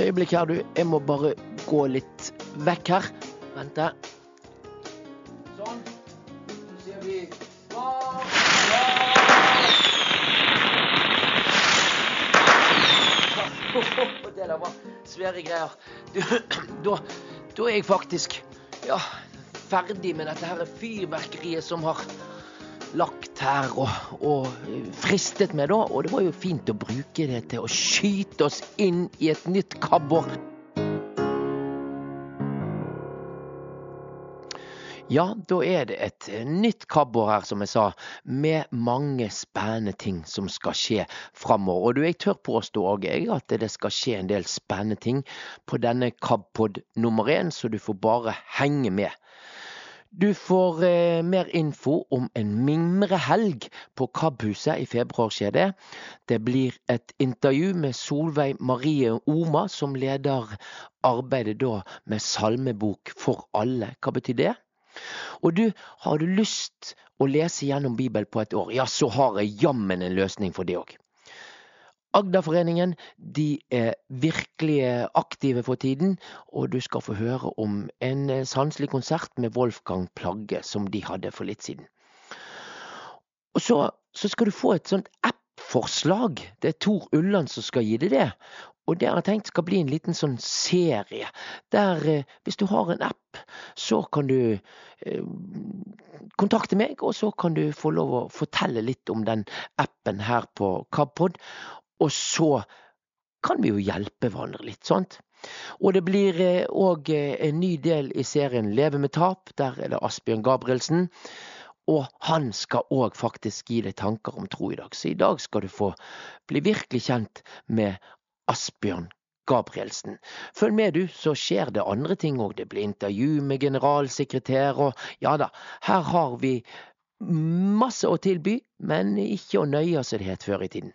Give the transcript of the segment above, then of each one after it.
Et øyeblikk her, du. Jeg må bare gå litt vekk her. Vente. Sånn. Så sier vi Det der var svære greier. Du, da, da er jeg faktisk ja, ferdig med dette her fyrverkeriet som har lagt her og, og fristet meg, da. Og det var jo fint å bruke det til å skyte oss inn i et nytt kabbor. Ja, da er det et nytt kabbor her, som jeg sa, med mange spennende ting som skal skje framover. Og du, jeg tør påstå òg at det skal skje en del spennende ting på denne KABpod nummer én, så du får bare henge med. Du får eh, mer info om en mimrehelg på KAB-huset i februarskjedet. det. Blir et intervju med Solveig Marie Oma, som leder arbeidet da med salmebok for alle. Hva betyr det? Og du, har du lyst å lese gjennom Bibelen på et år, ja, så har jeg jammen en løsning for det òg. Agderforeningen de er virkelig aktive for tiden, og du skal få høre om en sanselig konsert med Wolfgang Plagge som de hadde for litt siden. Og så, så skal du få et sånt app-forslag. Det er Tor Ulland som skal gi deg det. Og det har jeg tenkt skal bli en liten sånn serie, der eh, hvis du har en app, så kan du eh, kontakte meg, og så kan du få lov å fortelle litt om den appen her på KABpod. Og så kan vi jo hjelpe hverandre litt, sant? Og det blir òg eh, en ny del i serien Leve med tap. Der er det Asbjørn Gabrielsen. Og han skal òg faktisk gi deg tanker om tro i dag. Så i dag skal du få bli virkelig kjent med Asbjørn Gabrielsen. Følg med du, så skjer det andre ting òg. Det blir intervju med generalsekretær og ja da, her har vi masse å tilby, men ikke å nøye seg det het før i tiden.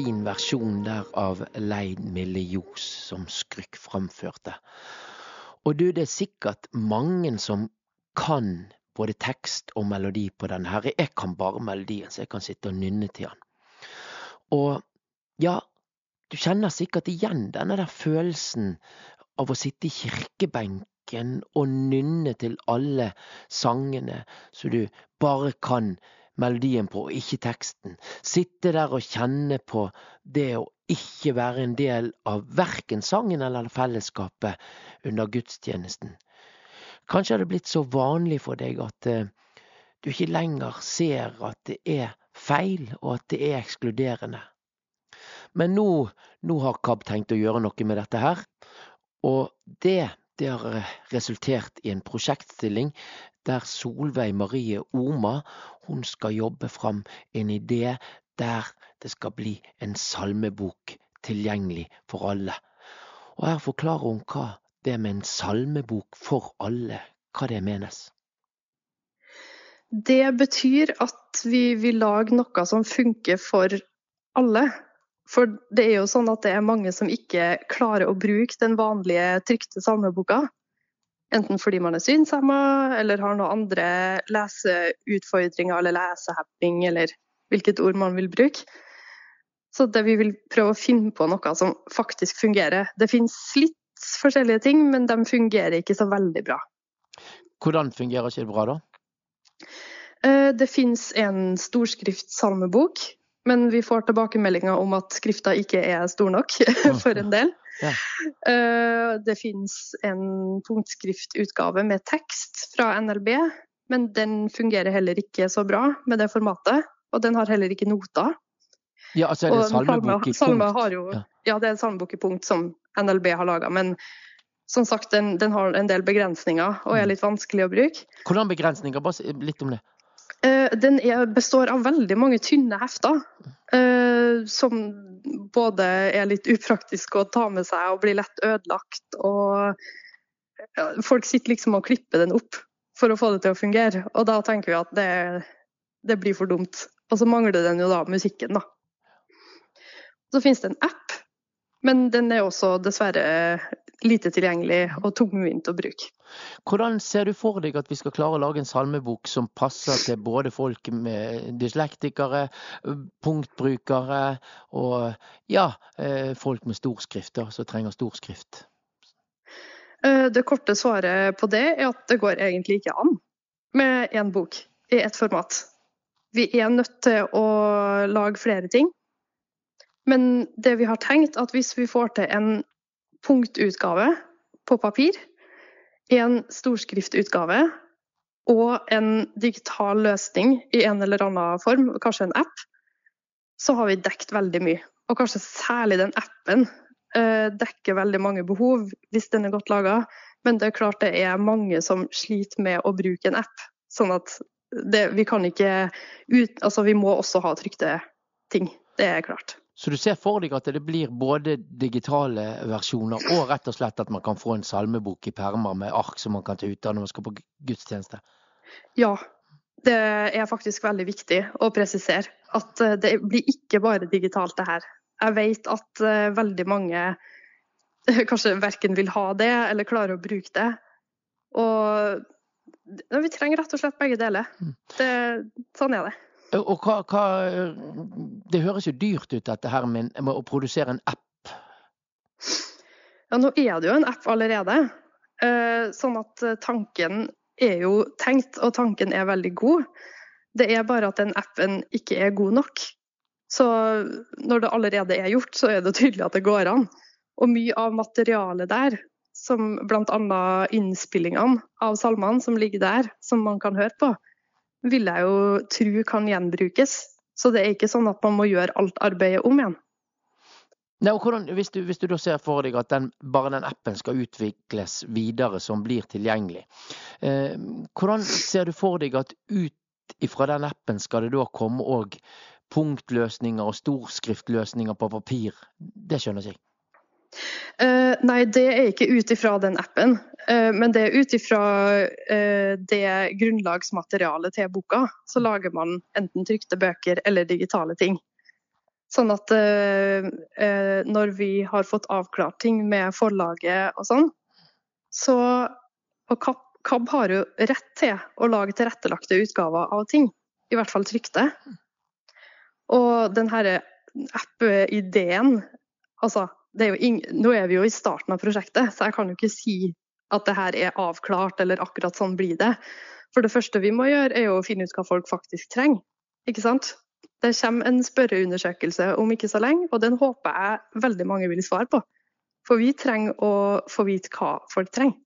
Fin versjon der av Leid Mille Ljos som Skrykk framførte. Og du, det er sikkert mange som kan både tekst og melodi på denne her. Jeg kan bare melodien, så jeg kan sitte og nynne til den. Og ja, du kjenner sikkert igjen denne der følelsen av å sitte i kirkebenken og nynne til alle sangene så du bare kan melodien på, og ikke teksten. Sitte der og kjenne på det å ikke være en del av verken sangen eller fellesskapet under gudstjenesten. Kanskje har det blitt så vanlig for deg at uh, du ikke lenger ser at det er feil, og at det er ekskluderende. Men nå, nå har KAB tenkt å gjøre noe med dette her, og det, det har resultert i en prosjektstilling der Solveig Marie Oma hun skal jobbe fram en idé der det skal bli en salmebok tilgjengelig for alle. Og Her forklarer hun hva det med en salmebok for alle, hva det menes. Det betyr at vi vil lage noe som funker for alle. For det er jo sånn at det er mange som ikke klarer å bruke den vanlige trykte salmeboka. Enten fordi man er synshemma eller har noen andre leseutfordringer eller lesehapping, eller hvilket ord man vil bruke. Så det vi vil prøve å finne på noe som faktisk fungerer. Det finnes litt forskjellige ting, men de fungerer ikke så veldig bra. Hvordan fungerer ikke det bra, da? Eh, det finnes en storskriftsalmebok, men vi får tilbakemeldinger om at skrifta ikke er stor nok for en del. Ja. Eh, det finnes en punktskriftutgave med tekst fra NLB, men den fungerer heller ikke så bra med det formatet. Og den har heller ikke noter. Ja, altså er det salmebok i punkt? Ja. det er en salmebok i punkt som NLB har laga. Men som sagt, den, den, har en del begrensninger og er mm. litt vanskelig å bruke. Hvordan begrensninger? Bare litt om det. Eh, den består av veldig mange tynne hefter. Uh, som både er litt upraktisk å ta med seg og blir lett ødelagt. Og folk sitter liksom og klipper den opp for å få det til å fungere. Og da tenker vi at det, det blir for dumt. Og så mangler den jo da musikken, da. Så finnes det en app, men den er også dessverre lite tilgjengelig og tungvint å bruke. Hvordan ser du for deg at vi skal klare å lage en salmebok som passer til både folk med dyslektikere, punktbrukere og ja, eh, folk med storskrifter som trenger storskrift? Eh, det korte svaret på det er at det går egentlig ikke an med én bok i ett format. Vi er nødt til å lage flere ting. Men det vi har tenkt, at hvis vi får til en punktutgave på papir, en storskriftutgave og en digital løsning i en eller annen form, kanskje en app, så har vi dekt veldig mye. Og kanskje særlig den appen eh, dekker veldig mange behov hvis den er godt laga. Men det er klart det er mange som sliter med å bruke en app. Sånn at det, vi kan ikke ut, Altså vi må også ha trykte ting. Det er klart. Så du ser for deg at det blir både digitale versjoner og rett og slett at man kan få en salmebok i permer med ark som man kan ta ut av når man skal på gudstjeneste? Ja, det er faktisk veldig viktig å presisere. At eh, det blir ikke bare digitalt det her. Jeg vet at eh, veldig mange eh, kanskje verken vil ha det eller klarer å bruke det. Og vi trenger rett og slett begge deler. Mm. Det, sånn er det. Og hva, hva, Det høres jo dyrt ut dette her med, å produsere en app? Ja, nå er det jo en app allerede. Eh, sånn at eh, tanken er jo tenkt, og tanken er veldig god. Det er bare at den appen ikke er god nok. Så når det allerede er gjort, så er det tydelig at det går an. Og mye av materialet der, som bl.a. innspillingene av salmene som ligger der, som man kan høre på, vil jeg jo tro kan gjenbrukes. Så det er ikke sånn at man må gjøre alt arbeidet om igjen. Nei, hvordan, hvis, du, hvis, du, da ser for deg at den, bare den appen skal utvikles videre som blir tilgjengelig, eh, hvordan ser du for deg at ut ifra den appen skal det da komme òg punktløsninger og storskriftløsninger på papir? Det skjønner jeg. Uh, nei, det er ikke ut ifra den appen. Uh, men det er ut ifra uh, det grunnlagsmaterialet til boka. Så lager man enten trykte bøker eller digitale ting. Sånn at når vi har fått avklart ting med forlaget og sånn, så Og KAB, KAB har jo rett til å lage tilrettelagte utgaver av ting. I hvert fall trykte. Og den her app-ideen Altså, er nå er vi jo i starten av prosjektet, så jeg kan jo ikke si at det her er avklart eller akkurat sånn blir det. For det første vi må gjøre, er jo å finne ut hva folk faktisk trenger. Ikke sant? Det kommer en spørreundersøkelse om ikke så lenge, og den håper jeg veldig mange vil svare på. For vi trenger å få vite hva folk trenger.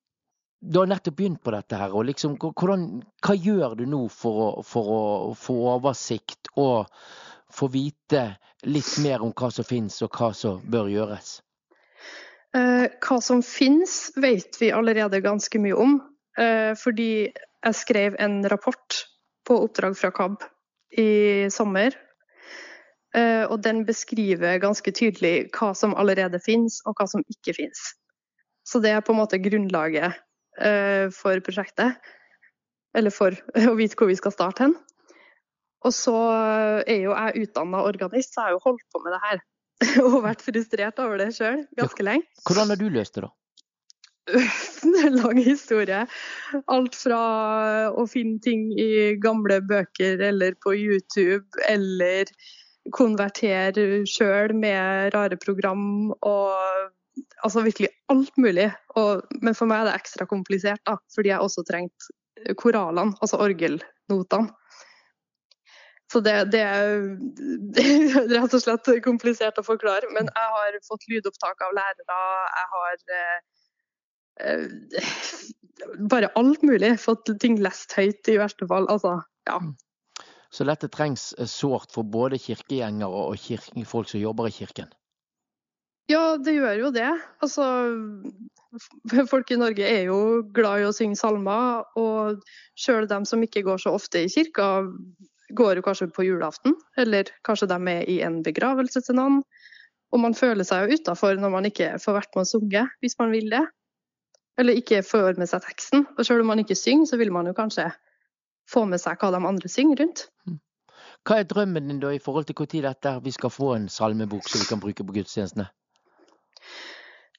Du har nettopp begynt på dette her, og liksom, hvordan, hva gjør du nå for å, for å få oversikt og få vite litt mer om hva som finnes og hva som bør gjøres? Eh, hva som finnes vet vi allerede ganske mye om. Eh, fordi jeg skrev en rapport på oppdrag fra KAB i sommer. Eh, og den beskriver ganske tydelig hva som allerede finnes og hva som ikke finnes. Så det er på en måte grunnlaget for prosjektet. Eller for å vite hvor vi skal starte hen. Og så er jo jeg utdanna organist, så jeg har jo holdt på med det her. Og vært frustrert over det sjøl ganske lenge. Hvordan har du løst det, da? lang historie. Alt fra å finne ting i gamle bøker eller på YouTube, eller konvertere sjøl med rare program og Altså virkelig alt mulig. Og, men for meg er det ekstra komplisert, da, fordi jeg også trengte koralene, altså orgelnotene. Så det, det, er rett og slett komplisert å forklare. Men jeg har fått lydopptak av lærere. Jeg har eh, eh, bare alt mulig. Fått ting lest høyt, i verste fall. Altså, ja. Mm. Så dette trengs eh, sårt for både kirkegjengere og kirke, folk som jobber i kirken? Ja, det gjør jo det. Altså, folk i Norge er jo glad i å synge salmer. Og sjøl dem som ikke går så ofte i kirka, går jo kanskje på julaften, eller kanskje de er i en begravelse til noen. Og man føler seg jo utafor når man ikke får vært med å sunge, hvis man vil det. Eller ikke får med seg teksten. Og selv om man ikke synger, så vil man jo kanskje få med seg hva de andre synger rundt. Hmm. Hva er drømmen din da i forhold til når dette vi skal få en salmebok som vi kan bruke på gudstjenestene?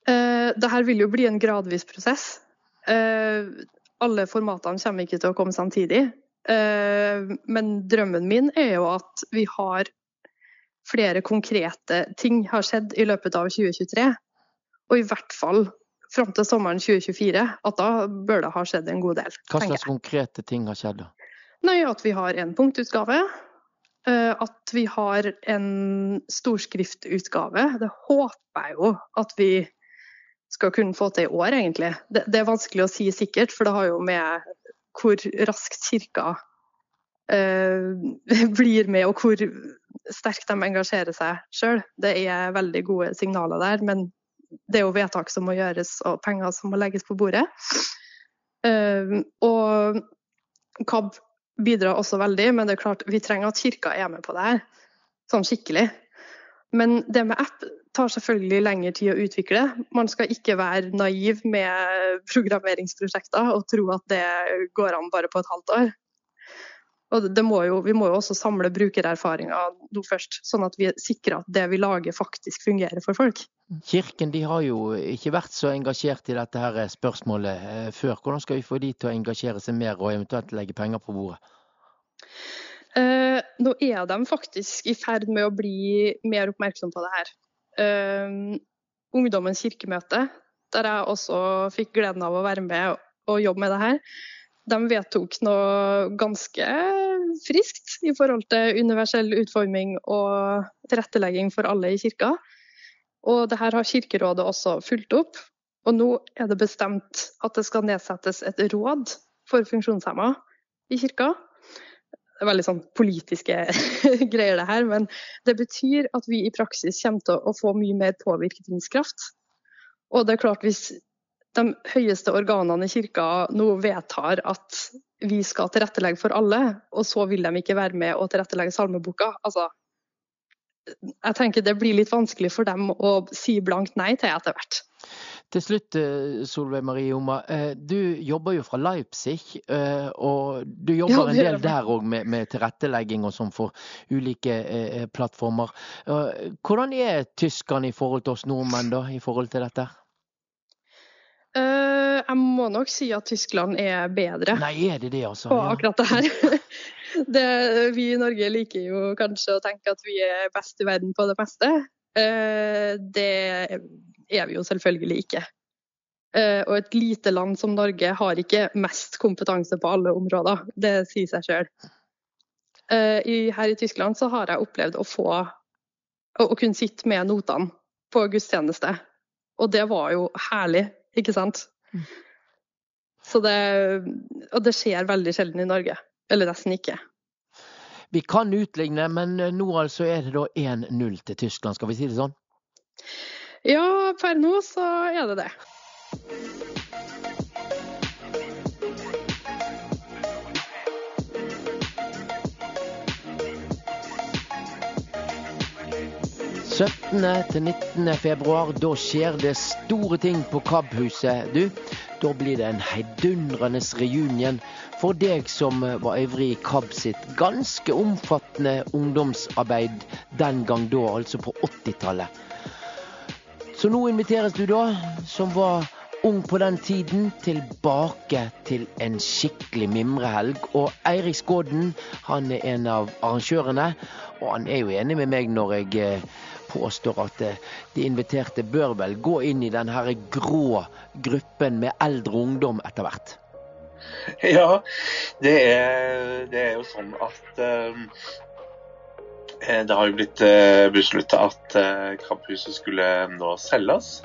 Uh, det her vil jo bli en gradvis prosess. Uh, alle formatene kommer ikke til å komme samtidig. Eh, men drømmen min er jo at vi har flere konkrete ting har skjedd i løpet av 2023. Og i hvert fall fram til sommeren 2024. At da bør det ha skjedd en god del. Hva slags konkrete ting har skjedd da? Nei, At vi har en punktutgave. Eh, at vi har en storskriftutgave. Det håper jeg jo at vi skal kunne få til i år, egentlig. Det, det er vanskelig å si sikkert, for det har jo med hvor raskt kirka eh, blir med, og hvor sterkt de engasjerer seg sjøl. Det er veldig gode signaler der, men det er jo vedtak som må gjøres og penger som må legges på bordet. Eh, og KAB bidrar også veldig, men det er klart vi trenger at kirka er med på det her, sånn skikkelig. Men det med app tar selvfølgelig lengre tid å utvikle. Man skal ikke være naiv med programmeringsprosjekter og tro at det går an bare på et halvt år. Og må jo, vi må jo også samle brukererfaringer nå først, sånn at vi sikrer at det vi lager faktisk fungerer for folk. Kirken de har jo ikke vært så engasjert i dette her spørsmålet eh, før. Hvordan skal vi få de til å engasjere seg mer og eventuelt legge penger på bordet? Eh, nå er de faktisk i ferd med å bli mer oppmerksom på det her uh, Ungdommens kirkemøte, der jeg også fikk gleden av å være med og jobbe med det her. De vedtok noe ganske friskt i forhold til universell utforming og tilrettelegging for alle i kirka. Og det her har Kirkerådet også fulgt opp. Og nå er det bestemt at det skal nedsettes et råd for funksjonshemma i kirka veldig sånn politiske greier, det her. Men det betyr at vi i praksis kommer til å få mye mer påvirkningskraft. Og det er klart, hvis de høyeste organene i kirka nå vedtar at vi skal tilrettelegge for alle, og så vil de ikke være med å tilrettelegge salmeboka, altså jeg tenker det blir litt vanskelig for dem å si blankt nei til etter hvert. Til slutt, eh, Solveig Marie Joma. Eh, du jobber jo fra Leipzig, eh, og du jobber en del der òg med, med, tilrettelegging og sånn for ulike plattformer. Hvordan er tyskerne i forhold til oss nordmenn, da, i forhold til dette? Jeg må nok si at Tyskland er bedre Nei, er det det altså? på akkurat det her. det, vi i Norge liker jo kanskje å tenke at vi er best i verden på det meste. Uh, det er vi jo selvfølgelig ikke. Uh, og et lite land som Norge har ikke mest kompetanse på alle områder. Det sier seg sjøl. her i Tyskland så har jeg opplevd å få å, å kunne sitte med notene på gudstjeneste. Og det var jo herlig ikke sant? Mm. Så det, og det skjer veldig sjelden i Norge. Eller nesten ikke. Vi kan utligne, men nå altså er det da 1-0 til Tyskland, skal vi si det sånn? Ja, per nå så er det det. 17. til 19. februar, da skjer det store ting på KAB-huset, du. Da blir det en heidundrende reunion for deg som var ivrig i KAB sitt ganske omfattende ungdomsarbeid den gang da, altså på 80-tallet. Så nå inviteres du da, som var ung på den tiden, tilbake til en skikkelig mimrehelg. Og Eirik Skåden, han er en av arrangørene, og han er jo enig med meg når jeg eh, påstår at eh, de inviterte bør vel gå inn i den her grå gruppen med eldre ungdom etter hvert? Ja, det er, det er jo sånn at uh, det har jo blitt uh, beslutta at uh, kamphuset skulle nå selges.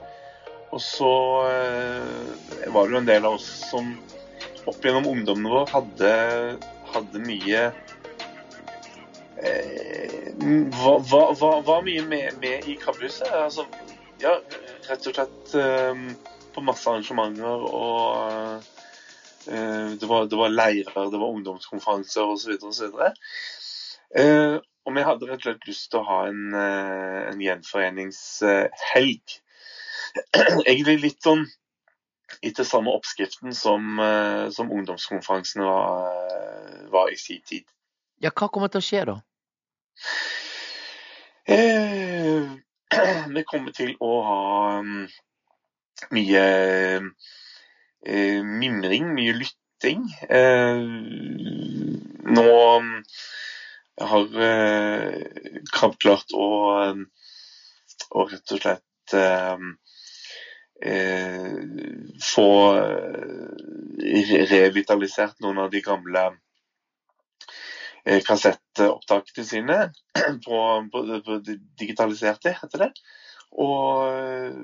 Og så uh, var det jo en del av oss som opp gjennom ungdommen vår hadde, hadde mye var, var, var, mye med, med i Krabbehuset. Altså, ja, rett og slett um, på masse arrangementer og uh, det, var, det, var, leirer, det var ungdomskonferanser osv. osv. Uh, og vi hadde rett og slett lyst til å ha en, uh, en gjenforeningshelg. Egentlig litt sånn etter samme oppskriften som, uh, som ungdomskonferansene var, var, i sin tid. Ja, Hva kommer til å skje da? Eh, vi kommer til å ha um, mye eh, mimring, mye lytting. Eh, nå um, har Krabb klart å, um, å, rett og slett få revitalisert noen av de gamle kassettopptakene sine på, på, på digitaliserte, heter det. Og eh,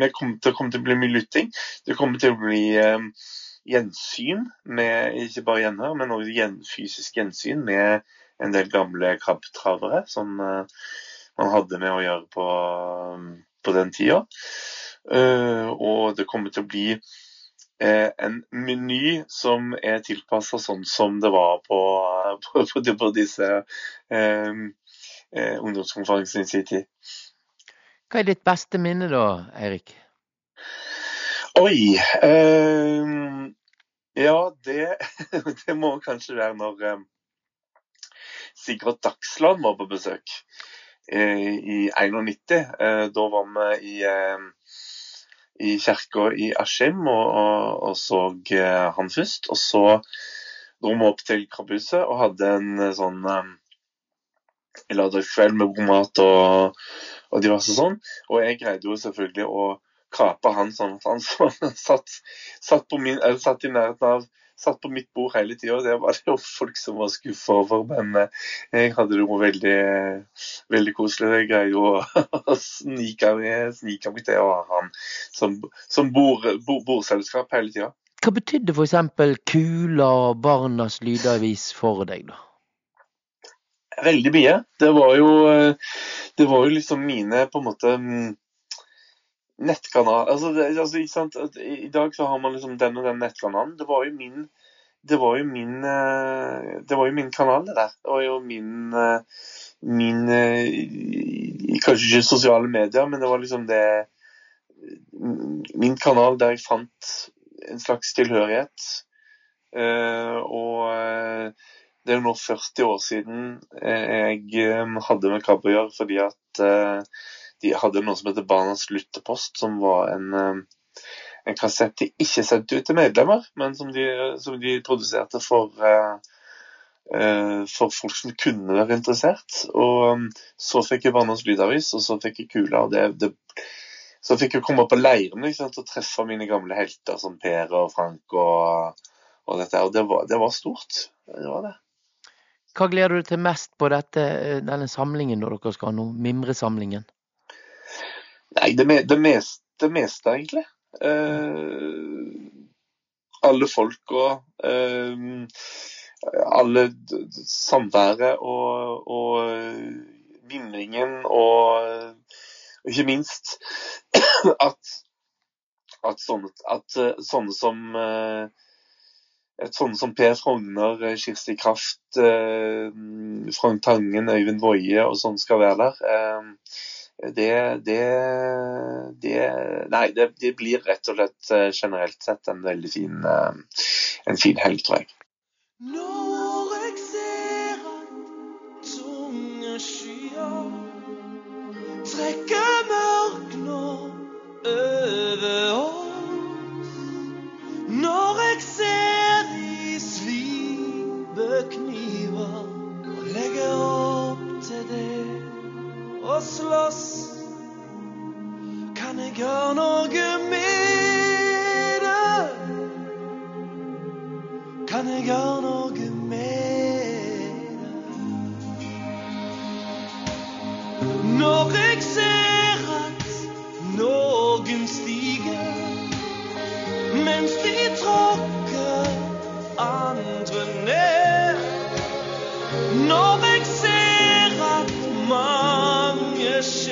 det kommer til, kommer til å bli mye lytting. Det kommer til å bli eh, gjensyn med ikke bare gjenhør, men også gjen, fysisk gjensyn med en del gamle krabbtravere som eh, man hadde med å gjøre på, på den tida. Uh, og det kommer til å bli Eh, en meny som er tilpassa sånn som det var på, på, på, på disse eh, eh, ungdomskonferansene i sin tid. Hva er ditt beste minne da, Eirik? Oi eh, Ja, det, det, må kanskje være når eh, Sigurd Dagsland var på besøk eh, i 91. da var vi i i kirka i Askim og, og, og, så eh, han først. Og så dro vi opp til Krabbhuset og hadde en eh, sånn um, lørdagskveld med god mat og, og diverse sånn. Og jeg greide jo selvfølgelig å kape han sånn at han satt, satt, min, satt i nærheten av satt på mitt bord hele tida. Det var det jo folk som var skuffa over, men eh, jeg hadde det jo veldig, veldig koselig. Jeg greier jo å snike meg, snike meg til å ha han som, som bord, bord, bordselskap hele tida. Hva betydde f.eks. Kula og Barnas lydavis for deg, da? Veldig mye. Det var jo, eh, det var jo liksom mine på en måte mm, nettkanal altså, det, altså, ikke sant? I dag så har man liksom den og den nettkanalen. Det var jo min det var jo min eh, det var jo min kanal, det der. Det var jo min, eh, min eh, Kanskje ikke sosiale medier, men det var liksom det min kanal der jeg fant en slags tilhørighet. Og det er jo nå 40 år siden jeg hadde med KAB å gjøre, fordi at de hadde noe som heter Barnas lyttepost, som var en, en kassett de ikke sendte ut til medlemmer, men som de, som de produserte for for folk som kunne være interessert. Og så fikk jeg Barnas lydavis, og så fikk jeg Kula. og det, det så fikk jeg komme på leiren og treffe mine gamle helter som Per og Frank og, og dette. Og det var, det var, stort. Det var det. Hva gleder du deg til mest på dette, denne samlingen når dere skal ha nå? Mimresamlingen? Nei, det, det, meste, det meste, egentlig. Uh, alle folka. Uh, alle samværet og, og mimringen og og ikke minst at, at, sånne, at eh, sånne, som eh, Sånne som Per Frogner, eh, Kirsti Kraft, Frank Tangen, Øyvind Woie og sånn skal være der. Det, det, det Nei, det, det, blir rett og slett generelt sett en veldig fin, en fin helg, tror jeg. Når slåss, kan jeg gjøre noe med det? Kan jeg gjøre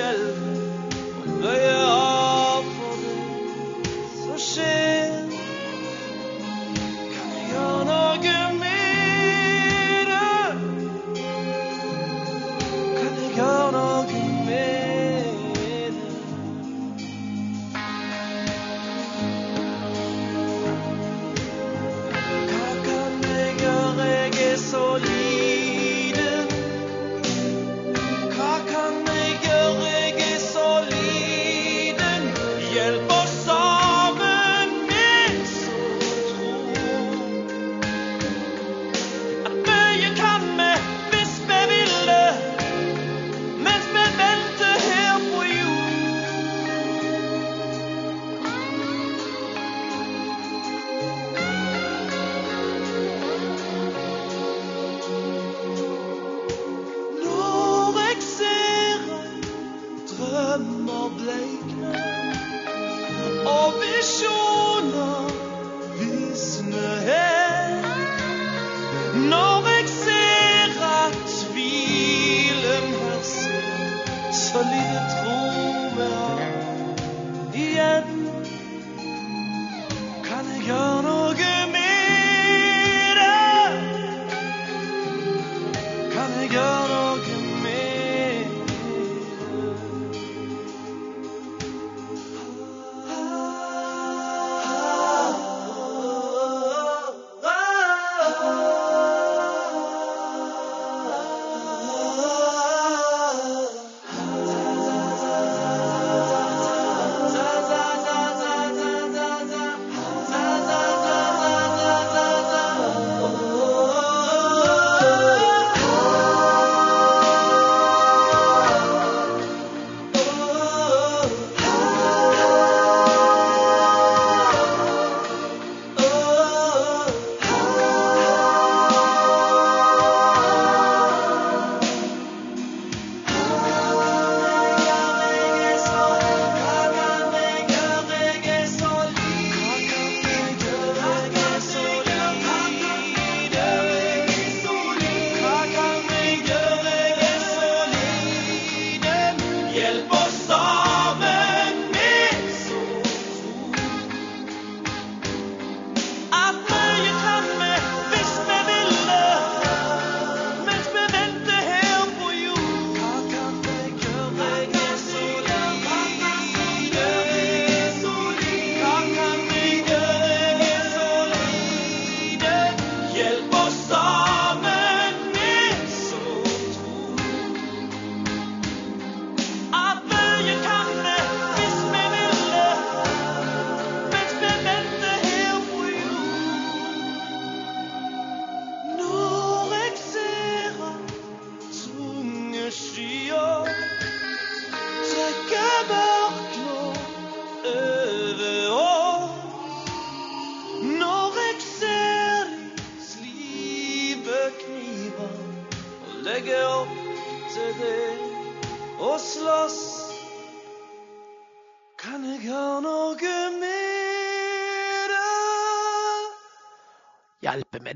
mange skjelver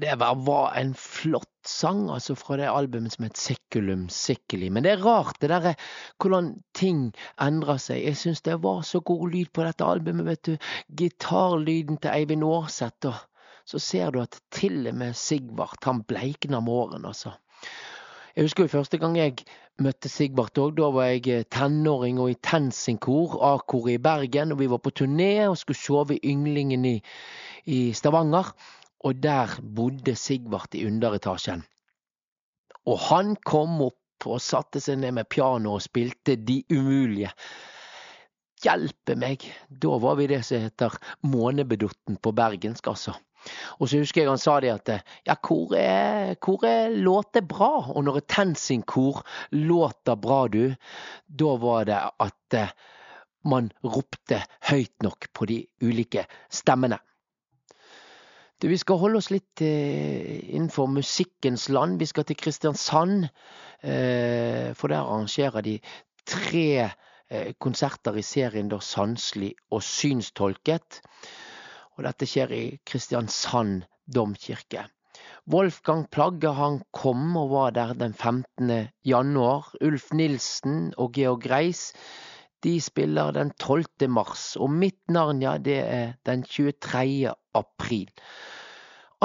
det var, en flott sang altså fra det albumet som het Seculum Sickly. Men det er rart det derre hvordan ting endrer seg. Jeg syns det var så god lyd på dette albumet, vet du. Gitarlyden til Eivind Aarseth. Og så ser du at til og med Sigvart, han bleikner med årene, altså. Jeg husker jo første gang jeg møtte Sigvart òg. Da var jeg eh, tenåring og i Tensinkor, A-koret i Bergen. Og vi var på turné og skulle sove Ynglingen i, i Stavanger. Og der bodde Sigvart i underetasjen. Og han kom opp og satte seg ned med piano og spilte De umulige. Hjelpe meg! Da var vi det som heter Månebedotten på bergensk, altså. Og så husker jeg han sa det at ja, hvor hvor er låter bra? Og når et Tensing-kor låter bra, du, da var det at man ropte høyt nok på de ulike stemmene. Du, vi skal holde oss litt eh, innenfor musikkens land. Vi skal til Kristiansand. Eh, for der arrangerer de tre eh, konserter i serien da Sanselig og synstolket. Og dette skjer i Kristiansand domkirke. Wolfgang Plagge han kom og var der den 15. januar. Ulf Nilsen og Georg Reis de spiller den 12. mars. Og mitt navn, ja, det er den 23. april.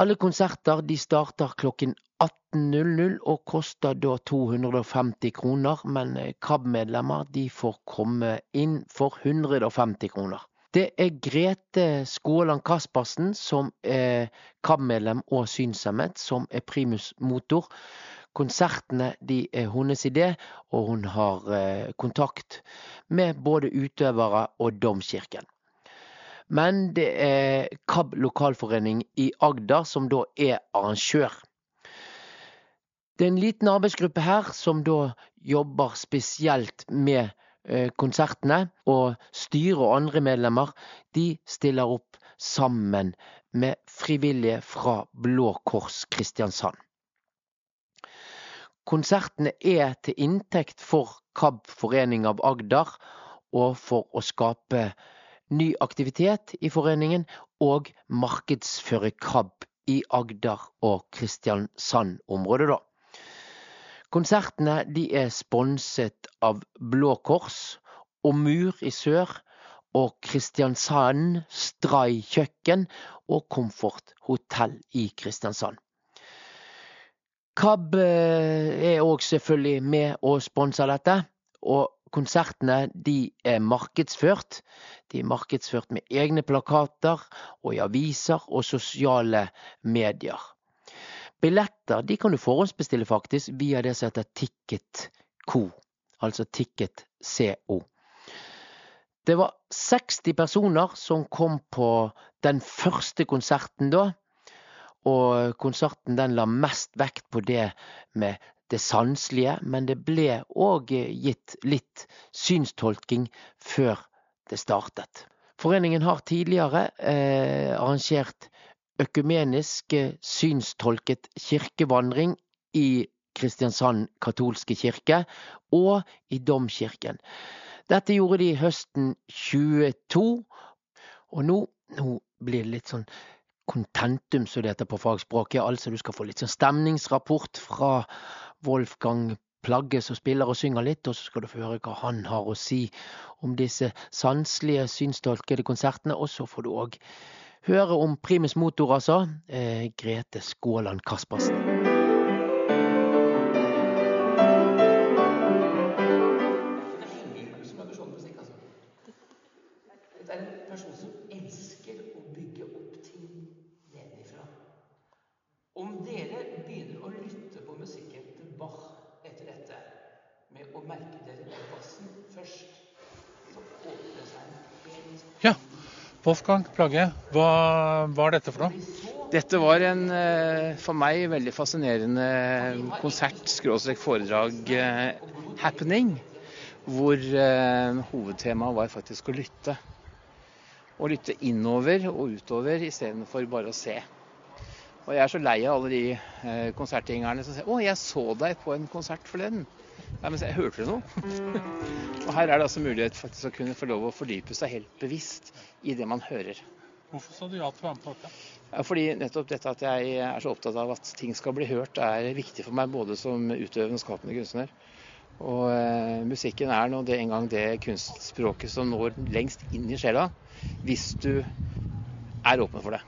Alle konserter de starter klokken 18.00 og koster da 250 kroner, men eh, KAB-medlemmer de får komme inn for 150 kroner. Det er Grete Skåland Kaspersen, som er KAB-medlem og synshemmet, som er primus motor. Konsertene de er hennes idé, og hun har eh, kontakt med både utøvere og domkirken. Men det er KAB lokalforening i Agder som da er arrangør. Det er en liten arbeidsgruppe her som da jobber spesielt med eh, konsertene. Og styret og andre medlemmer de stiller opp sammen med frivillige fra Blå Kors Kristiansand. Konsertene er til inntekt for KAB Forening av Agder og for å skape ny aktivitet i foreningen og markedsføre KAB i Agder og Kristiansand-området, da. Konsertene er sponset av Blå Kors og Mur i sør og Kristiansand Stray kjøkken og Komfort hotell i Kristiansand. KAB eh, er òg selvfølgelig med og sponser dette. Og konsertene de er markedsført. De er markedsført med egne plakater og i aviser og sosiale medier. Billetter de kan du forhåndsbestille faktisk via det som heter Ticket Co. Altså Ticket CO. Det var 60 personer som kom på den første konserten da. Og konserten den la mest vekt på det med det sanselige, men det ble òg gitt litt synstolking før det startet. Foreningen har tidligere eh, arrangert økumenisk eh, synstolket kirkevandring i Kristiansand katolske kirke og i domkirken. Dette gjorde de høsten 22, og nå, nå blir det litt sånn kontentum, som det heter på fagspråket. Altså du skal få litt sånn stemningsrapport fra Wolfgang Plagge som spiller og synger litt, og så skal du få høre hva han har å si om disse sanselige, synstolkede konsertene. Og så får du òg høre om primus motor, altså. Eh, Grete Skåland Kaspersen. Wolfgang Plagge, hva var dette for noe? Dette var en eh, for meg veldig fascinerende konsert, skråstrek foredrag, eh, happening. Hvor eh, hovedtemaet var faktisk å lytte. Å lytte innover og utover istedenfor bare å se. Og jeg er så lei av alle de eh, konsertgjengerne som sier 'Å, jeg så deg på en konsert forleden'. Nei, men jeg hørte du noe? og her er det altså mulighet faktisk å kunne få lov å fordype seg helt bevisst i det man hører. Hvorfor sa du ja til å være med på dette? Ja, fordi nettopp dette at jeg er så opptatt av at ting skal bli hørt, er viktig for meg både som utøvende og skapende kunstner. Og eh, musikken er nå det en gang det kunstspråket som når lengst inn i sjela, hvis du er åpen for det.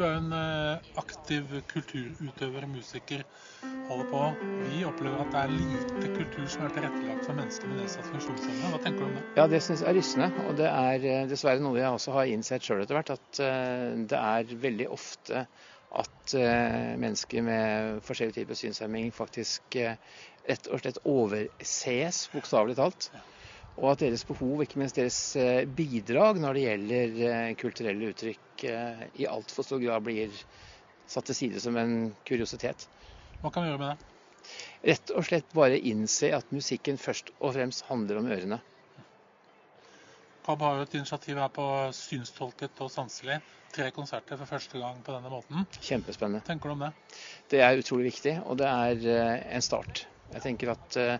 Du er en eh, aktiv kulturutøver, musiker, holder på. Vi opplever at det er lite kultur som er tilrettelagt for mennesker med nedsatt funksjonsevne. Hva tenker du om det? Ja, det syns jeg er rystende. Og det er eh, dessverre noe jeg også har innsett sjøl etter hvert, at eh, det er veldig ofte at mennesker med forskjellige typer synshemming faktisk rett og slett overses, bokstavelig talt. Og at deres behov, ikke minst deres bidrag når det gjelder kulturelle uttrykk, ikke i altfor stor grad blir satt til side som en kuriositet. Hva kan vi gjøre med det? Rett og slett bare innse at musikken først og fremst handler om ørene. KAB har jo et initiativ her på Synstolket og sanselig. Tre konserter for første gang på denne måten. Kjempespennende. tenker du om det? Det er utrolig viktig, og det er eh, en start. Jeg tenker at eh,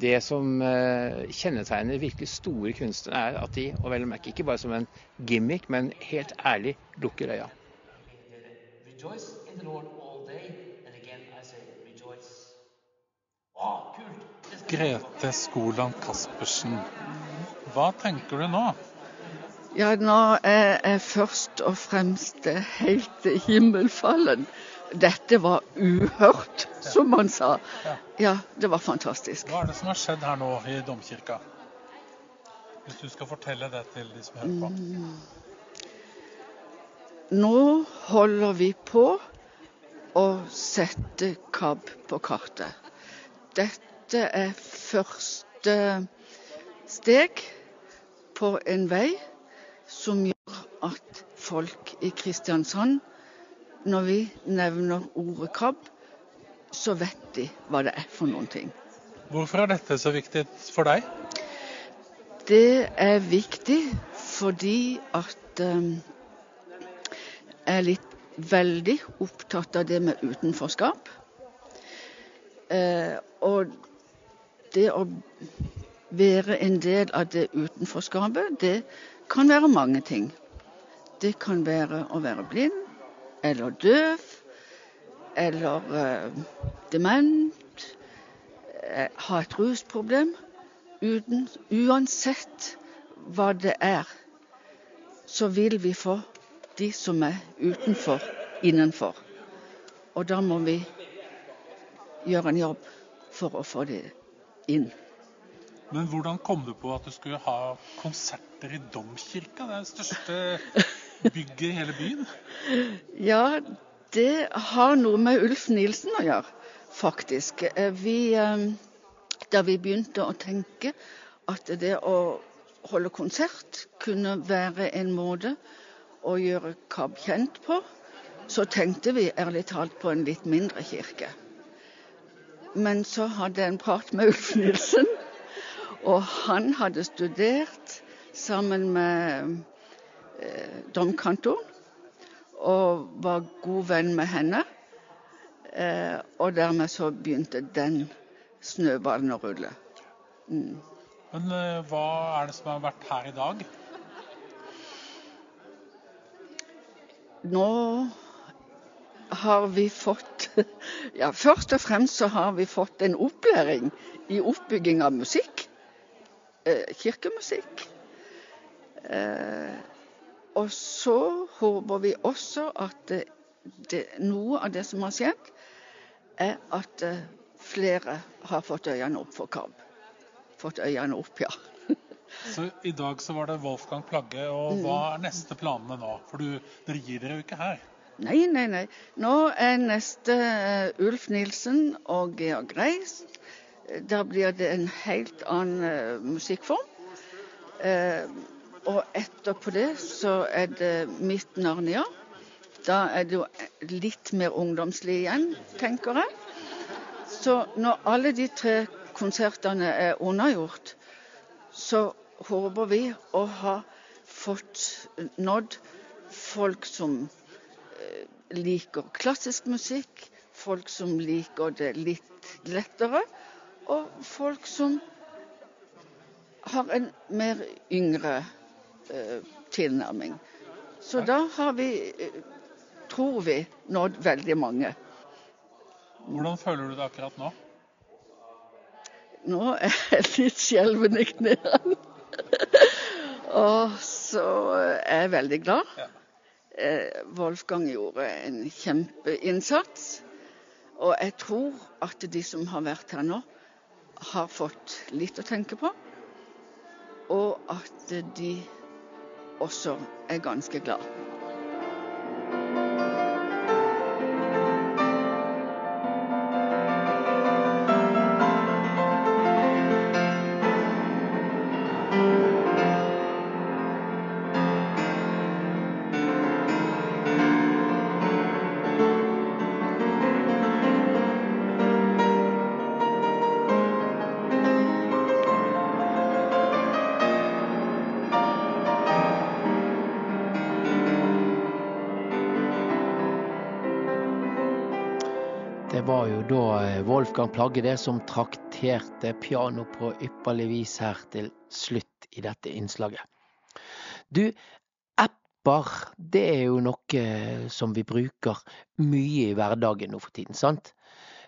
det som eh, kjennetegner virkelig store kunstnere, er at de, og vel å merke ikke bare som en gimmick, men helt ærlig lukker øya. Grete Skoland Caspersen, hva tenker du nå? Ja, nå er jeg først og fremst helt himmelfallen dette var uhørt, som man sa. Ja, det var fantastisk. Hva er det som har skjedd her nå i domkirka? Hvis du skal fortelle det til de som hører på. Mm. Nå holder vi på å sette KAB på kartet. Dette er første steg på en vei som gjør at folk i Kristiansand når vi nevner ordet KAB, så vet de hva det er for noen ting. Hvorfor er dette så viktig for deg? Det er viktig fordi at um, jeg er litt veldig opptatt av det med utenforskap. Uh, og det å være en del av det utenforskapet, det kan være mange ting. Det kan være å være blind, eller døv eller uh, dement, uh, ha et rusproblem. Uten, uansett hva det er, så vil vi få de som er utenfor, innenfor. Og da må vi gjøre en jobb for å få det inn. Men hvordan kom du på at du skulle ha konserter i domkirka? Det er den største bygget i hele byen? Ja, det har noe med Ulf Nilsen å gjøre, faktisk. Eh, vi, eh, da vi begynte å tenke at det å holde konsert kunne være en måte å gjøre KAB kjent på, så tenkte vi ærlig talt på en litt mindre kirke. Men så hadde jeg en prat med Ulf Nilsen, og han hadde studert sammen med eh, domkantoren og var god venn med henne. Eh, og dermed så begynte den snøballen å rulle. Mm. Men eh, hva er det som har vært her i dag? Nå har vi fått Ja, først og fremst så har vi fått en opplæring i oppbygging av musikk. Eh, kirkemusikk. Eh, og så håper vi også at det, noe av det som har skjedd, er at eh, flere har fått øynene opp for KAB. Fått øynene opp, ja. så I dag så var det Wolfgang Plagge. og mm. Hva er neste planene nå? For du, dere gir dere jo ikke her. Nei, nei, nei. Nå er neste uh, Ulf Nilsen og Georg Reis. Da blir det en helt annen musikkform. musikkform. Og etterpå det så er det mitt Narnia. Da er det jo litt mer ungdomslig igjen, tenker jeg. Så når alle de tre konsertene er unnagjort, så håper vi å ha fått nådd folk som eh, liker klassisk musikk, folk som liker det litt lettere, og folk som har en mer yngre tilnærming. Så da har vi, eh, tror vi, nådd veldig mange. Hvordan føler du det akkurat nå? Nå er jeg litt skjelven i knærne. Og så er jeg veldig glad. Eh, Wolfgang gjorde en kjempeinnsats. Og jeg tror at de som har vært her nå, har fått litt å tenke på. Og at de også er ganske glad. Wolfgang Plagge det som trakterte piano på ypperlig vis her til slutt i dette innslaget. Du, apper det er jo noe som vi bruker mye i hverdagen nå for tiden, sant?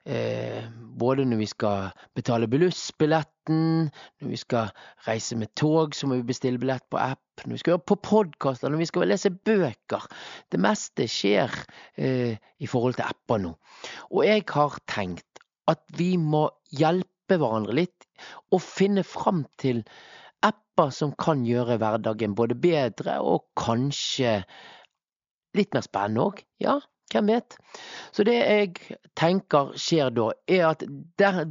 Eh, både når vi skal betale blussbilletten, når vi skal reise med tog, så må vi bestille billett på app. Når vi skal høre på podkaster, når vi skal lese bøker. Det meste skjer eh, i forhold til apper nå. Og jeg har tenkt at vi må hjelpe hverandre litt og finne fram til apper som kan gjøre hverdagen både bedre og kanskje litt mer spennende òg. Ja, hvem vet? Så det jeg tenker skjer da, er at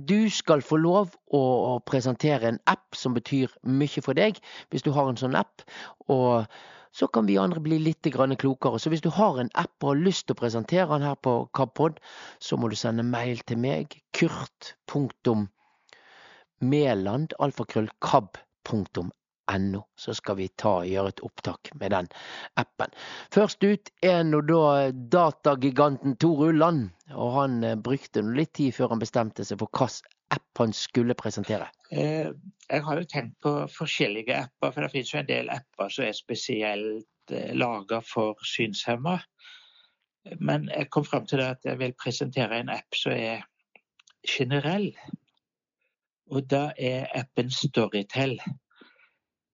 du skal få lov å presentere en app som betyr mye for deg, hvis du har en sånn app. og så kan vi andre bli litt klokere. Så hvis du har en app og har lyst til å presentere den her på KABpod, så må du sende mail til meg. kurt.meland.alfakrøllkab.no. Så skal vi ta gjøre et opptak med den appen. Først ut er nå da datagiganten Tor Ulland. Og han eh, brukte litt tid før han bestemte seg for hvilken app han skulle presentere. Eh, jeg har jo tenkt på forskjellige apper, for det finnes jo en del apper som er spesielt eh, laga for synshemma. Men jeg kom fram til at jeg vil presentere en app som er generell. Og da er appen Storytel.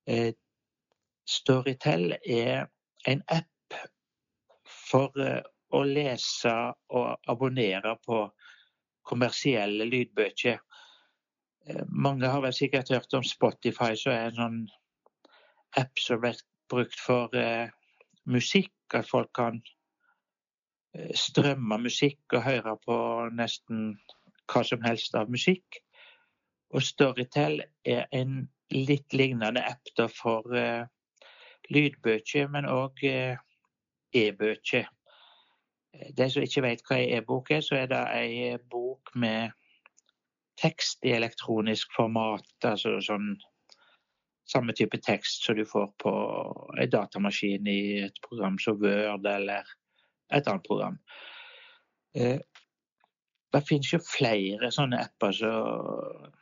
Eh, Storytel er en app for å lese og abonnere på kommersielle lydbøker. Mange har vel sikkert hørt om Spotify, som er en sånn app som blir brukt for eh, musikk. At folk kan eh, strømme musikk og høre på nesten hva som helst av musikk. Og Storytel er en litt lignende app da for eh, lydbøker, men òg eh, e-bøker. De som ikke vet hva ei e-bok er, så er det ei bok med tekst i elektronisk format. Altså sånn samme type tekst som du får på en datamaskin i et program som Word eller et annet program. Eh, det finnes jo flere sånne apper som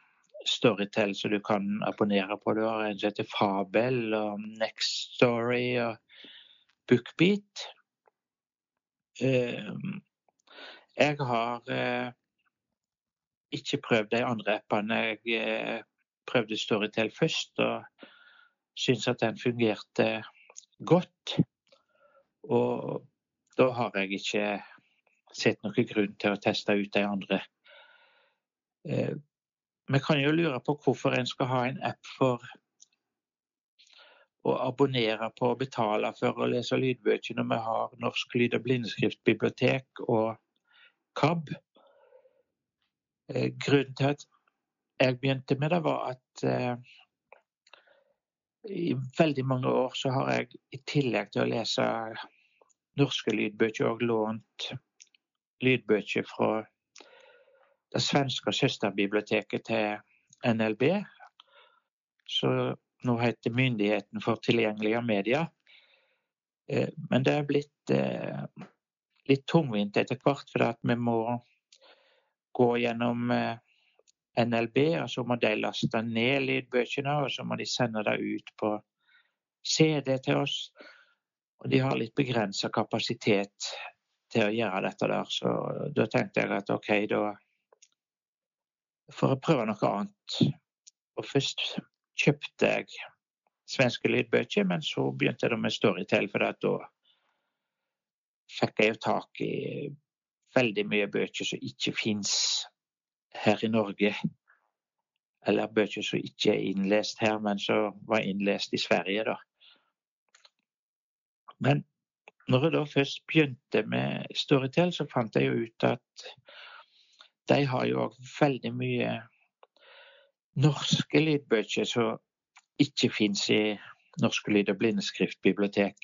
Storytel som du kan abonnere på. Du har en som heter Fabel og Next Story og Bookbeat. Eh, jeg har eh, ikke prøvd de andre appene. Jeg eh, prøvde Storytel først og syntes at den fungerte godt. Og da har jeg ikke sett noen grunn til å teste ut de andre. Eh, vi kan jo lure på hvorfor en skal ha en app for å abonnere på og betale for å lese lydbøker når vi har Norsk lyd- og blindeskriftbibliotek og KAB. Eh, grunnen til at jeg begynte med det, var at eh, i veldig mange år så har jeg i tillegg til å lese norske lydbøker òg lånt lydbøker fra det svenske søsterbiblioteket til NLB, som nå heter Myndigheten for tilgjengelige medier. Eh, men det er blitt litt tungvint etter hvert, for vi må gå gjennom eh, NLB, og så må de laste ned lydbøkene, og så må de sende det ut på CD til oss. Og de har litt begrensa kapasitet til å gjøre dette der, så da tenkte jeg at OK, da får jeg prøve noe annet. Og først kjøpte jeg svenske lydbøker, men så begynte jeg med Storytel, for da fikk jeg jo tak i veldig mye bøker som ikke fins her i Norge. Eller bøker som ikke er innlest her, men som var innlest i Sverige, da. Men når jeg da først begynte med Storytel, så fant jeg jo ut at de har jo òg veldig mye norske lydbøker som ikke fins i Norske lyd- og blindeskriftbibliotek.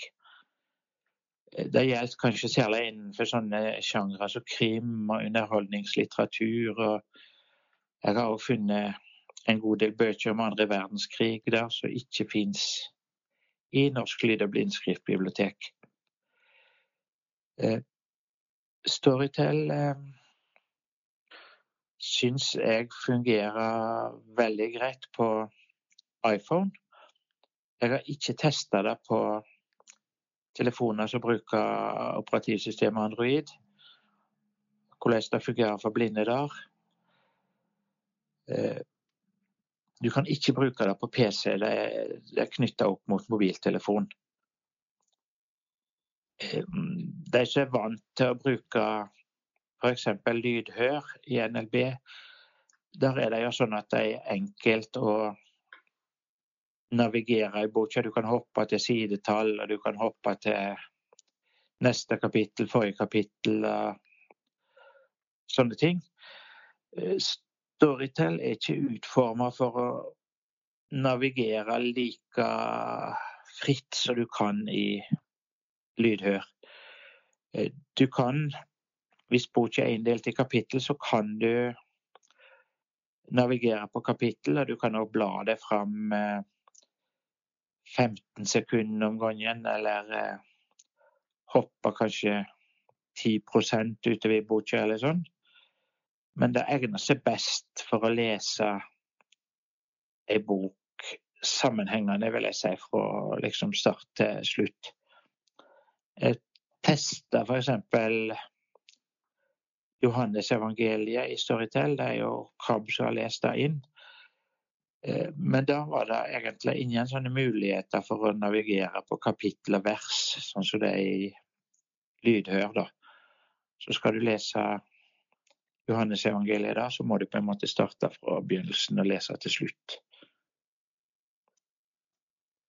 Det gjelder kanskje særlig innenfor sånne sjangre som krim og underholdningslitteratur. og Jeg har også funnet en god del bøker om andre verdenskrig der som ikke fins i Norsk lyd- og blindskriftbibliotek. Eh, Storytel eh, syns jeg fungerer veldig greit på iPhone. Jeg har ikke testa det på telefoner som bruker operativsystemet Android. Hvordan det fungerer for blinde der. Eh, du kan ikke bruke det på PC, er, det er knytta opp mot mobiltelefon. Eh, de som er vant til å bruke f.eks. lydhør i NLB, der er det jo sånn at det er enkelt å navigere i boka. Du kan hoppe til sidetall, og du kan hoppe til neste kapittel, forrige kapittel, sånne ting. Storytell Storytel er ikke utforma for å navigere like fritt som du kan i lydhør. Eh, du kan, hvis boka er inndelt i kapittel, så kan du navigere på kapittel, og du kan òg bla deg fram 15 sekunder om gangen, eller eh, hoppe kanskje 10% utover i boka eller sånn. Men det egner seg best for å lese ei bok sammenhengende, vil jeg si, fra liksom start til slutt. Jeg testa f.eks. Johannes-evangeliet i Storytel. Det er jo Krabb som har lest det inn. Eh, men da var det egentlig ingen sånne muligheter for å navigere på kapittel og vers, sånn som det er i lydhør. da. Så skal du lese Johannes-evangeliet, da, så må du på en måte starte fra begynnelsen og lese til slutt.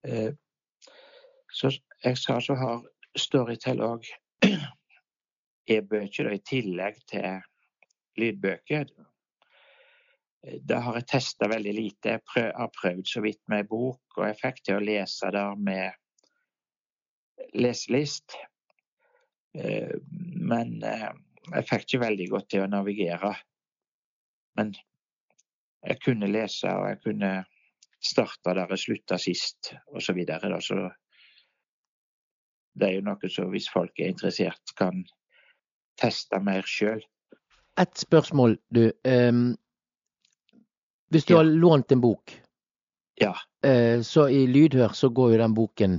Eh, så jeg sa så har Storytel òg e-bøker i tillegg til lydbøker. Det har jeg testa veldig lite. Jeg har prøvd så vidt med bok, og jeg fikk til å lese der med leselist. Eh, men eh, jeg fikk ikke veldig godt til å navigere. Men jeg kunne lese, og jeg kunne starte der jeg slutta sist, osv. Så, videre, så det er jo noe som hvis folk er interessert, kan teste mer sjøl. Et spørsmål, du. Um, hvis du Ja. har lånt en bok, Ja. eh, så i lydhør så går jo den boken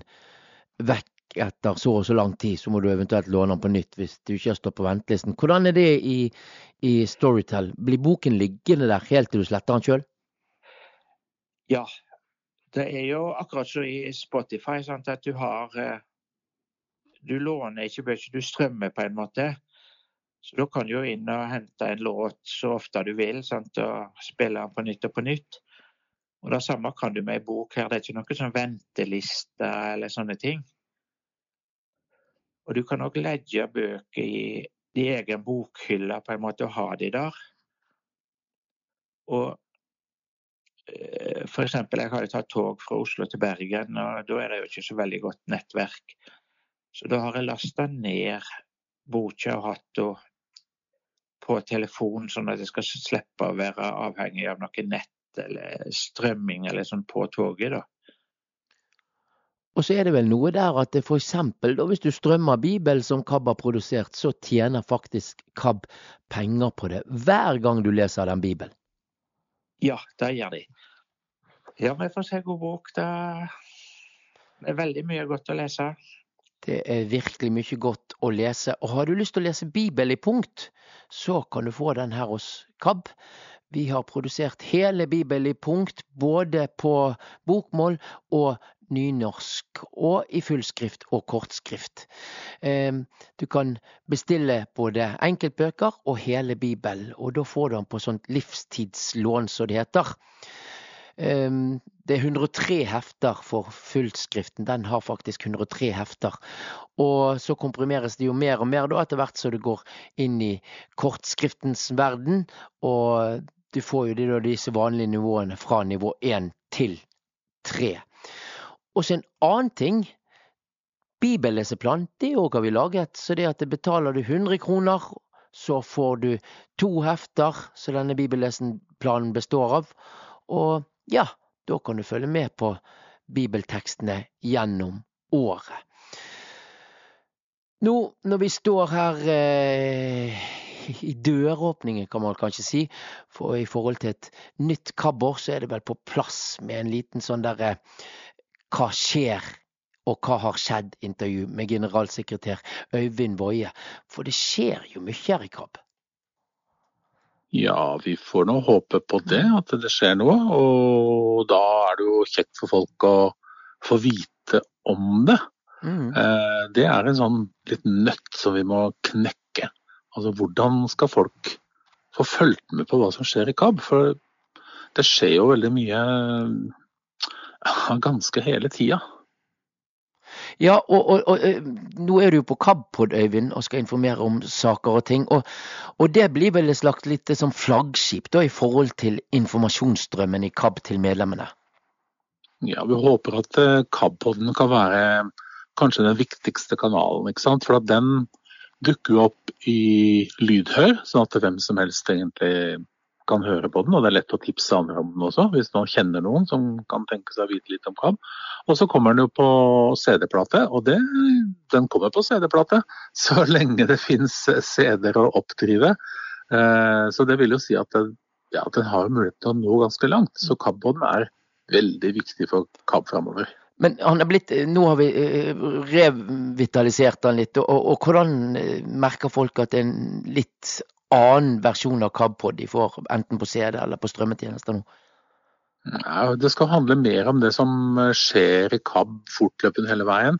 vekk etter så og så lang tid. Så må du eventuelt låne den på nytt hvis du ikke har stått på ventelisten. Hvordan er det i, i Storytel? Blir boken liggende der helt til du sletter den sjøl? Ja. Det er jo akkurat som i Spotify, sant, at du har eh, Du låner ikke bøker, du strømmer på en måte. Så da kan du jo inn og hente en låt så ofte du vil, sant, og spille den på nytt og på nytt. Og Det samme kan du med ei bok her. Det er ikke noe sånn venteliste eller sånne ting. Og du kan òg legge bøker i din egen bokhylle på en måte og ha de der. Og f.eks. for eksempel, jeg har tatt tog fra Oslo til Bergen, og da er det jo ikke så veldig godt nettverk. Så da har jeg lasta ned boka og hatt henne på telefon, sånn at jeg skal slippe å være avhengig av noe nett eller strømming eller sånn på toget. da. Og så er det vel noe der at det f.eks. hvis du strømmer Bibelen som KAB har produsert, så tjener faktisk KAB penger på det hver gang du leser den Bibelen. Ja, det gjør de. Ja, vi får se god bok. Det er veldig mye godt å lese. Det er virkelig mye godt å lese. Og har du lyst til å lese Bibel i punkt, så kan du få den her hos KAB. Vi har produsert hele Bibel i punkt, både på bokmål og nynorsk, og i fullskrift og kortskrift. Ehm, du kan bestille både enkeltbøker og hele Bibelen, og da får du den på sånt livstidslån, som det heter. Det er 103 hefter for fullskriften. Den har faktisk 103 hefter. Og så komprimeres det jo mer og mer da, etter hvert så det går inn i kortskriftens verden. Og du får jo de, da, disse vanlige nivåene fra nivå 1 til 3. Og så en annen ting. Bibelleseplan det òg har vi laget. Så det at det betaler du 100 kroner, så får du to hefter som denne bibellesenplanen består av. Og ja, da kan du følge med på bibeltekstene gjennom året. Nå når vi står her eh, i døråpningen, kan man kanskje si, for i forhold til et nytt KAB-år, så er det vel på plass med en liten sånn derre hva skjer og hva har skjedd-intervju med generalsekretær Øyvind Woie. For det skjer jo mye her i KAB? Ja, vi får nå håpe på det, at det skjer noe. Og da er det jo kjekt for folk å få vite om det. Mm. Eh, det er en sånn liten nøtt som vi må knekke. Altså hvordan skal folk få fulgt med på hva som skjer i KAB? For det skjer jo veldig mye ganske hele tida. Ja, og, og, og, eh, nå er du jo på KABpod, Øyvind, og skal informere om saker og ting. Og, og det blir vel et slags litt som flaggskip da, i forhold til informasjonsstrømmen i KAB til medlemmene? Ja, vi håper at KAB-poden kan være kanskje den viktigste kanalen. ikke sant? For at den dukker jo opp i lydhør, sånn at hvem som helst egentlig kan høre på den, og det er lett å tipse andre om den også, hvis man kjenner noen som kan tenke seg å vite litt om KAB. Og så kommer den jo på CD-plate, og det, den kommer på CD-plate så lenge det finnes CD-er å oppdrive. Eh, så det vil jo si at, den, ja, den har mulighet til å nå ganske langt. Så KAB-båten er veldig viktig for KAB framover. Men han er blitt, nå har vi eh, revitalisert han litt, og, og hvordan eh, merker folk at det er en litt annen versjon av KABpod de får, enten på CD eller på strømmetjenester nå? Ja, det skal handle mer om det som skjer i KAB fortløpende hele veien.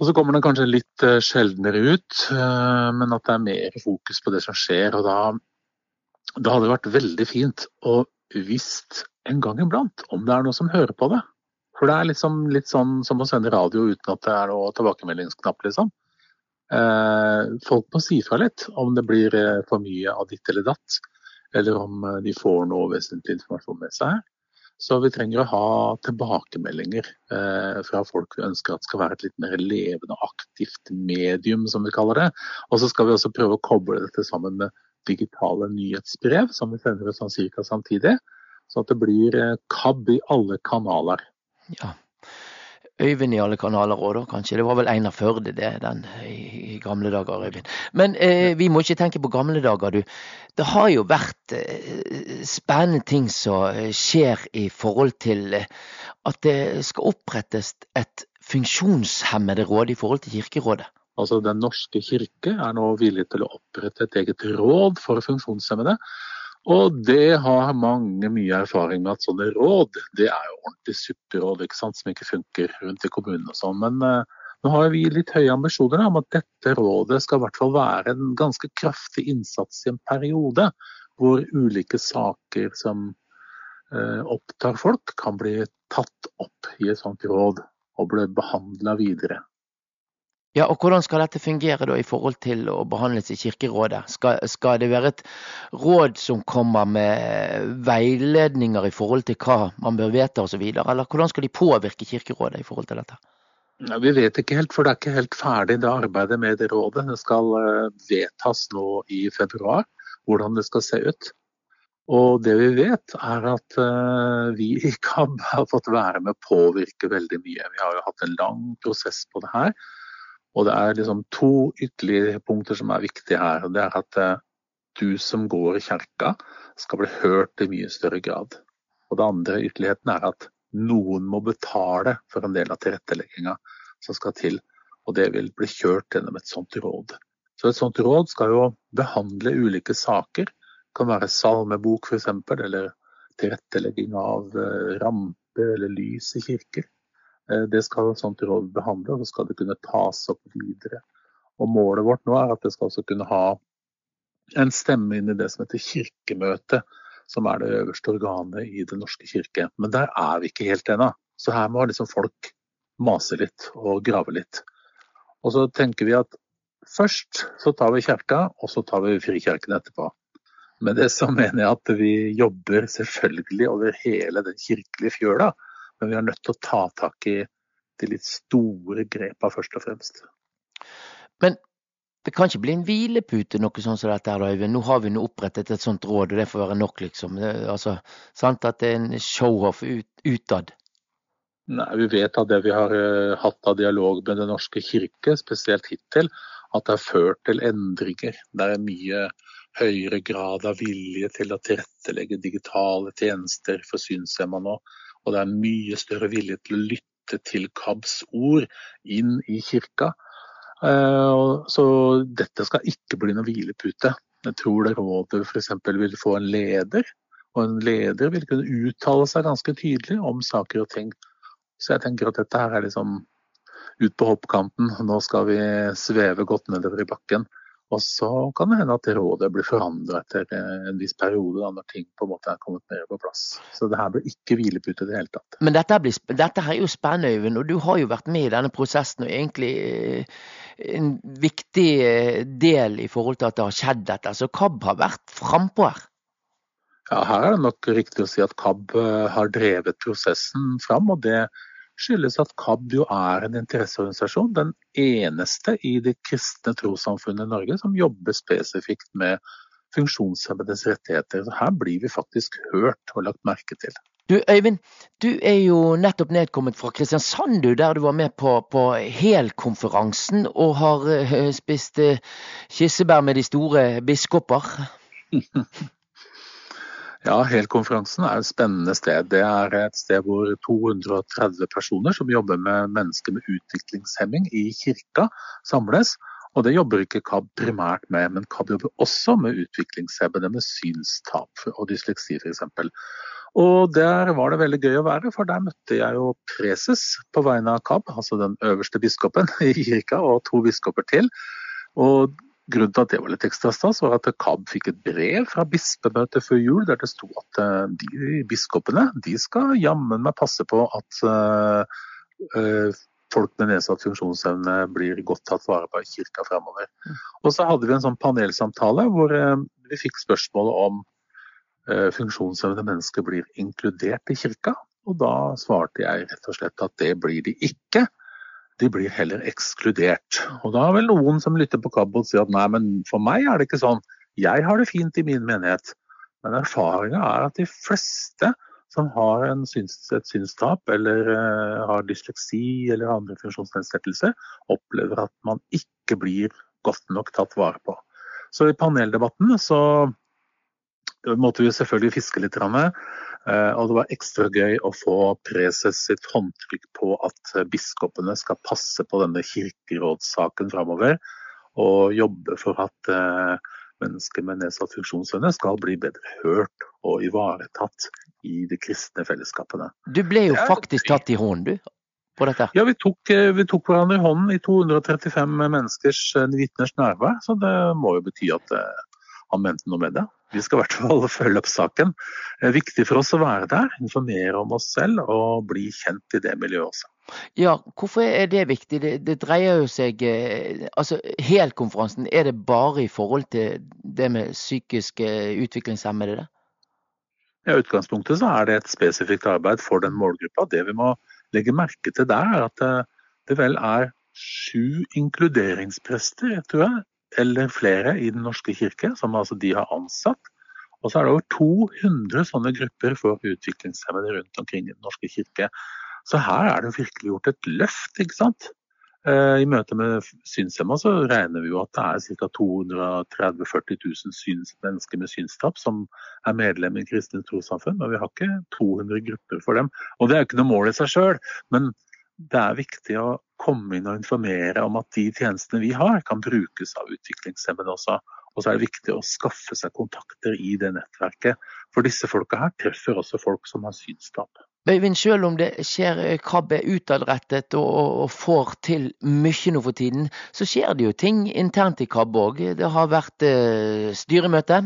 Og Så kommer den kanskje litt eh, sjeldnere ut, eh, men at det er mer fokus på det som skjer. og Da, da hadde det vært veldig fint å visst en gang iblant om det er noe som hører på det. For det er liksom, litt sånn som å sende radio uten at det er noe tilbakemeldingsknapp, liksom. Eh, folk må si fra litt om det blir eh, for mye av ditt eller datt, eller om eh, de får noe vesentlig informasjon med seg. Så vi trenger å ha tilbakemeldinger fra folk vi ønsker at skal være et litt mer levende aktivt medium, som vi kaller det. Og så skal vi også prøve å koble dette sammen med digitale nyhetsbrev, som vi sender ut sånn cirka samtidig. Så at det blir kabb i alle kanaler. Ja, Øyvind i alle kanaler òg, da, kanskje. Det var vel Einar Førde, det, den i, i gamle dager, Øyvind. Men eh, vi må ikke tenke på gamle dager, du. Det har jo vært eh, spennende ting som eh, skjer i forhold til eh, at det skal opprettes et funksjonshemmede råd i forhold til Kirkerådet. Altså Den norske kirke er nå villig til å opprette et eget råd for funksjonshemmede. Og det har mange mye erfaring med at sånne råd, det er jo ordentlig supperåd ikke sant, som ikke funker rundt i kommunen og sånn. Men uh, nå har vi litt høye ambisjoner om at dette rådet skal i hvert fall være en ganske kraftig innsats i en periode, hvor ulike saker som uh, opptar folk, kan bli tatt opp i et sånt råd og bli behandla videre. Ja, og Hvordan skal dette fungere da i forhold til å behandles i Kirkerådet? Skal, skal, det være et råd som kommer med veiledninger i forhold til hva man bør vedta osv., eller hvordan skal de påvirke Kirkerådet i forhold til dette? Ja, vi vet ikke helt, for det er ikke helt ferdig det arbeidet med det rådet. Det skal eh, vedtas nå i februar hvordan det skal se ut. Og det vi vet er at uh, vi i KAB har fått være med å påvirke veldig mye. Vi har jo hatt en lang prosess på det her. Og det er liksom to ytterligere punkter som er viktige her. og det er at eh, du som går i kjerka skal bli hørt i mye større grad. Og det andre ytterligheten er at noen må betale for en del av tilrettelegginga som skal til. Og det vil bli kjørt gjennom et sånt råd. Så et sånt råd skal jo behandle ulike saker. Det kan være salmebok f.eks., eller tilrettelegging av eh, ramper eller lys i kirker. Eh, det skal et sånt råd behandle, og så skal det kunne tas opp videre. Og Målet vårt nå er at det skal også kunne ha en stemme inn i det som heter kirkemøte, som er det øverste organet i Den norske kirke. Men der er vi ikke helt ennå. Så her må liksom folk mase litt og grave litt. Og så tenker vi at først så tar vi kirka, og så tar vi Frikirken etterpå. Med det så mener jeg at vi jobber selvfølgelig over hele den kirkelige fjøla, men vi er nødt til å ta tak i de litt store grepa først og fremst. Men det kan ikke bli en hvilepute, noe sånt som dette, her, Øyvind. Nå har vi nå opprettet et sånt råd, og det får være nok, liksom. Det, altså, sant at det er en show-off ut, utad. Nei, Vi vet av det vi har uh, hatt av dialog med Den norske kirke, spesielt hittil, at det har ført til endringer. Det er mye høyere grad av vilje til å tilrettelegge digitale tjenester for synshemma nå. Og det er mye større vilje til å lytte til KABs ord inn i kirka. Eh, så dette skal ikke bli noen hvilepute. Jeg tror det rådet f.eks. vil få en leder, og en leder vil kunne uttale seg ganske tydelig om saker og ting. Så jeg tenker at dette her er liksom ut på hoppkanten. Nå skal vi sveve godt nedover i bakken. Og så kan det hende at rådet blir forandra etter en viss periode, da, når ting på en måte er kommet mer på plass. Så det her blir ikke hvilepute i det hele tatt. Men dette, blir, dette er jo spennende, Øyvind. Og du har jo vært med i denne prosessen. og egentlig eh, en viktig eh, del i forhold til at det har skjedd dette. Så KAB har vært frampå her. Ja, her er det nok riktig å si at KAB eh, har drevet prosessen fram. og det skyldes at KAB jo er en interesseorganisasjon, den eneste i det kristne trossamfunnet i Norge som jobber spesifikt med funksjonshemmedes rettigheter. Så her blir vi faktisk hørt og lagt merke til. Du Øyvind, du er jo nettopp nedkommet fra Kristiansand, du, der du var med på, på HEL-konferansen og har uh, spist uh, kirsebær med de store biskoper. Ja, Helkonferansen er et spennende sted. Det er et sted hvor 230 personer som jobber med mennesker med utviklingshemming i kirka, samles. Og det jobber ikke KAB primært med, men KAB jobber også med utviklingshemmede med synstap og dysleksi f.eks. Og der var det veldig gøy å være, for der møtte jeg jo preses på vegne av KAB, altså den øverste biskopen i kirka, og to biskoper til. Og Grunnen til at det var litt ekstra stas, var at KAB fikk et brev fra bispemøtet før jul der det sto at eh, de biskopene de skal jammen meg passe på at uh, folk med nedsatt funksjonsevne blir godt tatt vare på i kirka fremover. Mm. Og så hadde vi en sånn panelsamtale hvor uh, vi fikk spørsmålet om uh, funksjonshemmede mennesker blir inkludert i kirka. Og da svarte jeg rett og slett at det blir de ikke de blir heller ekskludert. Og da er vel noen som lytter på KAB og sier at nei, men for meg er det ikke sånn. Jeg har det fint i min menighet. Men erfaringa er at de fleste som har syns, et synstap eller uh, har dysleksi eller andre funksjonsnedsettelser, opplever at man ikke blir godt nok tatt vare på. Så i paneldebatten så måtte vi selvfølgelig fiske litt. Eh, og det var ekstra gøy å få preses sitt håndtrykk på at biskopene skal passe på denne kirkerådssaken framover. Og jobbe for at eh, mennesker med nedsatt funksjonsevne skal bli bedre hørt og ivaretatt i de kristne fellesskapene. Du ble jo faktisk tatt i hånden, du? På dette. Ja, vi tok, eh, vi tok hverandre i hånden i 235 menneskers vitners nærvær. Så det må jo bety at han mente noe med det. Vi skal i hvert fall følge opp saken. Det er viktig for oss å være der, informere om oss selv og bli kjent i det miljøet også. Ja, hvorfor er det viktig? Det, det dreier jo seg eh, altså Helkonferansen, er det bare i forhold til det med psykisk utviklingshemmede? Det? Ja, I utgangspunktet så er det et spesifikt arbeid for den målgruppa. Det vi må legge merke til der, er at eh, det vel er sju inkluderingsprester, tror jeg, eller flere i Den norske kirke, som altså de har ansatt. Og så er det over 200 sånne grupper for utviklingshemmede rundt omkring i Den norske kirke. Så her er det virkelig gjort et løft, ikke sant. Eh, I møte med synshemma så regner vi jo at det er ca. 230 000-40 000 syns, mennesker med synstap som er medlem i kristne trossamfunn, men vi har ikke 200 grupper for dem. Og Det er jo ikke noe mål i seg sjøl, men det er viktig å komme inn og informere om at de tjenestene vi har, kan brukes av utviklingshemmede også. Og så er det viktig å skaffe seg kontakter i det nettverket. For disse folka her treffer også folk som har synstap. Øyvind, selv om det skjer KAB er utadrettet og, og, får til mye nå for tiden, så skjer det jo ting internt i KAB òg. Det har vært eh, styremøte?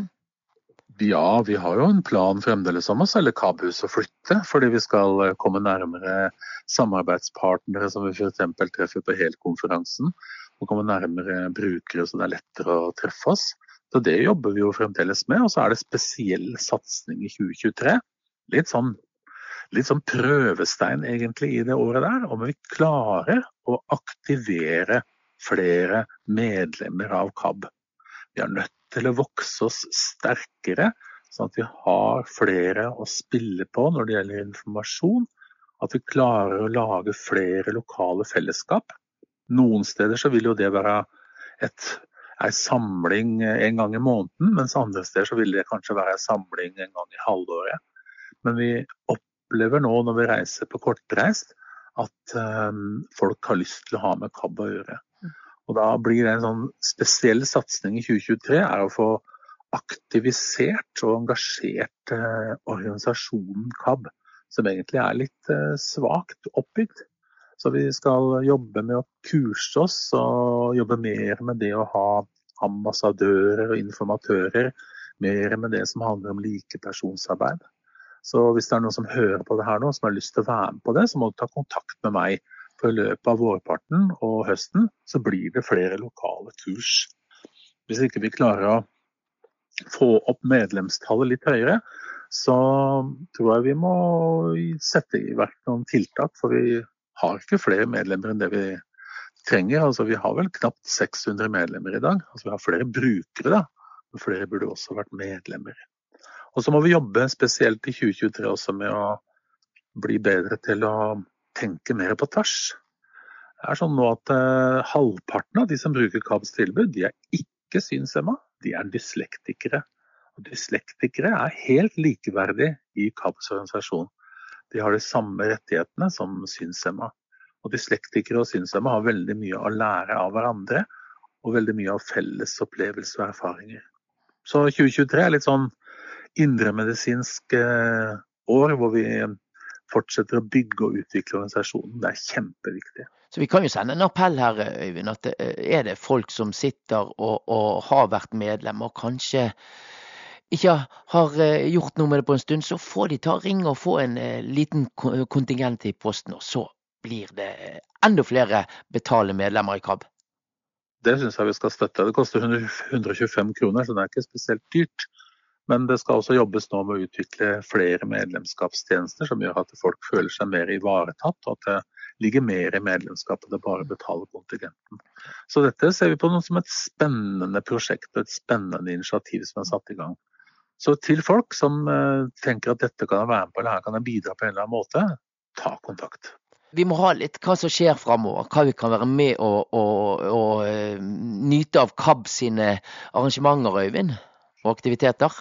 Ja, vi har jo en plan fremdeles om å selge KAB-hus og flytte. Fordi vi skal eh, komme nærmere samarbeidspartnere som vi f.eks. treffer på helkonferansen. Og komme nærmere brukere så det er lettere å treffe oss. Så Det jobber vi jo fremdeles med. Og så er det spesiell satsing i 2023. Litt sånn litt sånn prøvestein egentlig i det året der. Om vi klarer å aktivere flere medlemmer av KAB. Vi er nødt til å vokse oss sterkere, sånn at vi har flere å spille på når det gjelder informasjon. At vi klarer å lage flere lokale fellesskap. Noen steder så vil jo det være et, en samling en gang i måneden, mens andre steder så vil det kanskje være en samling en gang i halvåret. Men vi opplever nå når vi reiser på kortreist, at um, folk har lyst til å ha med KAB å gjøre. Og Da blir det en sånn spesiell satsing i 2023 er å få aktivisert og engasjert eh, organisasjonen KAB, som egentlig er litt eh, svakt oppbygd. Så vi skal jobbe med å kurse oss og jobbe mer med det å ha ambassadører og informatører. Mer med det som handler om likepersonsarbeid. Så hvis det er noen som hører på det her nå, som har lyst til å være med på det, så må du ta kontakt med meg. For løpet av vårparten og høsten så blir det flere lokale kurs. Hvis ikke vi klarer å få opp medlemstallet litt høyere, så tror jeg vi må sette i verk noen tiltak. For vi har ikke flere medlemmer enn det vi trenger. Altså, vi har vel knapt 600 medlemmer i dag. Altså, vi har flere brukere, da. Men flere burde også vært medlemmer. Og så må vi jobbe spesielt i 2023 også med å bli bedre til å tenke mer på tvers. Det er sånn nå at eh, Halvparten av de som bruker KABs tilbud, de er ikke synshemma, de er dyslektikere. Og dyslektikere er helt likeverdige i KABs organisasjon. De har de samme rettighetene som synshemma. Og dyslektikere og synshemma har veldig mye å lære av hverandre, og veldig mye av felles opplevelser og erfaringer. Så 2023 er litt sånn indremedisinsk eh, år hvor vi fortsetter å bygge og utvikle organisasjonen. Det er kjempeviktig. Så Vi kan jo sende en appell her, Øyvind. at eh, Er det folk som sitter og, og har vært medlem og kanskje ikke har eh, gjort noe med det på en stund, så får de ta ring og få en liten kontingent i posten. Og så blir det enda flere betalende medlemmer i KAB. Det syns jeg vi skal støtte. Det koster 125 kroner, så det er ikke spesielt dyrt. Men det skal også jobbes nå med å utvikle flere medlemskapstjenester som gjør at folk føler seg mer ivaretatt, og at det ligger mer i medlemskapet enn bare å betale kontingenten. Så dette ser vi på noe som et spennende prosjekt og et spennende initiativ som er satt i gang. Så til folk som uh, tenker at dette kan jeg være med på, eller her kan jeg bidra på en eller annen måte, ta kontakt. Vi må ha litt hva som skjer framover, hva vi kan være med og, og, og nyte av KAB sine arrangementer, Øyvind, og aktiviteter.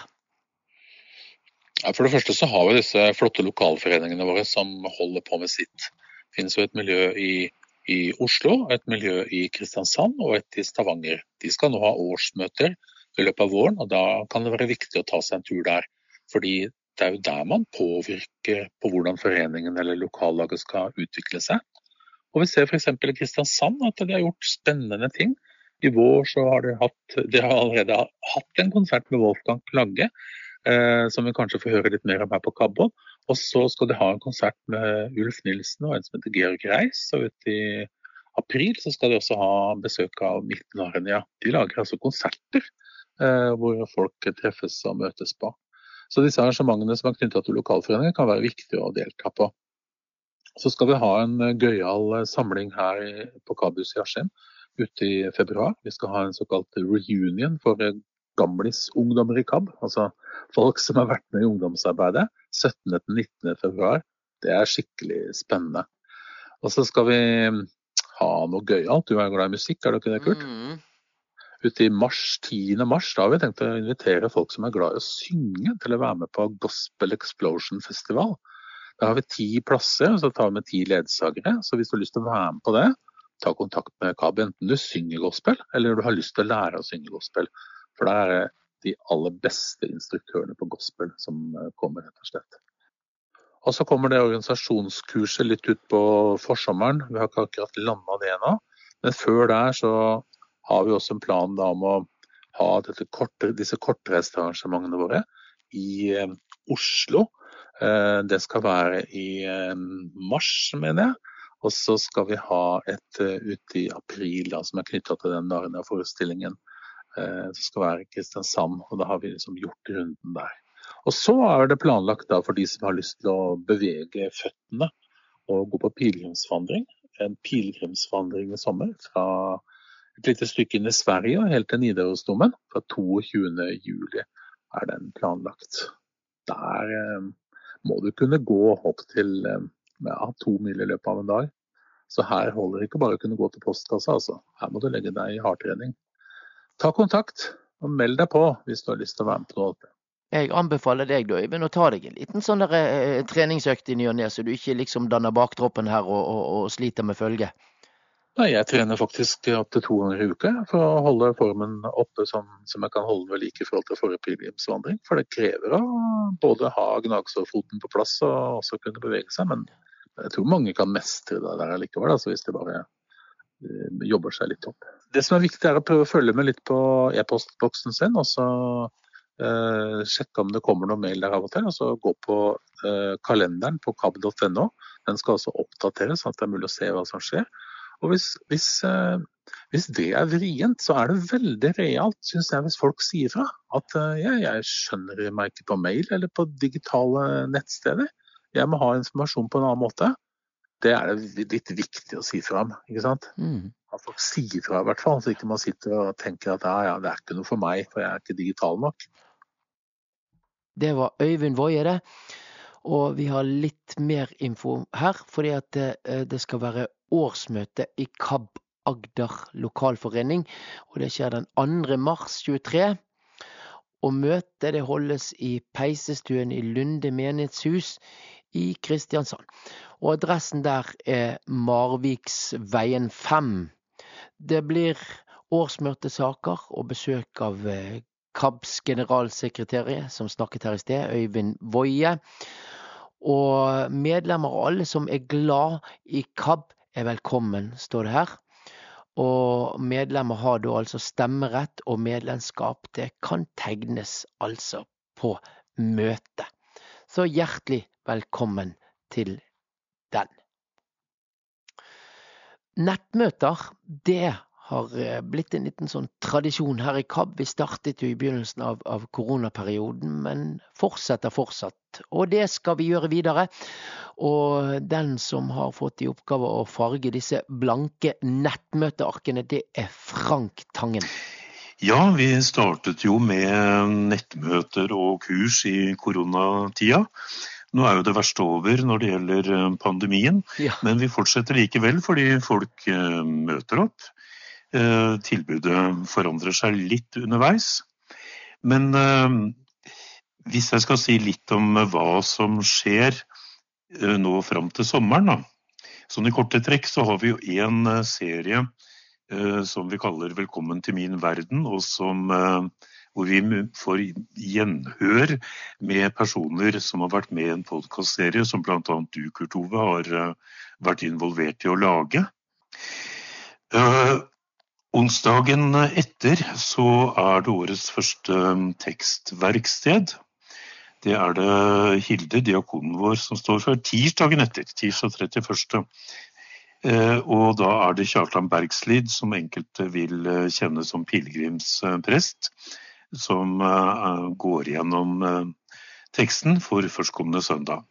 For det første så har vi disse flotte lokalforeningene våre som holder på med sitt. Det finnes jo et miljø i, i Oslo, et miljø i Kristiansand og et i Stavanger. De skal nå ha årsmøter i løpet av våren, og da kan det være viktig å ta seg en tur der. Fordi det er jo der man påvirker på hvordan foreningen eller lokallaget skal utvikle seg. Og Vi ser f.eks. i Kristiansand at de har gjort spennende ting. I vår så har de, hatt, de har allerede hatt en konsert med Wolfgang Klagge som vi kanskje får høre litt mer om her på Kabbo. Og så skal de ha en konsert med Ulf Nilsen og en som heter Georg Reis. Og ute i april så skal de også ha besøk av Milton Arenia. De lager altså konserter eh, hvor folk treffes og møtes på. Så disse arrangementene som er knytta til lokalforeninger kan være viktige å delta på. Så skal vi ha en gøyal samling her på Kabus i Askim ute i februar. Vi skal ha en såkalt reunion for gamlis-ungdommer i KAB. Altså folk som har vært med i ungdomsarbeidet 17.-19. februar. Det er skikkelig spennende. Og så skal vi ha noe gøyalt. Du er glad i musikk, er du ikke det, Kurt? Mm. I mars, 10. mars da har vi tenkt å invitere folk som er glad i å synge, til å være med på Gospel Explosion Festival. Da har vi ti plasser, og så tar vi med ti ledsagere. Så hvis du har lyst til å være med på det, ta kontakt med KAB. Enten du synger gospel, eller du har lyst til å lære å synge gospel. For det er de aller beste instruktørene på gospel som eh, kommer, rett og slett. Og så kommer det organisasjonskurset litt ut på forsommeren. Vi har ikke akkurat landa det ennå. Men før der så har vi også en plan om å ha korte, disse kortreisearrangementene våre i eh, Oslo. Eh, det skal være i mars, mener jeg. Og så skal vi ha et ute i april da, som er knytta til den Narnia-forestillingen. Uh, det skal være i Kristiansand, og da har vi liksom gjort runden der. Og så er det planlagt for de som har lyst til å bevege føttene og gå på pilegrimsvandring. En pilegrimsvandring i sommer fra et lite stykke inn i Sverige og helt til Nidarosdomen. Fra 22.07 er den planlagt. Der eh, må du kunne gå opp til eh, ja, to mil i løpet av en dag. Så her holder det ikke bare å kunne gå til postkassa, altså. Her må du legge deg i hardtrening. Ta kontakt og meld deg på hvis du har lyst til å være med på noe. Jeg anbefaler deg da, Øyvind, å ta deg en liten sånn der, eh, treningsøkt i ny og ne, så du ikke liksom danner baktroppen her og, og, og sliter med følge. Nei, Jeg trener faktisk opptil to ganger i uka for å holde formen oppe som, som jeg kan holde den ved like i forhold til forrige pilegrimsvandring. For det krever å både ha gnagsårfoten på plass og også kunne bevege seg. Men jeg tror mange kan mestre det der likevel, altså hvis de bare jobber seg litt opp. Det som er viktig, er å prøve å følge med litt på e-postboksen sin. og så eh, sjekke om det kommer noe mail der av og til. og så Gå på eh, kalenderen på kab.no. Den skal også oppdateres, sånn at det er mulig å se hva som skjer. Og hvis, hvis, eh, hvis, det er vrient, så er det veldig realt, syns jeg, hvis folk sier fra. At eh, ja, jeg skjønner meg ikke på mail eller på digitale nettsteder. Jeg må ha informasjon på en annen måte. Det er det litt viktig å si fra om. ikke sant? Mm. At folk sier fra, i hvert fall. Så ikke man sitter og tenker at ja, ja, det er ikke noe for meg, for jeg er ikke digital nok. Det var Øyvind Woie, det. Og vi har litt mer info her, fordi at det, eh, det skal være årsmøte i KAB Agder lokalforening. og Det skjer den 2. mars 23. Og møtet det holdes i peisestuen i Lunde menighetshus i Kristiansand. Og adressen der er Marviksveien 5. Det blir årsmøte, saker og besøk av eh, KABs generalsekretær, som snakket her i sted, Øyvind Woie. Og medlemmer og alle som er glad i KAB, er velkommen, står det her. Og medlemmer har da altså stemmerett, og medlemskap det kan tegnes altså på møte. Så hjertelig velkommen til den. Nettmøter, det har eh, blitt en liten sånn tradisjon her i KAB. Vi startet jo i begynnelsen av, av, koronaperioden, men fortsetter fortsatt. Og det skal vi gjøre videre. Og den som har fått i oppgave å farge disse blanke nettmøtearkene, det er Frank Tangen. Ja, vi startet jo med nettmøter og kurs i koronatida. Nå er jo det verste over når det gjelder eh, pandemien, ja. men vi fortsetter likevel fordi folk eh, møter opp. Eh, tilbudet forandrer seg litt underveis. Men hvis jeg skal si litt om hva som skjer nå fram til sommeren, da. Sånn i korte trekk så har vi jo én serie som vi kaller 'Velkommen til min verden', og som, hvor vi får gjenhør med personer som har vært med i en podkastserie som bl.a. du, Kurt Ove, har vært involvert i å lage. Onsdagen etter så er det årets første tekstverksted. Det er det Hilde, diakonen vår, som står for. Tirsdagen etter, tirsdag 31. Eh, og da er det Kjartan Bergslid, som enkelte vil eh, kjenne som pilegrimsprest, som eh, går gjennom teksten for førstkommende søndag.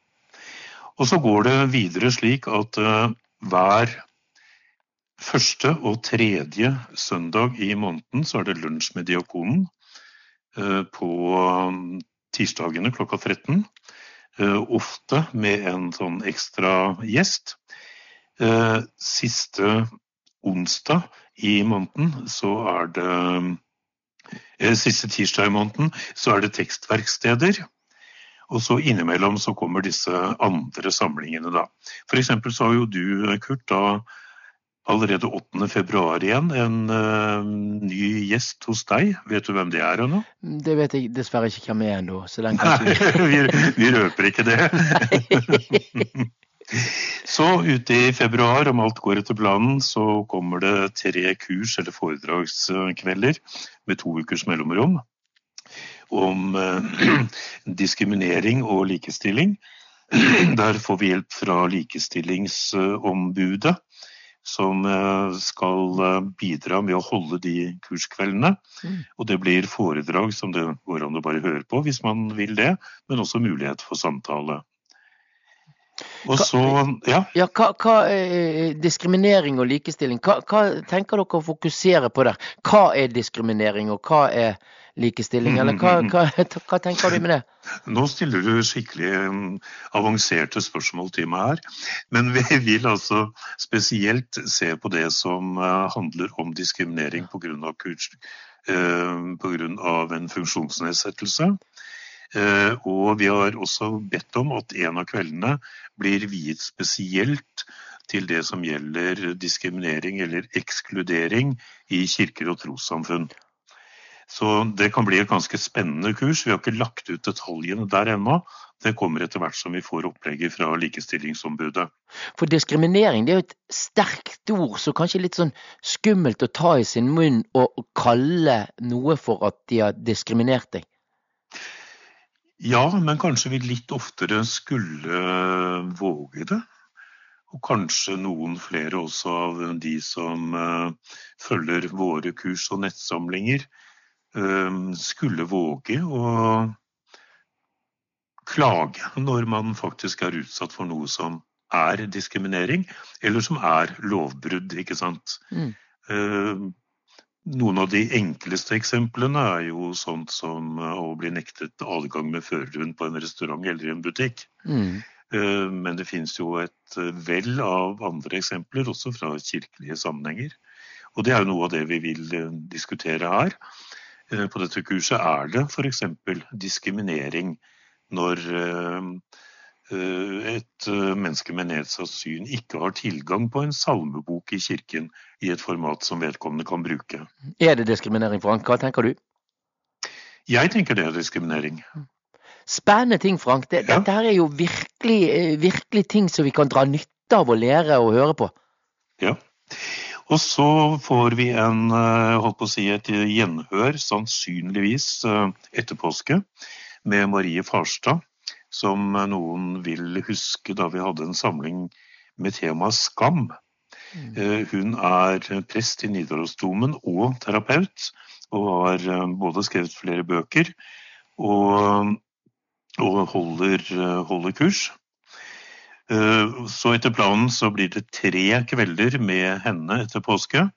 Og så går det videre slik at hver Første og tredje søndag i måneden så er det lunsj med diakonen på tirsdagene klokka 13. Eh, ofte med en sånn ekstra gjest. Eh, siste onsdag i måneden så er det eh, Siste tirsdag i måneden så er det tekstverksteder. Og så innimellom så kommer disse andre samlingene, da. F.eks. så har jo du, Kurt, da allerede 8. februar igjen en uh, ny gjest hos deg. Vet du hvem det er ennå? Det vet jeg dessverre ikke hvem er ennå. Nei, vi, vi røper ikke det. så ute i februar, om alt går etter planen, så kommer det tre kurs eller foredragskvelder med to ukers mellomrom om uh, diskriminering og likestilling. Der får vi hjelp fra Likestillingsombudet som eh, skal eh, bidra med å holde de kurskveldene. Mm. Og det blir foredrag som det går an å bare høre på hvis man vil det, men også mulighet for samtale. Og så, ja. ja hva, hva, eh, diskriminering og likestilling, hva, hva, tenker dere å fokusere på der? Hva er diskriminering, og hva er likestilling, eller hva, hva, hva, tenker du med det? Nå stiller du skikkelig avanserte spørsmål til meg her. Men vi vil altså spesielt se på det som uh, handler om diskriminering pga. En funksjonsnedsettelse. Uh, og vi har også bedt om at en av kveldene blir viet spesielt til det som gjelder diskriminering eller ekskludering i kirker og trossamfunn. Så det kan bli et ganske spennende kurs. Vi har ikke lagt ut detaljene der ennå. Det kommer etter hvert som vi får opplegget fra Likestillingsombudet. For diskriminering det er jo et sterkt ord, så kanskje litt sånn skummelt å ta i sin munn og kalle noe for at de har diskriminert deg? Ja, men kanskje vi litt oftere skulle våge det. Og kanskje noen flere også av de som uh, følger våre kurs og nettsamlinger, Ehm, skulle våge å klage når man faktisk er utsatt for noe som er diskriminering, eller som er lovbrudd. ikke sant? Mm. Noen av de enkleste eksemplene er jo sånt som å bli nektet adgang med førerhund på en restaurant eller i en butikk. Mm. Ehm, men det finnes jo et vell av andre eksempler, også fra kirkelige sammenhenger. Og det er jo noe av det vi vil eh, diskutere her. Eh, på dette kurset er det f.eks. diskriminering når eh, eh, et menneske med nedsatt syn ikke har tilgang på en salmebok i kirken i et format som vedkommende kan bruke. Er det diskriminering, Frank? Hva tenker du? Jeg tenker det er diskriminering. Spennende ting, Frank. Dette ja. Her er jo virkelig, virkelig ting som vi kan dra nytte av å lære og høre på. Ja. Og så får vi en, eh, holdt på å si, et gjenhør, sannsynligvis eh, etter påske, med Marie Farstad, som noen vil huske da vi hadde en samling med temaet skam. Mm. Eh, hun er prest i Nidarosdomen og terapeut, og har både skrevet flere bøker og, og holder, holder kurs. Eh, så etter planen så blir det tre kvelder med henne etter påske.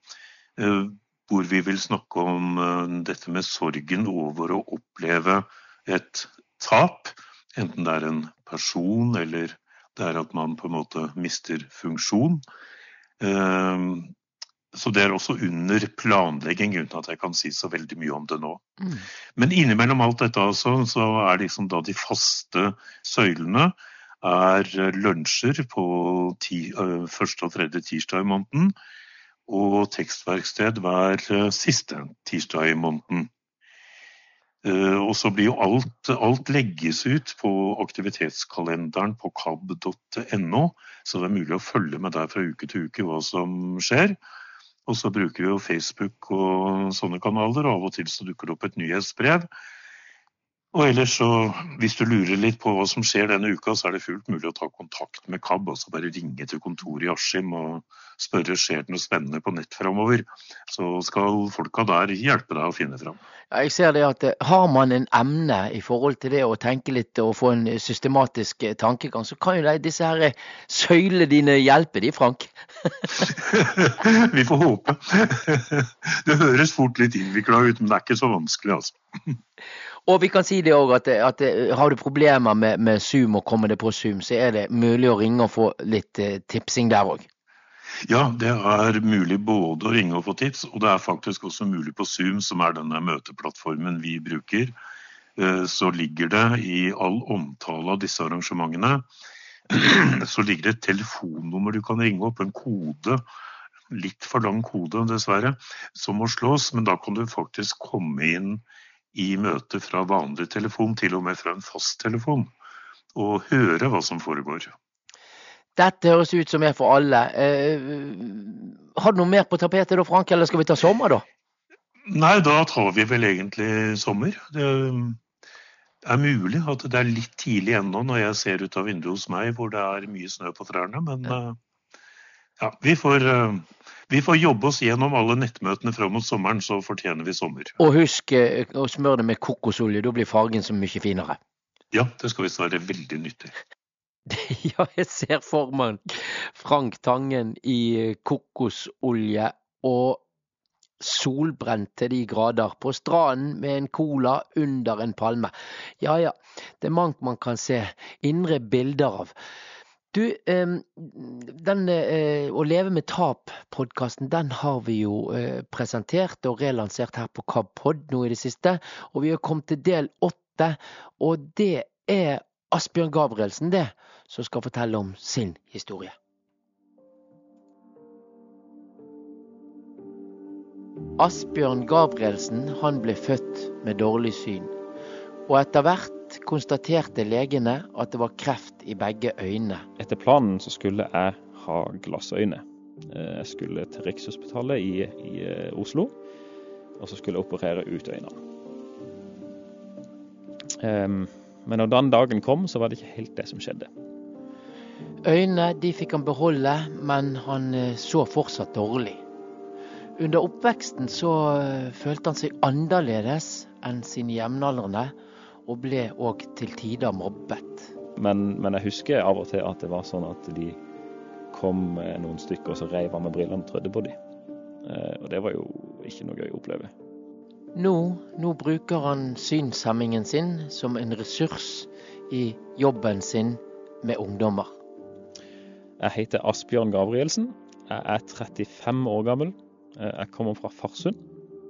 Eh, hvor vi vil snakke om eh, dette med sorgen over å oppleve et tap. Enten det er en person eller det er at man på en måte mister funksjon. Så det er også under planlegging, uten at jeg kan si så veldig mye om det nå. Mm. Men innimellom alt dette altså, så er liksom da de faste søylene er lunsjer på ti, eh, første og tredje tirsdag i måneden. Og tekstverksted hver eh, siste tirsdag i måneden. Eh, og så blir jo alt, alt legges ut på aktivitetskalenderen på kab.no, så det er mulig å følge med der fra uke til uke hva som skjer. Og så bruker vi jo Facebook og sånne kanaler, og av og til så dukker det opp et nyhetsbrev og ellers så, hvis du lurer litt på hva som skjer denne uka, så er det fullt mulig å ta kontakt med KAB. Altså bare ringe til kontoret i Askim og spørre skjer det noe spennende på nett framover. Så skal folka der hjelpe deg å finne fram. Ja, jeg ser det at eh, Har man en emne i forhold til det å tenke litt og få en systematisk eh, tankegang, så kan jo disse her eh, søylene dine hjelpe de, Frank? Vi får håpe. Det høres fort litt innvikla ut, men det er ikke så vanskelig, altså. Og vi kan si det òg at, at, har du problemer med, med, Zoom og kommer det på Zoom, så er det mulig å ringe og få litt uh, tipsing der òg. Ja, det er mulig både å ringe og få tips, og det er faktisk også mulig på Zoom, som er denne møteplattformen vi bruker. Eh, så ligger det i all omtale av disse arrangementene så ligger det et telefonnummer du kan ringe opp, en kode. Litt for lang kode, dessverre, som må slås. Men da kan du faktisk komme inn i møte fra vanlig telefon, til og med fra en fasttelefon, og høre hva som foregår. Dette høres ut som er for alle. Eh, har du noe mer på tapetet da, Frank, eller skal vi ta sommer, da? Nei, da tar vi vel egentlig sommer. Det er mulig at det er litt tidlig ennå når jeg ser ut av vinduet hos meg hvor det er mye snø på trærne, men ja, eh, vi, får, uh, vi får jobbe oss gjennom alle nettmøtene fram mot sommeren, så fortjener vi sommer. Og husk uh, å smøre det med kokosolje, da blir fargen så mye finere. Ja, det skal visst være veldig nyttig. ja, jeg ser for meg Frank Tangen i kokosolje og solbrent til de grader, på stranden med en cola under en palme. Ja ja, det er mangt man kan se indre bilder av. Du, den eh, Å leve med tap-podkasten, den har vi jo eh, presentert og relansert her på KABpod nå i det siste. Og vi har kommet til del åtte, og det er Asbjørn Gabrielsen, det, som skal fortelle om sin historie. Asbjørn Gabrielsen han ble født med dårlig syn, og etter hvert konstaterte legene at det var kreft i begge øynene. Etter planen så skulle jeg ha glassøyne. Eh, jeg skulle til Rikshospitalet i, i eh, Oslo, og så skulle jeg operere ut øynene. Men når den dagen kom, så var det ikke helt det som skjedde. Øynene de fikk han beholde, men han eh, så fortsatt dårlig. Under oppveksten så følte han seg annerledes enn sine jevnaldrende, og ble òg til tider mobbet. Men, men, jeg husker av og til at det var sånn at de kom noen stykker, og så reiv av med brillene og trødde på dem. Eh, og det var jo ikke noe gøy å oppleve. Nå, nå bruker han synshemmingen sin som en ressurs i jobben sin med ungdommer. Jeg heter Asbjørn Gabrielsen. Jeg er 35 år gammel. Eh, jeg kommer fra Farsund,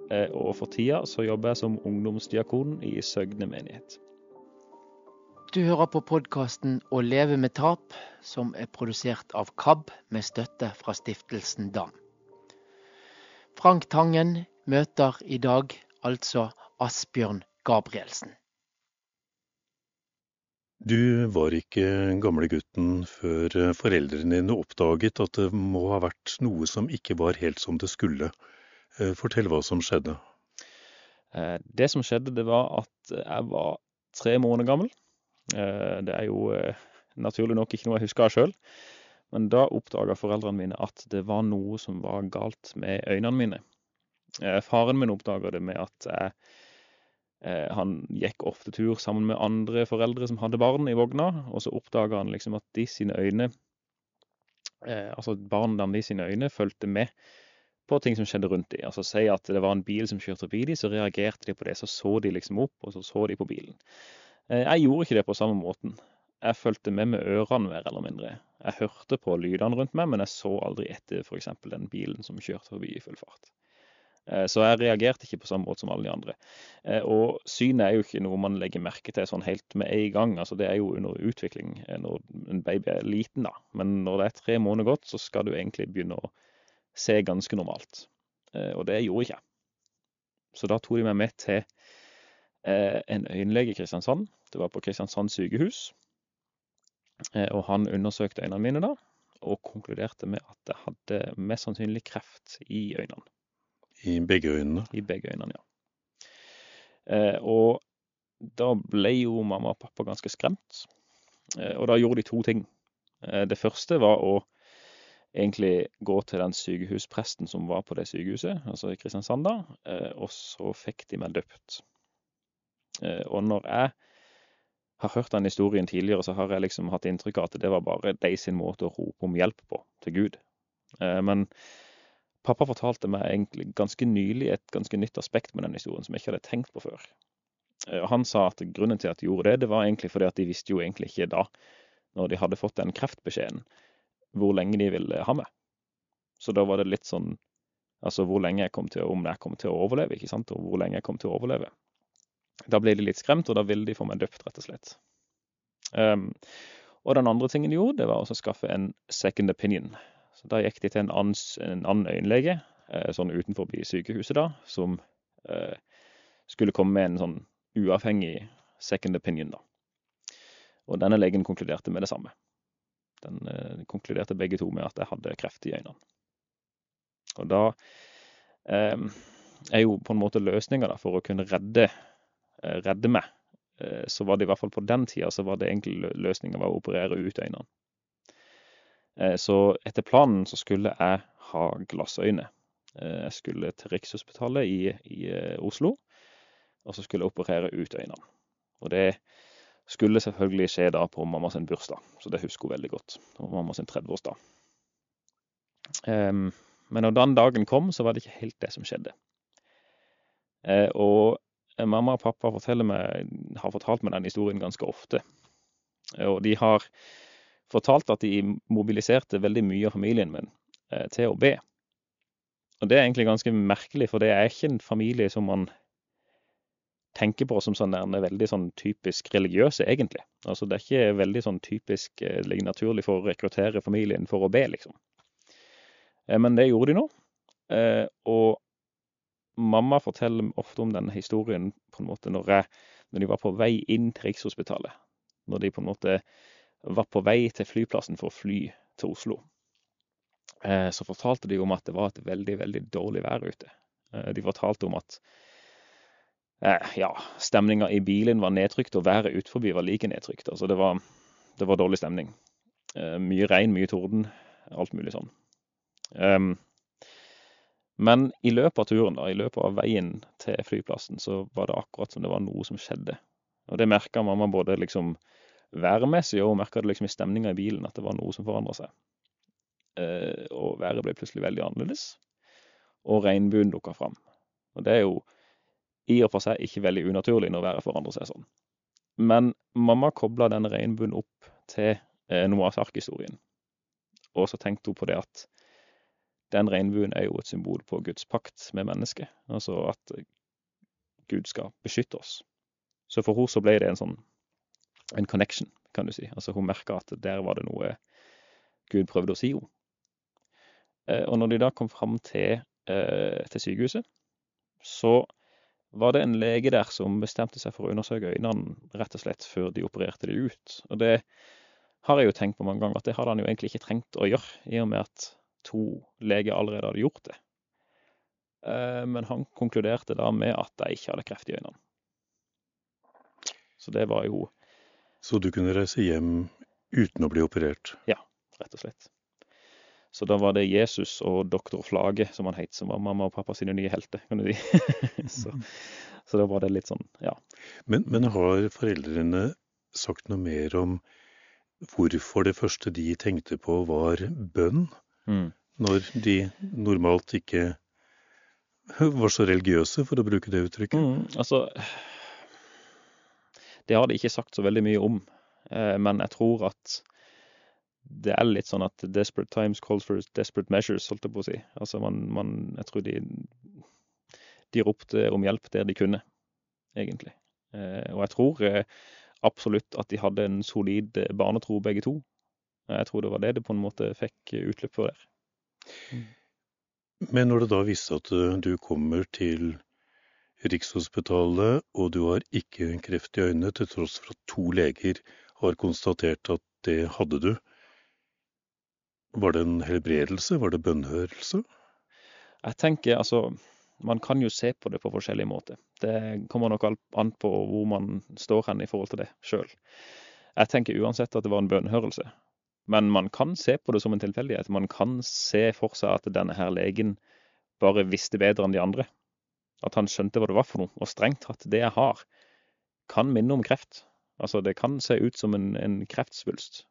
og for tida så jobber jeg som ungdomsdiakon i Søgne menighet. Du hører på podkasten 'Å leve med tap', som er produsert av KAB med støtte fra stiftelsen DAM. Frank Tangen møter i dag altså Asbjørn Gabrielsen. Du var ikke gamle gutten før eh, foreldrene dine oppdaget at det må ha vært noe som ikke var helt som det skulle. Eh, fortell hva som skjedde. Eh, det som skjedde, det var at jeg var tre måneder gammel. Det er jo naturlig nok ikke noe jeg husker sjøl. Men da oppdaga foreldrene mine at det var noe som var galt med øynene mine. Faren min oppdaga det med at jeg Eh, han gikk ofte tur sammen med andre foreldre som hadde barn i vogna, og så oppdaga han liksom at de sine øyne eh, Altså barna de sine øyne fulgte med på ting som skjedde rundt dem. Altså Si at det var en bil som kjørte forbi dem, så reagerte de på det. Så så de liksom opp, og så så de på bilen. Eh, jeg gjorde ikke det på samme måten. Jeg fulgte med med ørene, mer eller mindre. Jeg hørte på lydene rundt meg, men jeg så aldri etter f.eks. den bilen som kjørte forbi i full fart. Eh, så jeg reagerte ikke på samme måte som alle de andre. Eh, og synet er jo ikke noe man legger merke til sånn helt med en gang. altså Det er jo under utvikling når en baby er liten, da. Men når det er tre måneder gått, så skal du egentlig begynne å se ganske normalt. Og det gjorde jeg ikke. Så da tok de meg med til en øyenlege i Kristiansand. Det var på Kristiansand sykehus. Og han undersøkte øynene mine da, og konkluderte med at jeg hadde mest sannsynlig kreft i øynene. I begge øynene? I begge øynene, ja. Eh, og da ble jo mamma og pappa ganske skremt. Eh, og da gjorde de to ting. Eh, det første var å egentlig gå til den sykehuspresten som var på det sykehuset, altså i Kristiansand da, eh, og så fikk de meg døpt. Eh, og når jeg har hørt den historien tidligere, så har jeg liksom hatt inntrykk av at det var bare de sin måte å rope om hjelp på til Gud. Eh, men Pappa fortalte meg egentlig ganske nylig et ganske nytt aspekt med den historien som jeg ikke hadde tenkt på før. Han sa at grunnen til at de gjorde det, det var egentlig fordi at de visste jo egentlig ikke da, når de hadde fått den kreftbeskjeden, hvor lenge de ville ha meg. Så da var det litt sånn Altså hvor lenge jeg kom til å, om jeg kom til å overleve, ikke sant, og hvor lenge jeg kom til å overleve. Da ble de litt skremt, og da ville de få meg døpt, rett og slett. Um, og den andre tingen de gjorde, det var å skaffe en second opinion. Så Da gikk de til en annen, en annen øyenlege, eh, sånn utenfor sykehuset, da, som eh, skulle komme med en sånn uavhengig second opinion. da. Og denne legen konkluderte med det samme. Den eh, konkluderte begge to med at jeg hadde kreft i øynene. Og da eh, er jo på en måte løsninga for å kunne redde, eh, redde meg, eh, så var det i hvert fall på den tida så var det egentlig løsninga å operere ut øynene. Så etter planen så skulle jeg ha glassøyne. Jeg skulle til Rikshospitalet i, i Oslo, og så skulle jeg operere ut øynene. Og det skulle selvfølgelig skje da på mamma sin bursdag, så det husker hun veldig godt. Det var mamma sin 30-årsdag. Um, men når den dagen kom, så var det ikke helt det som skjedde. Eh, og mamma og pappa meg, har fortalt meg den historien ganske ofte. Og de har fortalt at de mobiliserte veldig mye av familien min eh, til å be. Og det er egentlig ganske merkelig, for det er ikke en familie som man tenker på som sånn der, veldig sånn typisk religiøse, egentlig. Altså Det er ikke veldig sånn typisk ligger naturlig for å rekruttere familien for å be, liksom. Eh, men det gjorde de nå. Eh, og mamma forteller ofte om denne historien på en måte når, jeg, når de var på vei inn til Rikshospitalet. Når de på en måte var på vei til flyplassen for å fly til Oslo. Eh, så fortalte de om at det var et veldig, veldig dårlig vær ute. De fortalte om at ja, stemninga i bilen var nedtrykt, og været utenfor var like nedtrykt. Altså det var, det var dårlig stemning. Mye regn, mye torden, alt mulig sånn. Um, men i løpet av turen, da, i løpet av veien til flyplassen, så var det akkurat som det var noe som skjedde. Og det merka mamma både liksom værmessig, og hun merka det liksom i stemninga i bilen, at det var noe som forandra seg. Uh, og været ble plutselig veldig annerledes, og regnbuen dukka fram. Og det er jo i og for seg ikke veldig unaturlig når været forandrer seg sånn. Men mamma kobla denne regnbuen opp til eh, Noahs ark-historien. Og så tenkte hun på det at den regnbuen er jo et symbol på Guds pakt med mennesket. Altså at Gud skal beskytte oss. Så for henne så ble det en sånn en connection, kan du si. Altså Hun merka at der var det noe Gud prøvde å si henne. Eh, og når de da kom fram til, eh, til sykehuset, så var det en lege der som bestemte seg for å undersøke øynene rett og slett før de opererte de ut. Og det har jeg jo tenkt på mange ganger, at det hadde han jo egentlig ikke trengt å gjøre, i og med at to leger allerede hadde gjort det. Eh, men han konkluderte da med at de ikke hadde kreft i øynene. Så det var jo Så du kunne reise hjem uten å bli operert? Ja, rett og slett. Så da var det Jesus og doktor Flage, som han het, som var mamma og pappa sine nye helter. kan du si. så, så, da var det litt sånn, ja. Men, men har foreldrene sagt noe mer om hvorfor det første de tenkte på var bønn? Mm. Når de normalt ikke var så religiøse, for å bruke det uttrykket. Mm, altså Det har de ikke sagt så veldig mye om, eh, men jeg tror at det er litt sånn at desperate times calls for desperate measures, holdt jeg på å si. Altså man, man Jeg tror de, de ropte om hjelp der de kunne, egentlig. Eh, og jeg tror eh, absolutt at de hadde en solid barnetro, begge to. Jeg tror det var det det på en måte fikk utløp for der. Mm. Men når det da viste at eh, du kommer til Rikshospitalet, og du har ikke kreft i øynene, til tross for at to leger har konstatert at det hadde du, var det en helbredelse? Var det bønnhørelse? Jeg tenker altså Man kan jo se på det på forskjellige måter. Det kommer nok an på hvor man står hen i forhold til det sjøl. Jeg tenker uansett at det var en bønnhørelse. Men man kan se på det som en tilfeldighet. Man kan se for seg at denne her legen bare visste bedre enn de andre. At han skjønte hva det var for noe. Og strengt tatt, det jeg har, kan minne om kreft. Altså, det kan se ut som en, en kreftsvulst.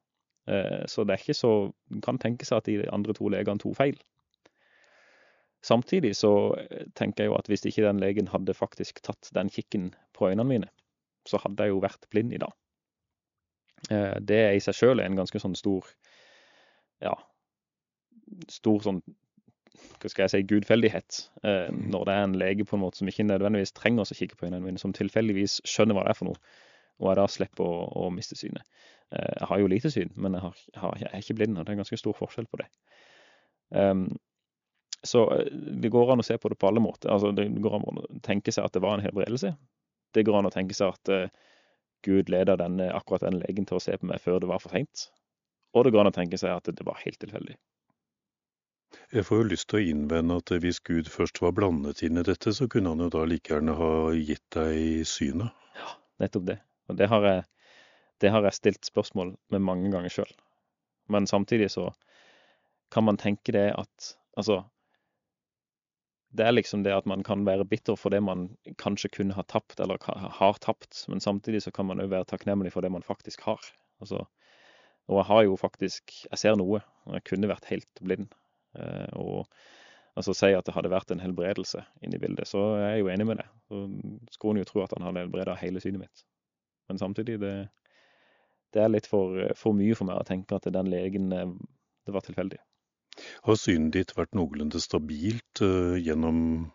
Eh, så det er ikke så Man kan tenke seg at de andre to legene tok feil. Samtidig så eh, tenker jeg jo at hvis ikke den legen hadde faktisk tatt den kikken på øynene mine, så hadde jeg jo vært blind i dag. Det det i seg sjøl er en ganske sånn stor Ja, stor sånn hva skal jeg si, gudfeldighet. Eh, når det er en lege på en måte som ikke nødvendigvis trenger å kikke på øynene mine, som tilfeldigvis skjønner hva det er for noe, og jeg da slipper å, å miste synet. Eh, jeg har jo lite syn, men jeg, har, jeg, har, jeg er ikke blind, og det er en ganske stor forskjell på det. Um, så eh, det går an å se på det på alle måter. Altså, det går an å tenke seg at det var en helbredelse. Det går an å tenke seg at uh, Gud leder denne, akkurat den legen til å se på meg før det var for seint. Og det går an å tenke seg at det var helt tilfeldig. Jeg får jo lyst til å innvende at hvis Gud først var blandet inn i dette, så kunne han jo da like gjerne ha gitt deg synet. Ja, nettopp det. Og det har jeg, det har jeg stilt spørsmål med mange ganger sjøl. Men samtidig så kan man tenke det at Altså, det er liksom det at man kan være bitter for det man kanskje kunne ha tapt, eller har tapt, men samtidig så kan man òg være takknemlig for det man faktisk har. Altså, og jeg har jo faktisk Jeg ser noe, og jeg kunne vært helt blind. Eh, og altså si at det hadde vært en helbredelse inni bildet, så er jeg jo enig med det. Så skulle en jo tro at han hadde helbreda hele synet mitt. Men samtidig, det, det er litt for, for, mye for meg å tenke at den legen eh, det var tilfeldig. Har synet ditt vært noenlunde stabilt uh, gjennom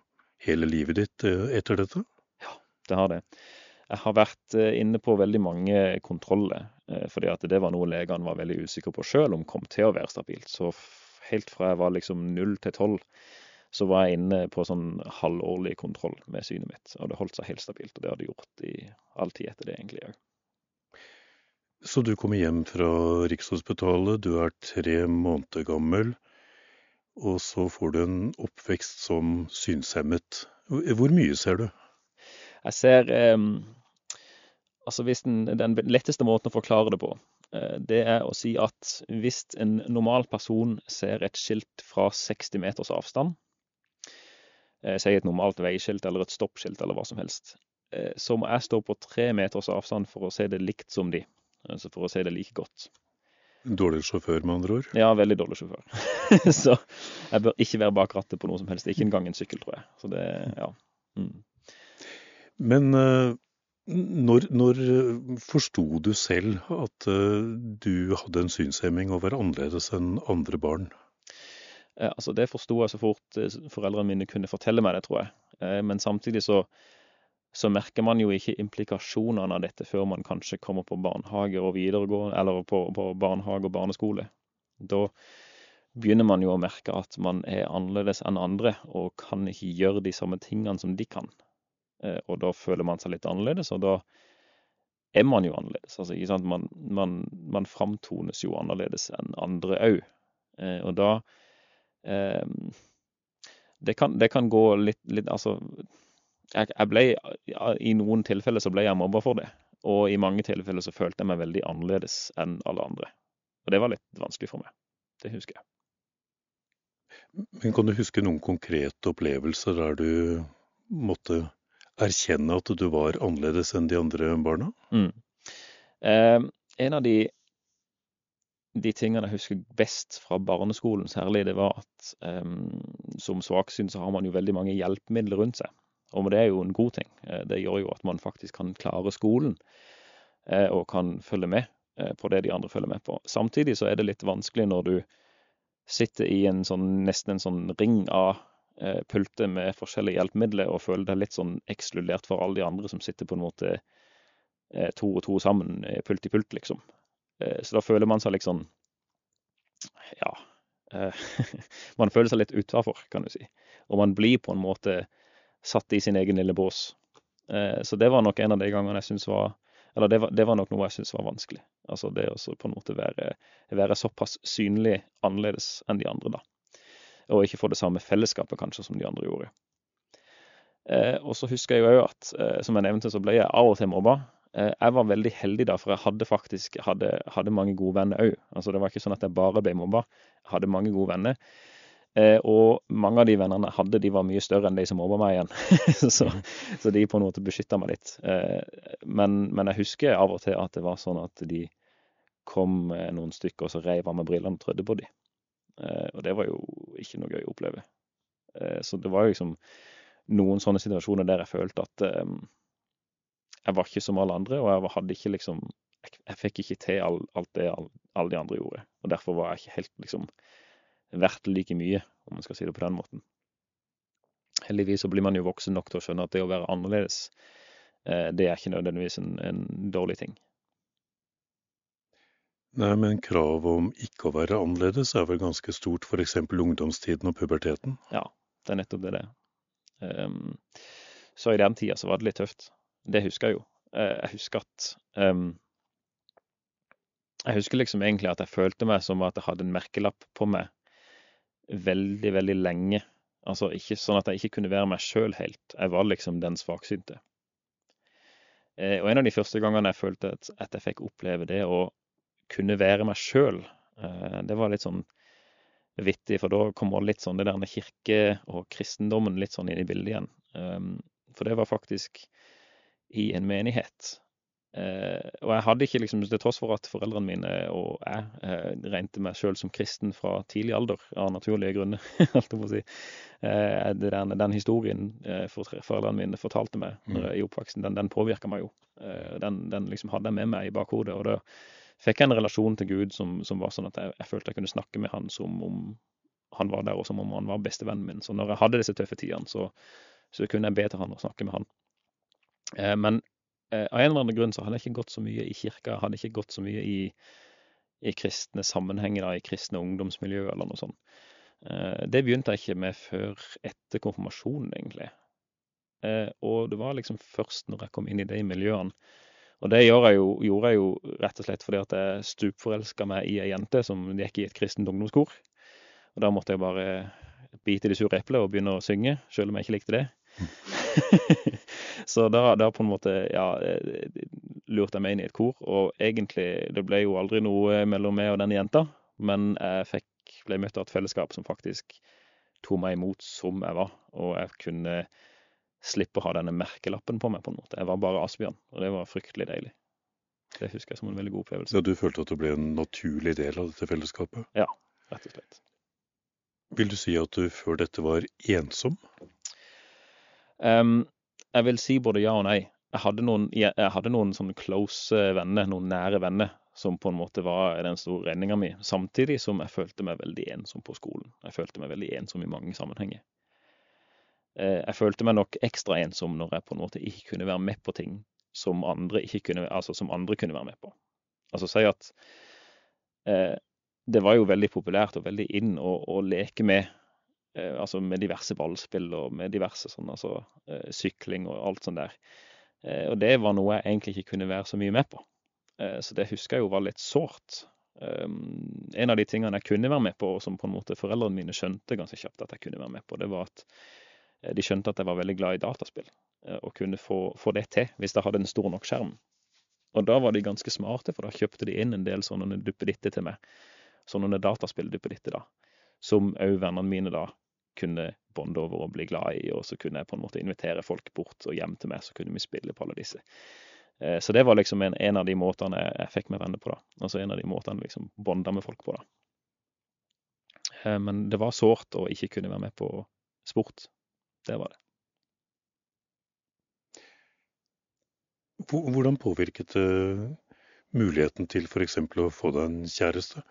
hele livet ditt uh, etter dette? Ja, det har det. Jeg har vært uh, inne på veldig mange kontroller, fordi at det var noe legene var veldig usikre på sjøl om kom til å være stabilt. Så helt fra jeg var liksom null til tolv, så var jeg inne på sånn halvårlig kontroll med synet mitt. Og det holdt seg helt stabilt, og det hadde gjort i all tid etter det, egentlig òg. Så du kommer hjem fra Rikshospitalet, du er tre måneder gammel, og så får du en oppvekst som synshemmet. Hvor mye ser du? Jeg ser eh, Altså hvis den, den letteste måten å forklare det på, Eh, det er å si at hvis en normal person ser et skilt fra 60 meters avstand, si et normalt veiskilt eller et stoppskilt eller hva som helst, eh, så må jeg stå på tre meters avstand for å se det likt som de. Altså for å se det like godt. Dårlig sjåfør, med andre ord? Ja, veldig dårlig sjåfør. så jeg bør ikke være bak rattet på noe som helst. Ikke engang en sykkel, tror jeg. Så det, ja. Mm. Men når, når eh, forsto du selv at du hadde en synshemming og var annerledes enn andre barn? Eh, altså Det forsto jeg så fort foreldrene mine kunne fortelle meg det, tror jeg. Eh, men samtidig så, så, merker man jo ikke implikasjonene av dette før man kanskje kommer på barnehage og videregående, eller på, på barnehage og barneskole. Da begynner man jo å merke at man er annerledes enn andre og kan ikke gjøre de samme tingene som de kan. Eh, og da føler man seg litt annerledes, og da er man jo annerledes. Altså, ikke sant? Man, man, man framtones jo annerledes enn andre òg. Eh, og da eh, det, kan, det, kan, gå litt, litt Altså, jeg, jeg, ble I noen tilfeller så ble jeg mobba for det. Og i mange tilfeller så følte jeg meg veldig annerledes enn alle andre. Og det var litt vanskelig for meg. Det husker jeg. Men kan du huske noen konkrete opplevelser der du måtte erkjenne at du var annerledes enn de andre barna? Mm. Eh, en av de, de, tingene jeg husker best fra barneskolen særlig, det var at um, som svaksyn så har man jo veldig mange hjelpemidler rundt seg. Og det er jo en god ting. Eh, det gjør jo at man faktisk kan klare skolen eh, og kan følge med eh, på det de andre følger med på. Samtidig så er det litt vanskelig når du sitter i en sånn, nesten en sånn ring av pulter med forskjellige hjelpemidler og føler deg litt sånn ekskludert for alle de andre som sitter på en måte to og to sammen, pult i pult, liksom. Eh, så da føler man seg liksom Ja. Eh, man føler seg litt utafor, kan du si. Og man blir på en måte satt i sin egen lille bås. Eh, så det var nok en av de gangene jeg syns var eller det var, det var, nok noe jeg syntes var vanskelig. Altså det å på en måte være, være såpass synlig annerledes enn de andre, da og ikke få det samme fellesskapet kanskje som de andre gjorde. Og så husker jeg jo òg at som jeg nevnte, så ble jeg av og til mobba. Eh, jeg var veldig heldig da, for jeg hadde faktisk hadde, hadde mange gode venner òg. Altså, det var ikke sånn at jeg bare ble mobba. Jeg hadde mange gode venner. Eh, og mange av de vennene jeg hadde, de var mye større enn de som mobba meg igjen. så, så, de på en måte beskytta meg litt. Eh, men, men, jeg husker av og til at det var sånn at de kom noen stykker og så reiv av meg brillene og trødde på dem. Eh, og det var jo ikke noe gøy å oppleve. Eh, så det var jo liksom noen sånne situasjoner der jeg følte at eh, jeg var ikke som alle andre, og jeg hadde ikke liksom Jeg, jeg fikk ikke til alt, alt det alle de andre gjorde. Og derfor var jeg ikke helt liksom verdt like mye om man skal si det på den måten. Heldigvis så blir man jo voksen nok til å skjønne at det å være annerledes, det er ikke nødvendigvis en, en dårlig ting. Nei, men kravet om ikke å være annerledes er vel ganske stort, f.eks. ungdomstiden og puberteten? Ja, det er nettopp det det er. Um, så i den tida så var det litt tøft. Det husker jeg jo. Uh, jeg husker at um, Jeg husker liksom egentlig at jeg følte meg som at jeg hadde en merkelapp på meg veldig, veldig lenge. Altså ikke sånn at jeg ikke kunne være meg sjøl helt. Jeg var liksom den svaksynte. Uh, og en av de første gangene jeg følte at, at jeg fikk oppleve det å kunne være meg sjøl, uh, det var litt sånn vittig, for da kommer litt sånn det der med kirke og kristendommen litt sånn inn i bildet igjen. Um, for det var faktisk i en menighet. Uh, og jeg hadde ikke, liksom, til tross for at foreldrene mine og jeg uh, regnet meg sjøl som kristen fra tidlig alder, av naturlige grunner, alt på å si. Uh, den, den, historien for, foreldrene mine fortalte meg mm. i oppveksten, den, den påvirka meg jo. den, den liksom hadde jeg med meg i bakhodet. og da fikk jeg en relasjon til Gud som, som var sånn at jeg, jeg, følte jeg kunne snakke med han som om han var der, og som om han var bestevennen min. Så når jeg hadde disse tøffe tidene, så, så kunne jeg be til han og snakke med han. Eh, men eh, av en eller annen grunn så hadde jeg ikke gått så mye i kirka, hadde ikke gått så mye i, i kristne sammenhenger, i kristne ungdomsmiljø eller noe sånt. Eh, det begynte jeg ikke med før etter konfirmasjonen, egentlig. Eh, og det var liksom først når jeg kom inn i de miljøene og det jeg, jo, gjorde jeg jo, rett og slett fordi at jeg stupforelska meg i ei jente som gikk i et kristent ungdomskor. Og da måtte jeg bare bite i det sure eplet og begynne å synge, selv om jeg ikke likte det. så da, da, på en måte ja, lurte jeg meg inn i et kor, og egentlig Det ble jo aldri noe mellom meg og denne jenta, men jeg fikk, ble møtt av et fellesskap som faktisk tok meg imot som jeg var, og jeg kunne slippe å ha denne merkelappen på meg. på en måte. Jeg var bare Asbjørn, og det var fryktelig deilig. Det husker jeg som en veldig god opplevelse. Ja, Du følte at du ble en naturlig del av dette fellesskapet? Ja, rett og slett. Vil du si at du før dette var ensom? Um, jeg vil si både ja og nei. Jeg hadde noen, jeg hadde noen sånne close venner, noen nære venner, som på en måte var den store redninga mi. Samtidig som jeg følte meg veldig ensom på skolen. Jeg følte meg veldig ensom i mange sammenhenger. Eh, jeg følte meg nok ekstra ensom når jeg på en måte ikke kunne være med på ting som andre, kunne, altså som andre kunne være med på. Altså si at eh, det var jo veldig populært og veldig inn å, å leke med eh, altså med diverse ballspill og med diverse sånn, altså eh, sykling og alt sånt der. Eh, og det var noe jeg egentlig ikke kunne være så mye med på. Eh, så det husker jeg jo var litt sårt. Um, en av de tingene jeg kunne være med på, og som på en måte foreldrene mine skjønte ganske kjapt at jeg kunne være med på, det var at Eh, de skjønte at jeg var veldig glad i dataspill, eh, og kunne få, få det til hvis jeg hadde en stor nok skjerm. Og da var de ganske smarte, for da kjøpte de inn en del sånne duppeditter til meg. Sånne dataspillduppeditter, da. Som òg vennene mine da kunne bonde over og bli glad i, og så kunne jeg på en måte invitere folk bort og hjem til meg, så kunne vi spille på alle disse. Eh, så det var liksom en, en av de måtene jeg, fikk meg venner på, da. Altså en av de måtene jeg liksom bonda med folk på, da. Men det var sårt å ikke kunne være med på sport. Det var det. Hvordan påvirket det muligheten til f.eks. å få deg en kjæreste?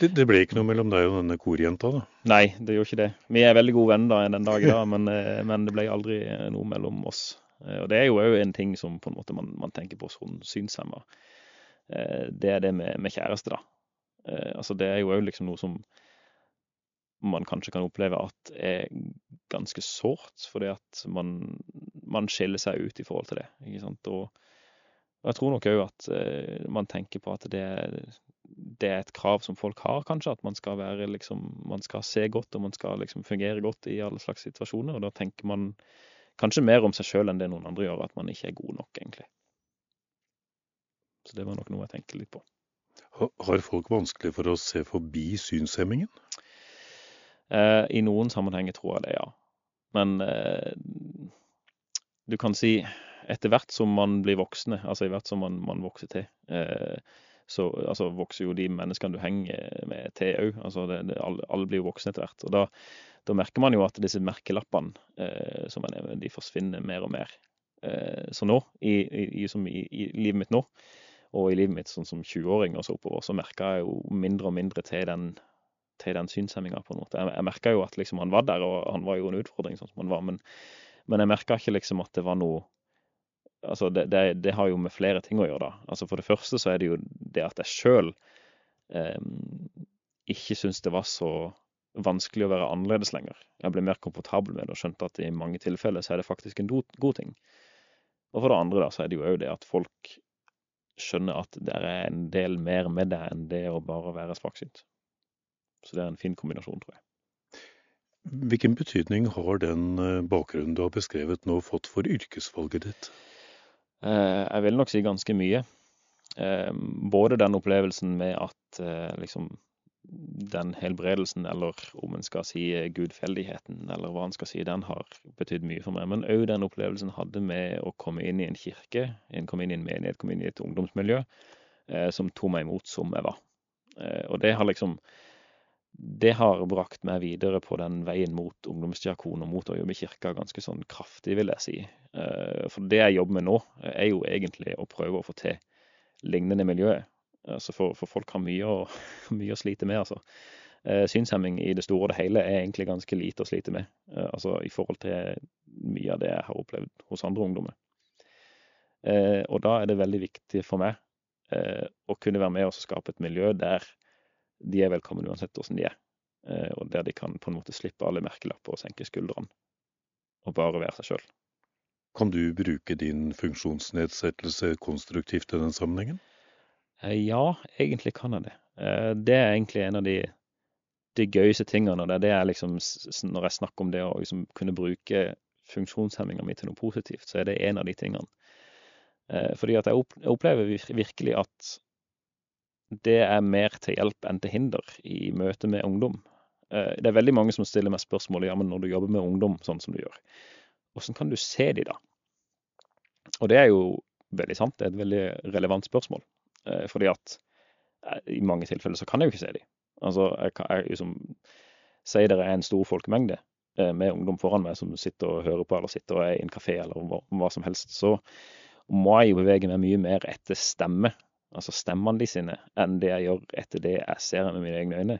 Det, det, ble ikke noe mellom deg og denne korjenta, da? Nei, det gjorde ikke det. Vi er veldig gode venner den dag i dag, men, eh, men, det ble aldri noe mellom oss. Eh, og Det er jo òg en ting som på en måte man, man tenker på som synshemma. Eh, det er det med, med kjæreste, da. Altså Det er jo òg liksom noe som man kanskje kan oppleve at er ganske sårt, fordi at man, man, skiller seg ut i forhold til det. ikke sant? Og, og jeg tror nok òg at eh, man tenker på at det, det, er et krav som folk har, kanskje. At man skal være liksom, man skal se godt og man skal liksom fungere godt i alle slags situasjoner. Og da tenker man kanskje mer om seg sjøl enn det noen andre gjør, at man ikke er god nok, egentlig. Så det var nok noe jeg tenker litt på. Har folk vanskelig for å se forbi synshemmingen? Eh, I noen sammenhenger tror jeg det, ja. Men eh, du kan si etter hvert som man blir voksne, altså i hvert som man, man vokser til, eh, så altså, vokser jo de menneskene du henger med til òg. Altså, alle, alle, blir jo voksne etter hvert. Og da, da, merker man jo at disse merkelappene eh, som man de forsvinner mer og mer. Eh, så nå, i, i, i, i, livet mitt nå, og i livet mitt sånn som 20-åring og så oppover, så merker jeg jo mindre og mindre til den til den på en måte. Jeg, jeg merka jo at liksom han var der, og han var jo en utfordring sånn som han var, men, men jeg merka ikke liksom at det var noe Altså, det, det, det, har jo med flere ting å gjøre, da. Altså, for det første så er det jo det at jeg sjøl eh, ikke syns det var så vanskelig å være annerledes lenger. Jeg ble mer komfortabel med det og skjønte at i mange tilfeller så er det faktisk en god ting. Og for det andre da, så er det jo òg det at folk skjønner at det er en del mer med deg enn det å bare være svaksynt. Så det er en fin kombinasjon, tror jeg. Hvilken betydning har den eh, bakgrunnen du har beskrevet nå fått for yrkesvalget ditt? Eh, jeg vil nok si ganske mye. Eh, både den opplevelsen med at liksom den helbredelsen, eller om en skal si gudfeldigheten, eller hva en skal si, den har betydd mye for meg. Men òg den opplevelsen hadde med å komme inn i en kirke, komme inn i en menighet, komme inn i et ungdomsmiljø eh, som tok meg imot som jeg var. Eh, og det har liksom det har brakt meg videre på den veien mot ungdomsdiakon og mot å jobbe i kirka ganske sånn kraftig, vil jeg si. Eh, for det jeg jobber med nå, er jo egentlig å prøve å få til lignende miljøer. Altså for, for, folk har mye å, mye å, slite med, altså. Eh, synshemming i det store og det hele er egentlig ganske lite å slite med. Eh, altså i forhold til mye av det jeg har opplevd hos andre ungdommer. Og da er det veldig viktig for meg å kunne være med og skape et miljø der de er velkomne uansett hvordan de er. Eh, og der de kan på en måte slippe alle merkelapper og senke skuldrene. Og bare være seg sjøl. Kan du bruke din funksjonsnedsettelse konstruktivt i den sammenhengen? Eh, ja, egentlig kan jeg det. Eh, det er egentlig en av de, de gøyeste tingene. det er liksom, Når jeg snakker om det å liksom kunne bruke funksjonshemminga mi til noe positivt, så er det en av de tingene. Fordi at jeg opplever virkelig at det er mer til hjelp enn til hinder i møte med ungdom. Det er veldig mange som stiller meg spørsmålet ja, men når du jobber med ungdom sånn som du gjør, hvordan kan du se de da? Og det er jo veldig sant, det er et veldig relevant spørsmål. Eh, fordi at eh, i mange tilfeller så kan jeg jo ikke se de. Altså, jeg kan jeg, liksom, Si det er en stor folkemengde eh, med ungdom foran meg som sitter og hører på, eller sitter og er i en kafé eller hva, hva som helst, så må jeg jo bevege meg mye mer etter stemme, altså stemmene de sine, enn det jeg gjør etter det jeg ser med mine egne øyne.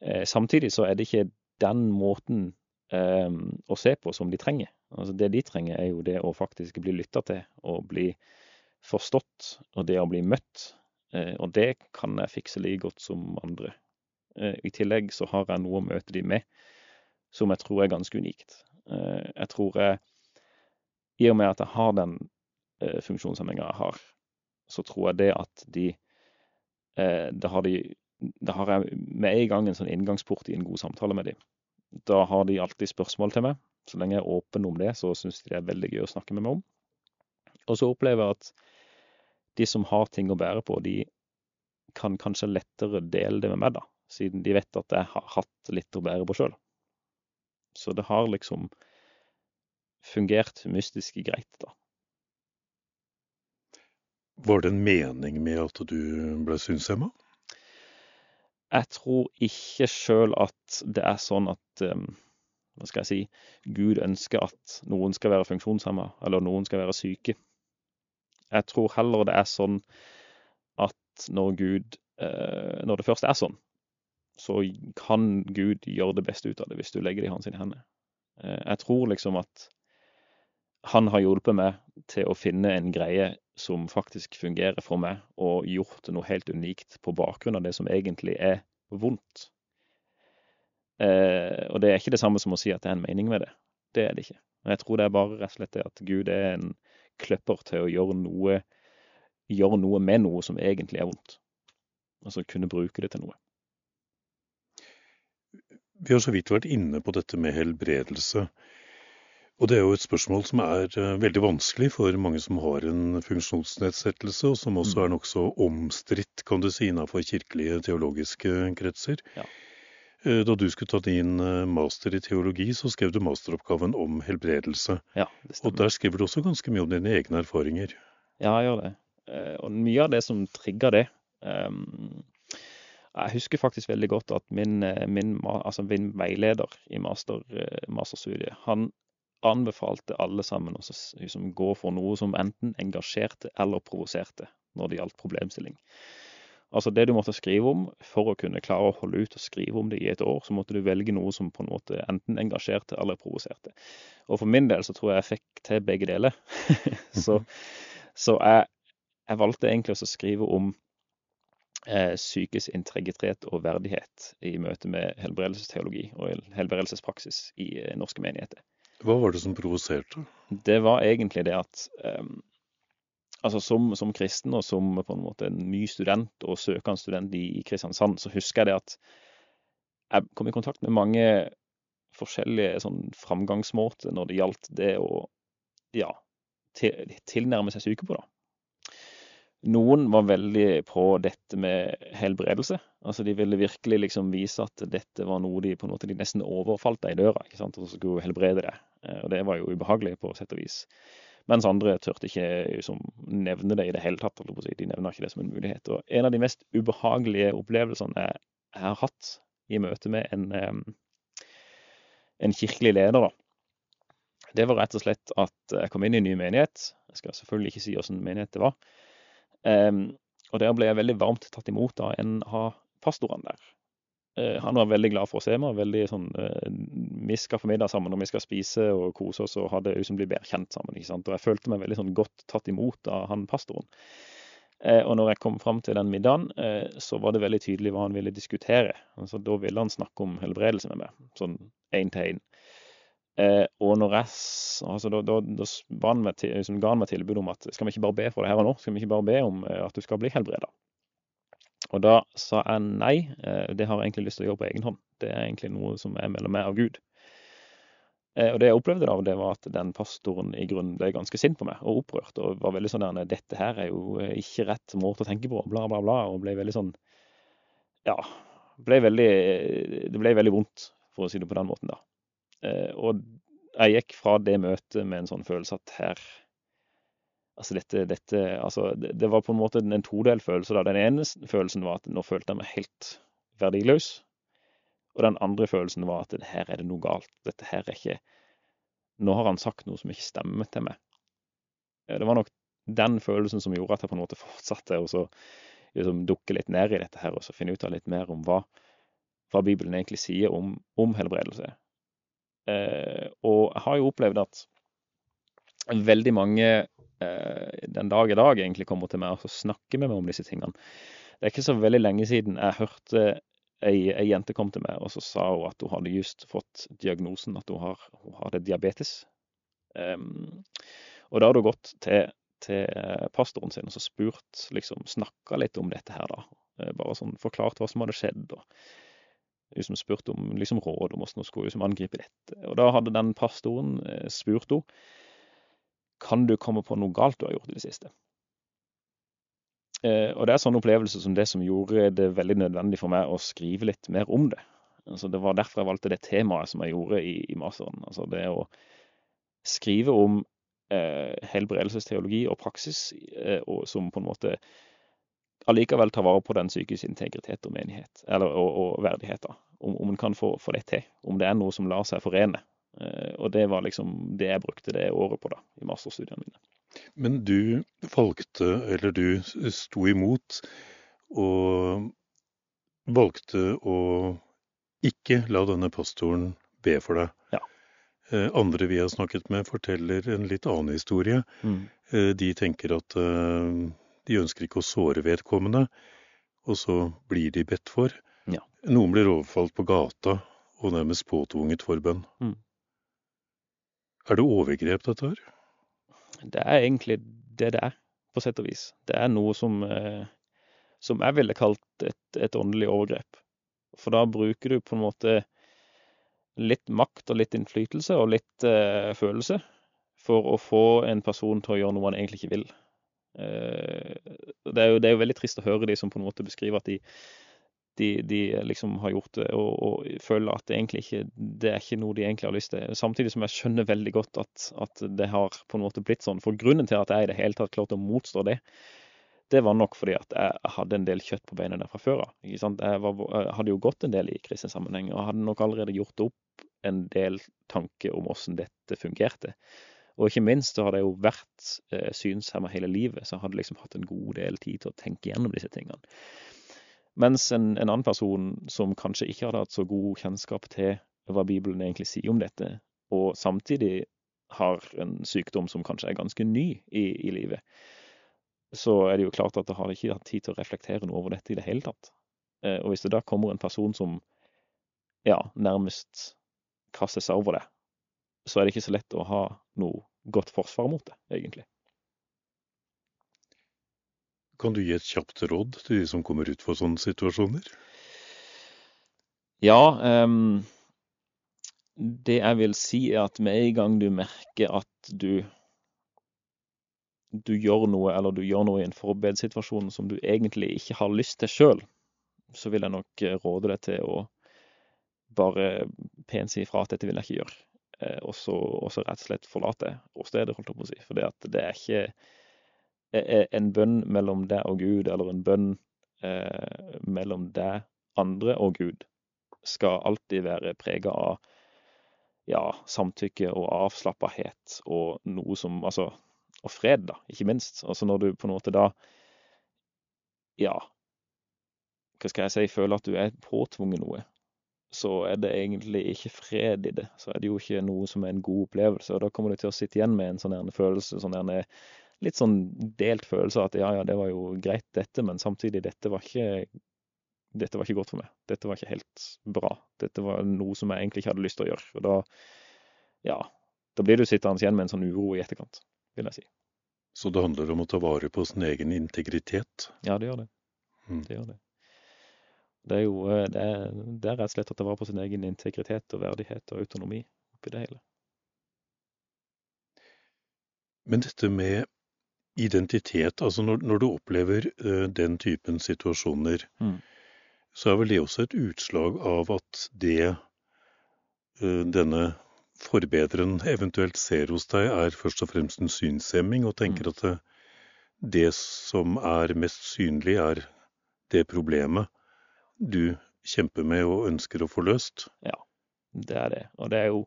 Eh, samtidig så er det ikke den måten eh, å se på som de trenger. Altså Det de trenger, er jo det å faktisk bli lytta til og bli forstått, og det å bli møtt. Eh, og det kan jeg fikse like godt som andre. Eh, I tillegg så har jeg noe å møte de med som jeg tror er ganske unikt. Eh, jeg tror jeg, i og med at jeg har den funksjonshemminga jeg har, så tror jeg det at de Da har de da har jeg med en gang en sånn inngangsport i en god samtale med dem. Da har de alltid spørsmål til meg. Så lenge jeg er åpen om det, så syns de det er veldig gøy å snakke med meg om. Og så opplever jeg at de som har ting å bære på, de kan kanskje lettere dele det med meg, da. Siden de vet at jeg har hatt litt å bære på sjøl. Så det har liksom fungert mystisk greit, da. Var det en mening med at du ble synshemma? Jeg tror ikke sjøl at det er sånn at um, hva skal jeg si, Gud ønsker at noen skal være funksjonshemma, eller noen skal være syke. Jeg tror heller det er sånn at når Gud eh, Når det først er sånn, så kan Gud gjøre det beste ut av det hvis du legger det i hans hender. Eh, jeg tror liksom at han har hjulpet meg til å finne en greie som faktisk fungerer for meg, og gjort noe helt unikt på bakgrunn av det som egentlig er vondt. Eh, og det er ikke det samme som å si at det er en mening med det. Det er det ikke. Men jeg tror det er bare rett og slett det at Gud er en kløpper til å gjøre noe, gjøre noe med noe som egentlig er vondt. Altså kunne bruke det til noe. Vi har så vidt vært inne på dette med helbredelse. Og det er jo et spørsmål som er eh, veldig vanskelig for mange som har en funksjonsnedsettelse, og som også mm. er nokså omstridt, kan du si, innenfor kirkelige teologiske kretser. Ja. Eh, da du skulle ta din eh, master i teologi, så skrev du masteroppgaven om helbredelse. Ja. Og der skriver du også ganske mye om dine egne erfaringer. Ja, jeg gjør det. Og mye av det som trigger det Jeg husker faktisk veldig godt at min, min, altså min veileder i master, masterstudiet, han anbefalte alle sammen å liksom, gå for noe som enten engasjerte eller provoserte når det gjaldt problemstilling. Altså det du måtte skrive om for å kunne klare å holde ut og skrive om det i et år, så måtte du velge noe som på en måte enten engasjerte eller provoserte. Og for min del så tror jeg jeg fikk til begge deler. så, så jeg, jeg, valgte egentlig å skrive om eh, psykisk integritet og verdighet i møte med helbredelsesteologi og helbredelsespraksis i eh, norske menigheter. Hva var det som provoserte? Det var egentlig det at um, altså som, som, kristen og som på en måte en ny student og søkende student i, i, Kristiansand, så husker jeg det at jeg kom i kontakt med mange forskjellige sånn framgangsmåter når det gjaldt det å ja, til, tilnærme seg syke på. Noen var veldig på dette med helbredelse. Altså De ville virkelig liksom vise at dette var noe de på en måte de nesten overfalt deg i døra. ikke sant, Og skulle helbrede det. Eh, og det var jo ubehagelig på sett og vis. Mens andre turte ikke liksom, nevne det i det hele tatt. De nevner ikke det som en mulighet. Og En av de mest ubehagelige opplevelsene jeg, har hatt i møte med en, en kirkelig leder, da, det var rett og slett at jeg kom inn i en ny menighet. Jeg skal selvfølgelig ikke si hvilken menighet det var. Um, og der ble jeg veldig varmt tatt imot av en av pastorene der. Uh, han var veldig glad for å se meg. veldig sånn, uh, Vi skal få middag sammen og vi skal spise og kose oss og ha det som blir bedre kjent sammen. ikke sant? Og jeg følte meg veldig sånn godt tatt imot av han pastoren. Uh, og når jeg kom fram til den middagen, så var det veldig tydelig hva han ville diskutere. Altså, da ville han snakke om helbredelse med meg, sånn én til én. Eh, og når jeg, altså, da, da, da han meg liksom, ga han meg tilbud om at skal vi ikke bare be for det her og nå? Skal vi ikke bare be om eh, at du skal bli helbreda? Og da sa jeg nei, eh, det har jeg egentlig lyst til å gjøre på egen hånd. Det er egentlig noe som er mellom meg og Gud. Og det jeg opplevde da, det var at den pastoren i grunnen ble ganske sint på meg og opprørt. Og var veldig sånn der Dette her er jo ikke rett måte å tenke på, bla, bla, bla. Og ble veldig sånn Ja. Ble veldig, det ble veldig vondt, for å si det på den måten, da. Eh, og jeg gikk fra det møtet med en sånn følelse at her Altså dette, dette altså det, det, var på en måte en todelt følelse. da. Den ene følelsen var at nå følte jeg meg helt verdiløs. Og den andre følelsen var at her er det noe galt. Dette her er ikke Nå har han sagt noe som ikke stemmer til meg. Det var nok den følelsen som gjorde at jeg på en måte fortsatte å liksom, dukke litt ned i dette her, og så finne ut av litt mer om hva, hva Bibelen egentlig sier om, om helbredelse. Eh, og jeg har jo opplevd at veldig mange eh, den dag i dag egentlig kommer til meg og snakker med meg om disse tingene. Det er ikke så veldig lenge siden jeg hørte ei, ei jente kom til meg og så sa hun at hun hadde just fått diagnosen at hun, har, hun hadde diabetes. Um, og da hadde hun gått til, til pastoren sin og så spurt, liksom snakka litt om dette her, da. Eh, bare sånn forklart hva som hadde skjedd. og liksom spurt om liksom råd om hvordan hun skulle liksom angripe dette. Og Da hadde den pastoren eh, spurt henne kan du komme på noe galt du har gjort i det siste. Eh, og Det er sånne opplevelser som det som gjorde det veldig nødvendig for meg å skrive litt mer om det. Altså Det var derfor jeg valgte det temaet som jeg gjorde i, i masteren. Altså det å skrive om eh, helbredelsesteologi og praksis, eh, og som på en måte allikevel ta vare på den psykiske integritet og menighet, eller, og, og verdighet. da. Om, om en kan få, få, det til. Om det er noe som lar seg forene. Eh, og det var liksom det jeg brukte det året på da, i masterstudiene mine. Men du valgte, eller du sto imot, og valgte å ikke la denne pastoren be for deg. Ja. Eh, andre vi har snakket med, forteller en litt annen historie. Mm. Eh, de tenker at de ønsker ikke å såre vedkommende, og så blir de bedt for. Ja. Noen blir overfalt på gata og nærmest påtvunget forbønn. Mm. Er det overgrep, dette her? Det er egentlig det det er, på sett og vis. Det er noe som, eh, som jeg ville kalt et, et åndelig overgrep. For da bruker du på en måte litt makt og litt innflytelse og litt eh, følelse for å få en person til å gjøre noe han egentlig ikke vil. Eh, det er, jo, det er jo veldig trist å høre de som på en måte beskriver at de, de, de liksom har gjort det, og, og, føler at det egentlig ikke det er ikke noe de egentlig har lyst til. Samtidig som jeg skjønner veldig godt at, at det har på en måte blitt sånn. For grunnen til at jeg i det hele tatt klarte å motstå det, det var nok fordi at jeg hadde en del kjøtt på beina der fra før av. Jeg, jeg, hadde jo gått en del i kristen sammenheng, og hadde nok allerede gjort opp en del tanker om hvordan dette fungerte. Og ikke minst så hadde jeg jo vært eh, synshemma hele livet, så hadde liksom hatt en god del tid til å tenke gjennom disse tingene. Mens en, en, annen person som kanskje ikke hadde hatt så god kjennskap til hva Bibelen egentlig sier om dette, og samtidig har en sykdom som kanskje er ganske ny i, i livet, så er det jo klart at det har ikke hatt tid til å reflektere noe over dette i det hele tatt. Eh, og hvis det da kommer en person som ja, nærmest kaster seg over det, så er det ikke så lett å ha noe godt forsvar mot det, egentlig. Kan du gi et kjapt råd til de som kommer ut for sånne situasjoner? Ja, um, det jeg vil si er at med en gang du merker at du du gjør noe, eller du gjør noe i en forberedssituasjon som du egentlig ikke har lyst til sjøl, så vil jeg nok råde deg til å bare pent si ifra at dette vil jeg ikke gjøre. Eh, og så rett og slett forlate åstedet, holdt jeg på å si. For det, er ikke e, e, en bønn mellom deg og Gud, eller en bønn eh, mellom deg, andre og Gud, skal alltid være prega av ja, samtykke og avslappahet og noe som Altså, og fred, da, ikke minst. Altså når du på en måte da Ja, hva skal jeg si, føler at du er påtvunget noe, så er det egentlig ikke fred i det. Så er det jo ikke noe som er en god opplevelse. Og da kommer du til å sitte igjen med en sånn følelse, sånn litt sånn delt følelse av at ja, ja, det var jo greit dette, men samtidig, dette var ikke dette var ikke godt for meg. Dette var ikke helt bra. Dette var noe som jeg egentlig ikke hadde lyst til å gjøre. Og da, ja, da blir du sittende igjen med en sånn uro i etterkant, vil jeg si. Så det handler om å ta vare på sin egen integritet? Ja, det gjør det. Mm. Det gjør det. Det er jo eh, det er, det er rett og slett å ta vare på sin egen integritet og verdighet og autonomi oppi det hele. Men dette med identitet, altså når, når du opplever uh, den typen situasjoner, mm. så er vel det også et utslag av at det uh, denne forbederen eventuelt ser hos deg, er først og fremst en synshemming, og tenker mm. at det, det som er mest synlig, er det problemet du kjemper med og ønsker å få løst? Ja, det er det. Og det er jo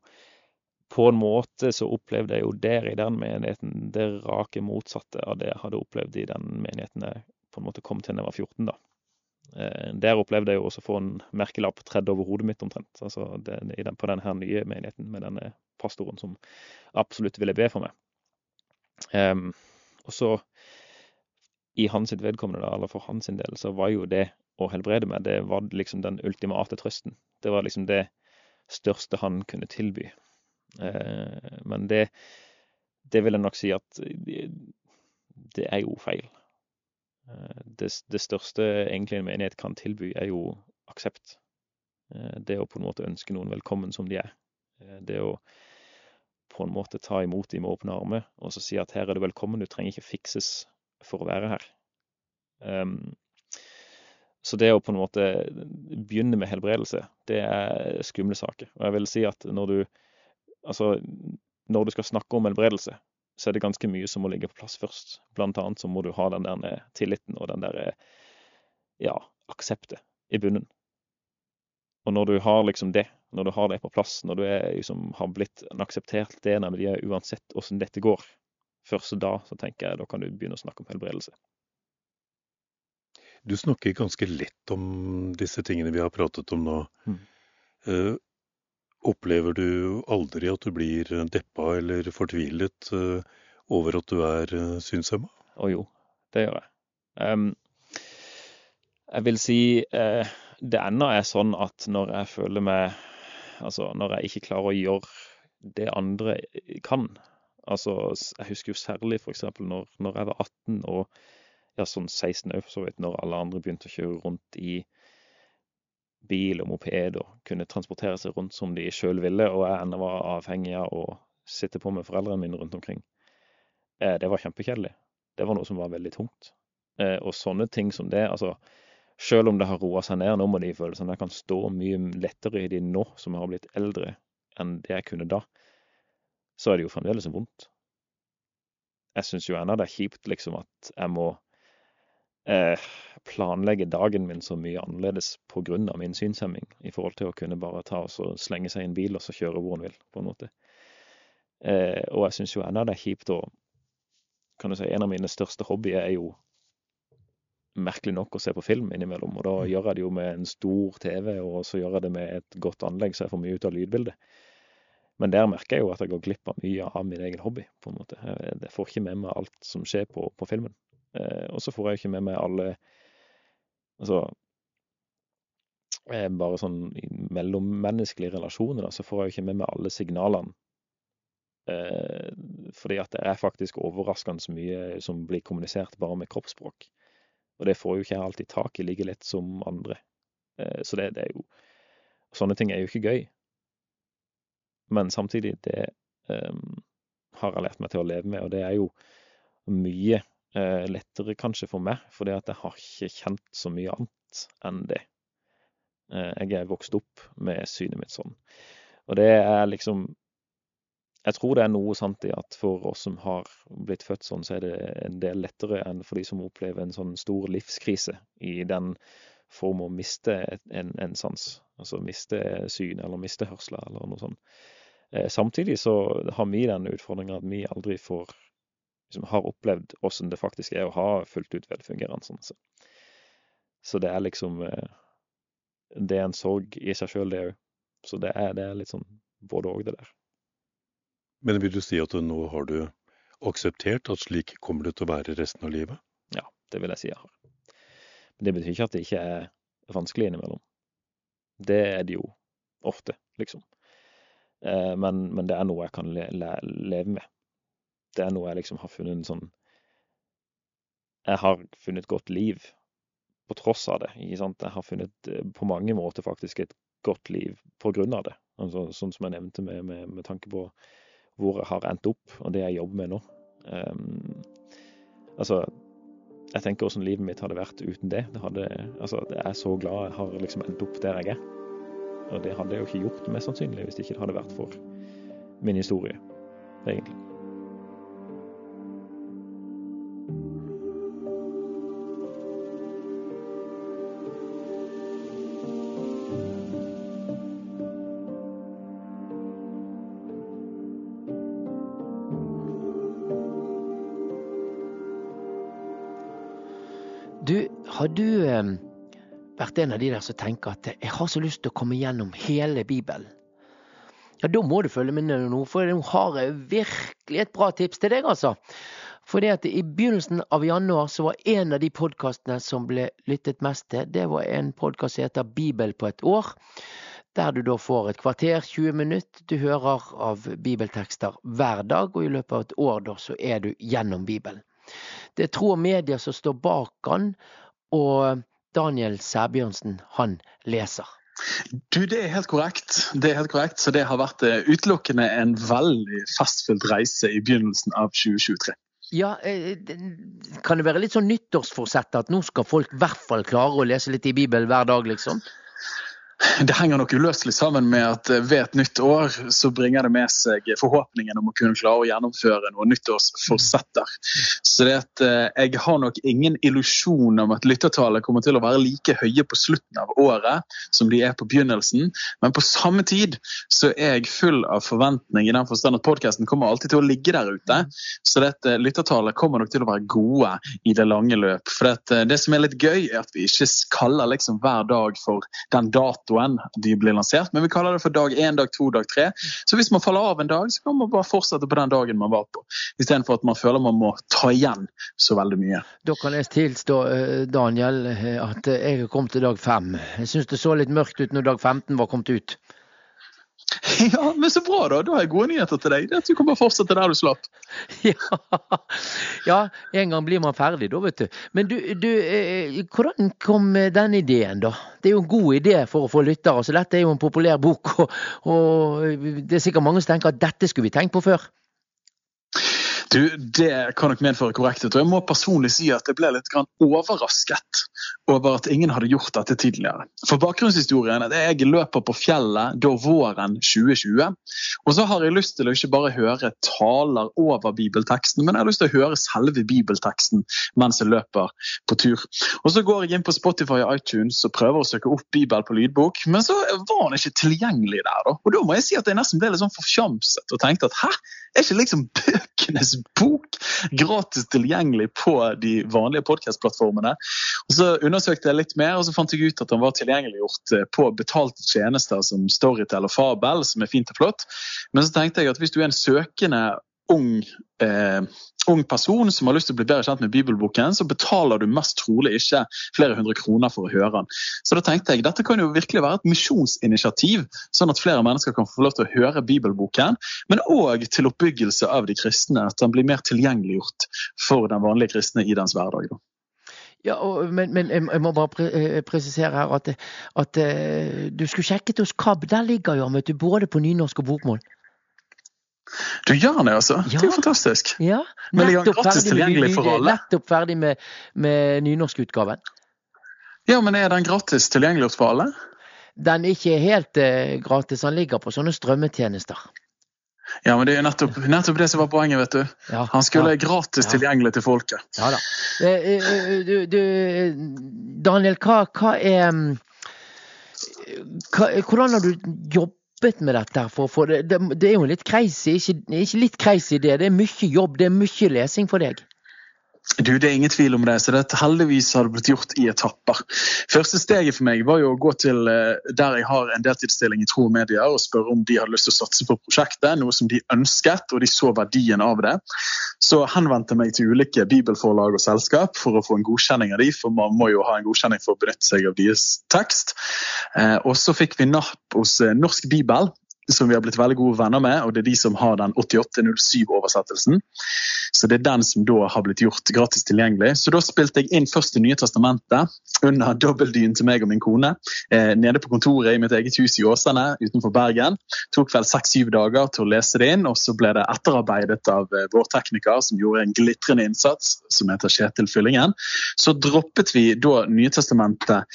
på en måte så opplevde jeg jo der i den menigheten det rake motsatte av det jeg hadde opplevd i den menigheten jeg på en måte kom til da jeg var 14. da. Eh, der opplevde jeg jo også å få en merkelapp tredd over hodet mitt omtrent. altså den, På denne nye menigheten med denne pastoren som absolutt ville be for meg. Um, og så, i hans vedkommende, da, eller for hans del, så var jo det å helbrede meg, det var liksom den ultimate trøsten. Det var liksom det største han kunne tilby. Eh, men det, det vil jeg nok si at det, er jo feil. Eh, det, det, største egentlig en menighet kan tilby, er jo aksept. Eh, det å på en måte ønske noen velkommen som de er. Eh, det å på en måte ta imot dem med åpne armer og så si at her er du velkommen, du trenger ikke fikses for å være her. Um, så det å på en måte begynne med helbredelse, det er skumle saker. Og jeg vil si at når du, altså, når du skal snakke om helbredelse, så er det ganske mye som må ligge på plass først. Blant annet så må du ha den der tilliten og den der ja, akseptet i bunnen. Og når du har liksom det, når du har det på plass, når du er, liksom, har blitt en akseptert del av uansett åssen dette går, først da så tenker jeg da kan du begynne å snakke om helbredelse. Du snakker ganske lett om disse tingene vi har pratet om nå. Mm. Uh, opplever du aldri at du blir deppa eller fortvilet uh, over at du er uh, synshemma? Å jo, det gjør jeg. Um, jeg vil si uh, det ennå er sånn at når jeg føler meg Altså når jeg ikke klarer å gjøre det andre kan Altså, jeg husker jo særlig f.eks. Når, når jeg var 18 og ja, sånn 16 òg, for så vidt, når alle andre begynte å kjøre rundt i bil og moped og kunne transportere seg rundt som de sjøl ville, og jeg ennå var avhengig av å sitte på med foreldrene mine rundt omkring. Eh, det var kjempekjedelig. Det var noe som var veldig tungt. Eh, og sånne ting som det, altså Sjøl om det har roa seg ned nå med de følelsene, jeg kan stå mye lettere i de nå som jeg har blitt eldre, enn det jeg kunne da, så er det jo fremdeles vondt. Jeg syns jo ennå det er kjipt liksom at jeg må eh, planlegge dagen min så mye annerledes pga. min synshemming, i forhold til å kunne bare ta og slenge seg i en bil og så kjøre hvor en vil, på en måte. Eh, og jeg syns jo ennå det er kjipt å kan du si, En av mine største hobbyer er jo merkelig nok å se på film innimellom. Og da gjør jeg det jo med en stor TV, og så gjør jeg det med et godt anlegg, så jeg får mye ut av lydbildet. Men der merker jeg jo at jeg går glipp av mye av min egen hobby. på en måte. Jeg får ikke med meg alt som skjer på, på filmen. Eh, og så får jeg ikke med meg alle Altså eh, Bare sånn i mellommenneskelige relasjoner, da, så får jeg jo ikke med meg alle signalene. Eh, fordi at det er faktisk overraskende mye som blir kommunisert bare med kroppsspråk. Og det får jo ikke jeg alltid tak i like lett som andre. Eh, så det, det er jo Sånne ting er jo ikke gøy. Men samtidig, det um, har jeg lært meg til å leve med, og det er jo mye uh, lettere kanskje for meg, fordi at jeg har ikke kjent så mye annet enn det. Uh, jeg er vokst opp med synet mitt sånn. Og det er liksom Jeg tror det er noe sant i at for oss som har blitt født sånn, så er det en del lettere enn for de som opplever en sånn stor livskrise i den form å miste en, en sans. Altså miste syn eller miste hørsel eller noe sånt. Eh, samtidig så har vi den utfordringa at vi aldri får liksom, har opplevd åssen det faktisk er å ha fullt ut velfungerende sånn. Så det er liksom eh, Det er en sorg i seg sjøl, det òg. Så det er, det er, litt sånn både òg, det der. Men vil du si at nå har du akseptert at slik kommer det til å være resten av livet? Ja, det vil jeg si jeg har. Men det betyr ikke at det ikke er vanskelig innimellom. Det er det jo ofte, liksom. Eh, men, men, det er noe jeg kan le, le, leve med. Det er noe jeg liksom har funnet en sånn Jeg har funnet godt liv på tross av det. ikke sant? Jeg har funnet eh, på mange måter faktisk et godt liv på grunn av det. Altså, sånn som jeg nevnte med, med, med, tanke på hvor jeg har endt opp, og det jeg jobber med nå. Um, altså, jeg tenker hvordan livet mitt hadde vært uten det. det hadde, altså, jeg er så glad jeg har liksom endt opp der jeg er. Og det hadde jeg jo ikke gjort, mest sannsynlig, hvis det ikke hadde vært for min historie, egentlig. En av de der som tenker at jeg har så lyst til å komme gjennom hele Bibelen. Ja, da må du følge med nå, for nå har jeg virkelig et bra tips til deg, altså. Fordi at I begynnelsen av januar så var en av de podkastene som ble lyttet mest til, det var en podkast som heter Bibel på et år. Der du da får et kvarter, 20 minutter. Du hører av bibeltekster hver dag, og i løpet av et år da så er du gjennom Bibelen. Det er Tro og Media som står bak den, og Daniel Sæbjørnsen, han leser. Du, Det er helt korrekt. Det er helt korrekt. Så det har vært eh, utelukkende en veldig fastfylt reise i begynnelsen av 2023. Ja, eh, Kan det være litt sånn nyttårsforsett at nå skal folk i hvert fall klare å lese litt i Bibelen hver dag, liksom? det henger nok uløselig sammen med at eh, ved et nytt år så bringer det med seg forhåpningen om å kunne klare å gjennomføre noen nyttårsforsetter. Så det at eh, jeg har nok ingen illusjon om at lyttertallet kommer til å være like høye på slutten av året som de er på begynnelsen, men på samme tid så er jeg full av forventning i den forstand at podkasten kommer alltid til å ligge der ute. Så det at eh, lyttertallet kommer nok til å være gode i det lange løp. For det, det som er litt gøy, er at vi ikke kaller liksom hver dag for den datoen datoen de blir lansert, men vi kaller det for dag én, dag to, dag tre. Så hvis man faller av en dag, så kan man bare fortsette på den dagen man var på, istedenfor at man føler man må ta igjen så veldig mye. Da kan jeg tilstå, eh, Daniel, eh, at jeg har kommet til dag fem. Jeg syns det så litt mørkt ut når dag 15 var kommet ut. Ja, men så bra, da. Da har jeg gode nyheter til deg. Det er at Du kan bare fortsette der du slapp. Ja, ja, en gang blir man ferdig da, vet du. Men du, du, eh, hvordan kom den ideen, da? Det er jo en god idé for å få lyttere. Så dette er jo en populær bok, og, og det er sikkert mange som tenker at dette skulle vi tenkt på før. Du, Det kan nok medføre korrekthet. og Jeg må personlig si at jeg ble litt overrasket over at ingen hadde gjort dette tidligere. For Bakgrunnshistorien er at jeg løper på fjellet da våren 2020. Og så har jeg lyst til å ikke bare høre taler over bibelteksten, men jeg har lyst til å høre selve bibelteksten mens jeg løper på tur. Og Så går jeg inn på Spotify og iTunes og prøver å søke opp Bibel på lydbok, men så var den ikke tilgjengelig der. Og Da må jeg si at jeg nesten ble litt sånn forfjamset og tenkte at hæ, er ikke liksom Bøkenes bok gratis tilgjengelig på de vanlige podkastplattformene. Så undersøkte jeg litt mer, og så fant jeg ut at den var tilgjengeliggjort eh, på betalte tjenester som Storytel og Fabel, som er fint og flott. Men så tenkte jeg at hvis du er en søkende ung, eh, ung, person som har lyst til å bli bedre kjent med bibelboken, så betaler du mest trolig ikke flere hundre kroner for å høre den. Så da tenkte jeg dette kan jo virkelig være et misjonsinitiativ, sånn at flere mennesker kan få lov til å høre bibelboken, men òg til oppbyggelse av de kristne, at den blir mer tilgjengeliggjort for den vanlige kristne i dens hverdag. Da. Ja, og, men, men, jeg må bare pre eh, presisere her at, at, uh, du skulle sjekket hos KAB. Der ligger jo vet du, både på nynorsk og bokmål. Du gjør det, altså? Ja. Det er jo fantastisk. Ja. Men ligger den gratis tilgjengelig for alle? Nettopp ferdig med, med nynorskutgaven. Ja, men er den gratis tilgjengelig for alle? Den er ikke helt uh, gratis, han ligger på sånne strømmetjenester. Ja, men det er nettopp, nettopp det som var poenget, vet du. Ja, Han skulle ja, gratis tilgjengelig til folket. Ja da. Uh, du, du, Daniel, hva, hva er mm, hva, Hvordan har du jobbet jobbet med dette. For, for det, det, det, er jo litt crazy. Ikke, ikke litt crazy, det. Det er mye jobb, det er mye lesing for deg. Du, Det er ingen tvil om det. så det Heldigvis har det blitt gjort i etapper. Første steget for meg var jo å gå til eh, der jeg har en deltidsstilling i Tro og Media og spørre om de hadde lyst til å satse på prosjektet, noe som de ønsket, og de så verdien av det. Så henvendte jeg meg til ulike bibelforlag og selskap for å få en godkjenning av de, for man må jo ha en godkjenning for å benytte seg av deres tekst. Eh, og så fikk vi napp hos eh, Norsk Bibel, som vi har blitt veldig gode venner med, og det er de som har den 8807-oversettelsen. Så det er den som da har blitt gjort gratis tilgjengelig. Så da spilte jeg inn først Det nye testamentet under dobbeltdyn til meg og min kone eh, nede på kontoret i mitt eget hus i Åsane utenfor Bergen. Tok vel seks-syv dager til å lese det inn, og så ble det etterarbeidet av eh, vår tekniker som gjorde en glitrende innsats, som heter Kjetil Fyllingen. Så droppet vi da Nytestamentet.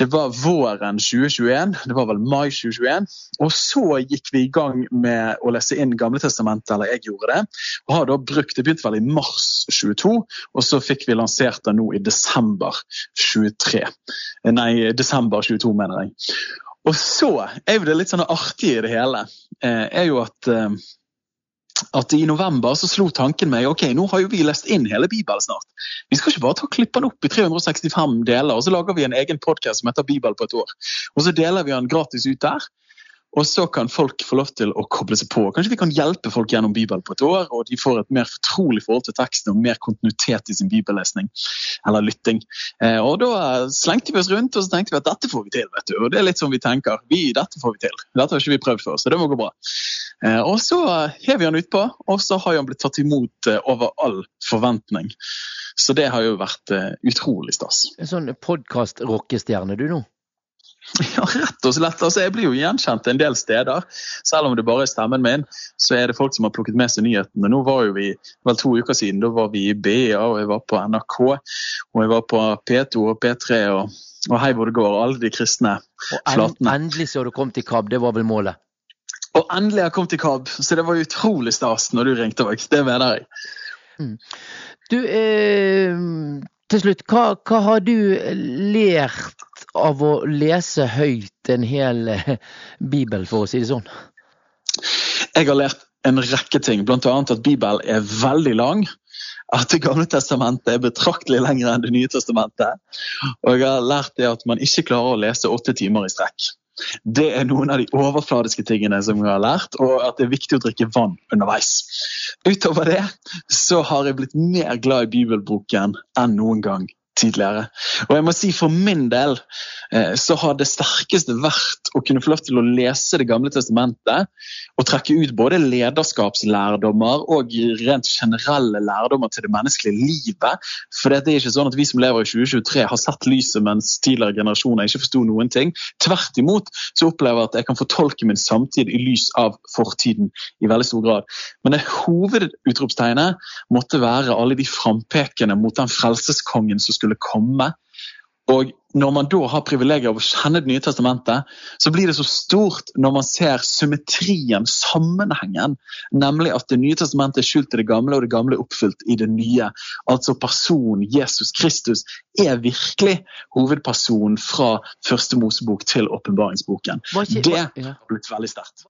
Det var våren 2021, det var vel mai 2021. Og så gikk vi i gang med å lese inn Gamletestamentet, eller jeg gjorde det. og har da brukt, Det begynte vel i mars 22, og så fikk vi lansert det nå i desember 23. Nei, desember 22, mener jeg. Og så er jo det litt sånn artig i det hele, eh, er jo at eh, at i november så slo tanken meg ok, nå har jo vi lest inn hele Bibelen snart. Vi skal ikke bare ta klippe den opp i 365 deler, og så lager vi en egen podkast som heter Bibel på et år. Og så deler vi den gratis ut der. Og så kan folk få lov til å koble seg på. Kanskje vi kan hjelpe folk gjennom Bibelen på et år, og de får et mer fortrolig forhold til teksten og mer kontinuitet i sin bibellesning eller lytting. Eh, og Da slengte vi oss rundt og så tenkte vi at dette får vi til. vet du. Og det er litt sånn vi tenker. Vi, dette får vi til. Dette har ikke vi prøvd før, så det må gå bra. Eh, og så hever vi han utpå, og så har han blitt tatt imot eh, over all forventning. Så det har jo vært utrolig stas. En sånn podkast-rockestjerne du nå? Ja, rett og slett. Altså, jeg blir jo gjenkjent en del steder. Selv om det bare er stemmen min, så er det folk som har plukket med seg nyhetene. Nå var jo vi, vel to uker siden, da var vi i BA, og jeg var på NRK, og jeg var på P2 og P3 og, og Hei hvor det går, alle de kristne flatene. Og endelig så du kom til KAB, det var vel målet? Og endelig har jeg kommet til KAB, så det var utrolig stas når du ringte òg. Det mener jeg. Mm. Du, eh, til slutt, hva, hva har du lært av å lese høyt en hel eh, bibel, for å si det sånn? Jeg har lært en rekke ting, bl.a. at Bibelen er veldig lang. At Det gamle testamentet er betraktelig lengre enn Det nye testamentet. Og jeg har lært det at man ikke klarer å lese åtte timer i strekk. Det er noen av de overfladiske tingene som jeg har lært, og at det er viktig å drikke vann underveis. Utover det så har jeg blitt mer glad i bibelboken enn noen gang tidligere. Og jeg må si For min del eh, så har det sterkeste vært å kunne få lov til å lese Det gamle testamentet og trekke ut både lederskapslærdommer og rent generelle lærdommer til det menneskelige livet. For det er ikke sånn at vi som lever i 2023 har sett lyset mens tidligere generasjoner ikke forsto noen ting. Tvert imot så opplever jeg at jeg kan fortolke min samtid i lys av fortiden i veldig stor grad. Men det hovedutropstegnet måtte være alle de frampekene mot den frelseskongen som skulle komme. Og når man da har privilegiet av å kjenne Det nye testamentet, så blir det så stort når man ser symmetrien, sammenhengen, nemlig at Det nye testamentet er skjult i det gamle, og det gamle er oppfylt i det nye. Altså personen Jesus Kristus er virkelig hovedpersonen fra første Mosebok til åpenbaringsboken. Det har blitt veldig sterkt.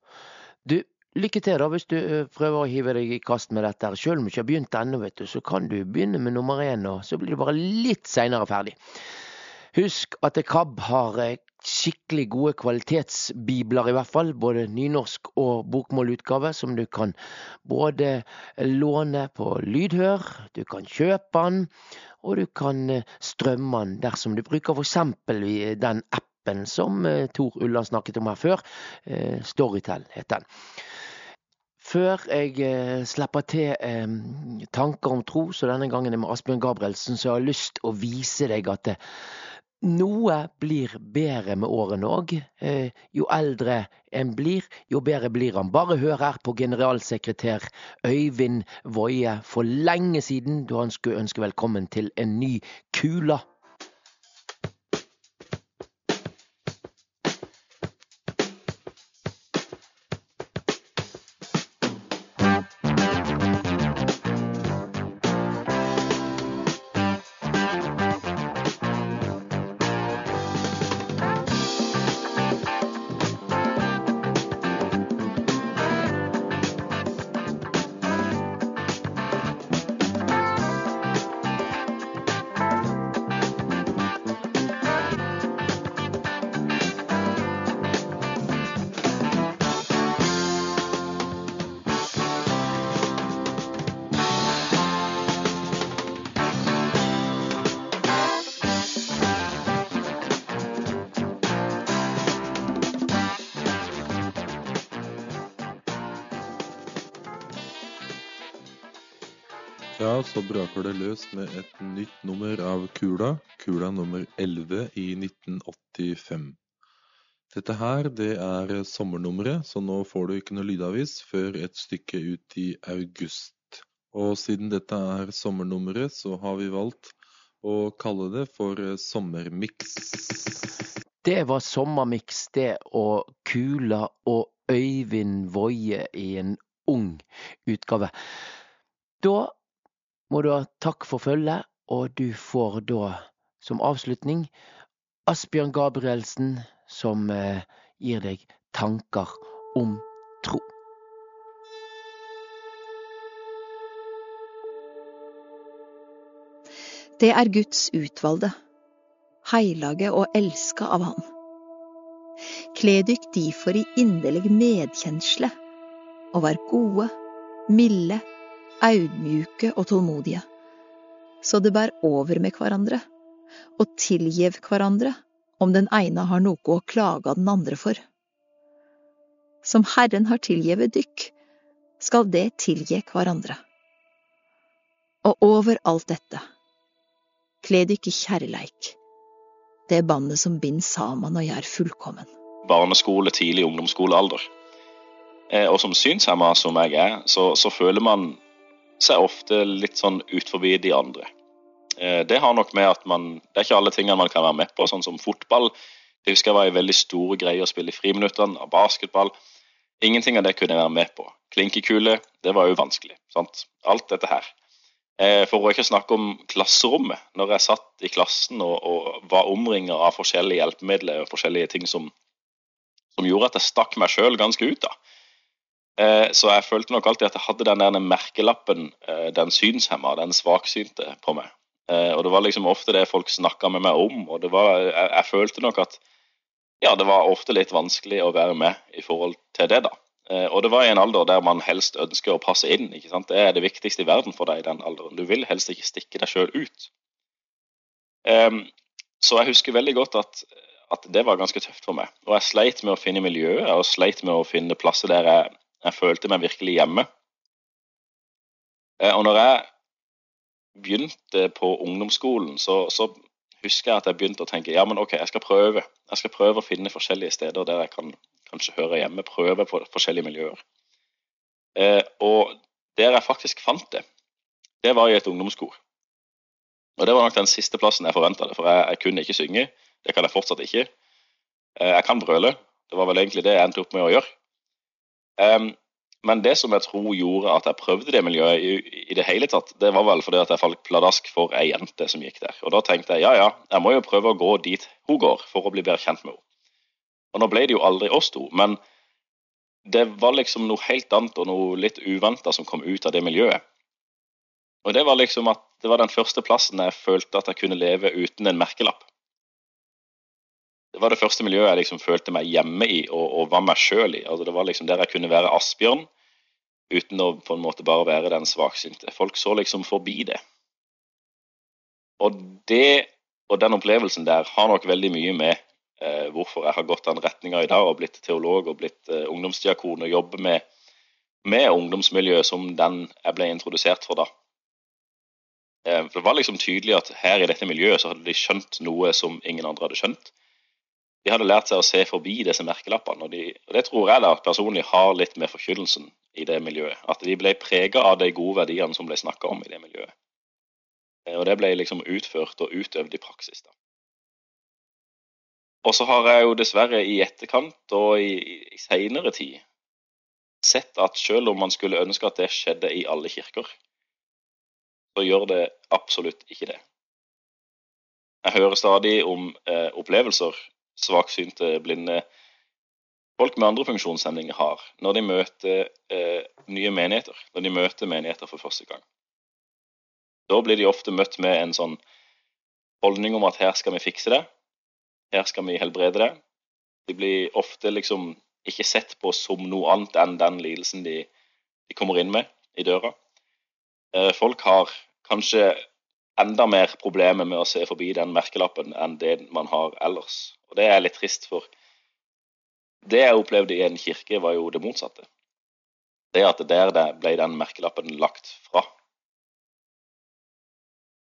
Du, lykke til da, hvis du prøver å hive deg i kast med dette. Selv om du ikke har begynt ennå, vet du, så kan du begynne med nummer én, og så blir du bare litt seinere ferdig. Husk at KAB har skikkelig gode kvalitetsbibler, i hvert fall. Både nynorsk og bokmålutgave, som du kan både låne på lydhør, du kan kjøpe den, og du kan strømme den dersom du bruker f.eks. den appen som Tor Ulland snakket om her før. Storytel heter den. Før jeg slipper til tanker om tro, så denne gangen er med Asbjørn Gabrielsen, så har jeg lyst å vise deg at det, noe blir bedre med årene òg. Jo eldre en blir, jo bedre blir han. Bare hør her på generalsekretær Øyvind Woie for lenge siden, da han skulle ønske velkommen til en ny Kula. Løs med et nytt nummer av Kula, Kula nummer 11 i 1985. Dette her, det er sommernummeret, så nå får du ikke noe lydavis før et stykke ut i august. Og siden dette er sommernummeret, så har vi valgt å kalle det for sommermiks. Det var sommermiks, det, og Kula og Øyvind Woie i en ung utgave. Da må du ha takk for følget, og du får da som avslutning Asbjørn Gabrielsen som eh, gir deg tanker om tro. Det er Guds utvalgte, heilage og elska av Han. Kle dykk difor i inderlig medkjensle, og vær gode, milde, audmjuke og tålmodige, så det bær over med hverandre, og tilgjev hverandre om den ene har noe å klage den andre for. Som Herren har tilgjevet dykk, skal det tilgi hverandre. Og over alt dette, kle dykk i kjærleik, det bandet som binder sammen og gjør fullkommen. Barneskole, tidlig ungdomsskolealder. Eh, og som synshemma som jeg er, så, så føler man seg ofte litt sånn ut forbi de andre. Eh, det har nok med at man Det er ikke alle tingene man kan være med på, sånn som fotball. Det husker jeg var en veldig stor greie å spille i friminuttene, av basketball. Ingenting av det kunne jeg være med på. Klinkekule, det var jo vanskelig. Sant? Alt dette her. Eh, for å ikke snakke om klasserommet. Når jeg satt i klassen og, og var omringa av forskjellige hjelpemidler og forskjellige ting som, som gjorde at jeg stakk meg sjøl ganske ut. da. Eh, så jeg følte nok alltid at jeg hadde den der merkelappen, eh, den synshemma, den svaksynte, på meg. Eh, og det var liksom ofte det folk snakka med meg om, og var, jeg, jeg, følte nok at ja, det var ofte litt vanskelig å være med i forhold til det, da. Og det var i en alder der man helst ønsker å passe inn. ikke sant? Det er det viktigste i verden for deg i den alderen. Du vil helst ikke stikke deg sjøl ut. Så jeg husker veldig godt at, at det var ganske tøft for meg. Og jeg sleit med å finne miljøet, og sleit med å finne plasser der jeg jeg følte meg virkelig hjemme. Eh, og når jeg begynte på ungdomsskolen, så, så, husker jeg at jeg begynte å tenke ja, men ok, jeg skal prøve. Jeg skal prøve å finne forskjellige steder der jeg kan kanskje høre hjemme. Prøve på forskjellige miljøer. Eh, og der jeg faktisk fant det, det var i et ungdomskor. Og det var nok den siste plassen jeg forventa det, for jeg, jeg, kunne ikke synge. Det kan jeg fortsatt ikke. Eh, jeg kan brøle. Det var vel egentlig det jeg endte opp med å gjøre. Um, men det som jeg tror gjorde at jeg prøvde det miljøet i, i det hele tatt, det var vel fordi at jeg falt pladask for ei jente som gikk der. Og da tenkte jeg ja ja, jeg må jo prøve å gå dit hun går, for å bli bedre kjent med henne. Og nå ble det jo aldri oss to, men det var liksom noe helt annet og noe litt uventa som kom ut av det miljøet. Og det var liksom at det var den første plassen jeg følte at jeg kunne leve uten en merkelapp. Det var det første miljøet jeg liksom følte meg hjemme i og, og var meg sjøl i. Altså det var liksom der jeg kunne være Asbjørn uten å på en måte bare være den svaksynte. Folk så liksom forbi det. Og det og den opplevelsen der har nok veldig mye med eh, hvorfor jeg har gått den retninga i dag og blitt teolog og blitt eh, ungdomsdiakon og jobber med, med ungdomsmiljøet som den jeg ble introdusert for da. Eh, for Det var liksom tydelig at her i dette miljøet så hadde de skjønt noe som ingen andre hadde skjønt. De hadde lært seg å se forbi disse merkelappene, og, de, og det tror jeg da personlig har litt med forkynnelsen i det miljøet. At de ble prega av de gode verdiene som ble snakka om i det miljøet. Eh, og det ble liksom utført og utøvd i praksis. da. Og så har jeg jo dessverre i etterkant og i, i seinere tid sett at selv om man skulle ønske at det skjedde i alle kirker, så gjør det absolutt ikke det. Jeg hører stadig om eh, opplevelser svaksynte, blinde folk med andre funksjonshemninger har når de møter eh, nye menigheter, når de møter menigheter for første gang. Da blir de ofte møtt med en sånn holdning om at her skal vi fikse det, her skal vi helbrede det. De blir ofte liksom ikke sett på som noe annet enn den lidelsen de, de kommer inn med i døra. Eh, folk har kanskje enda mer problemer med å se forbi den merkelappen enn det man har ellers. Og det er litt trist, for det jeg opplevde i en kirke, var jo det motsatte. Det at der ble den merkelappen lagt fra.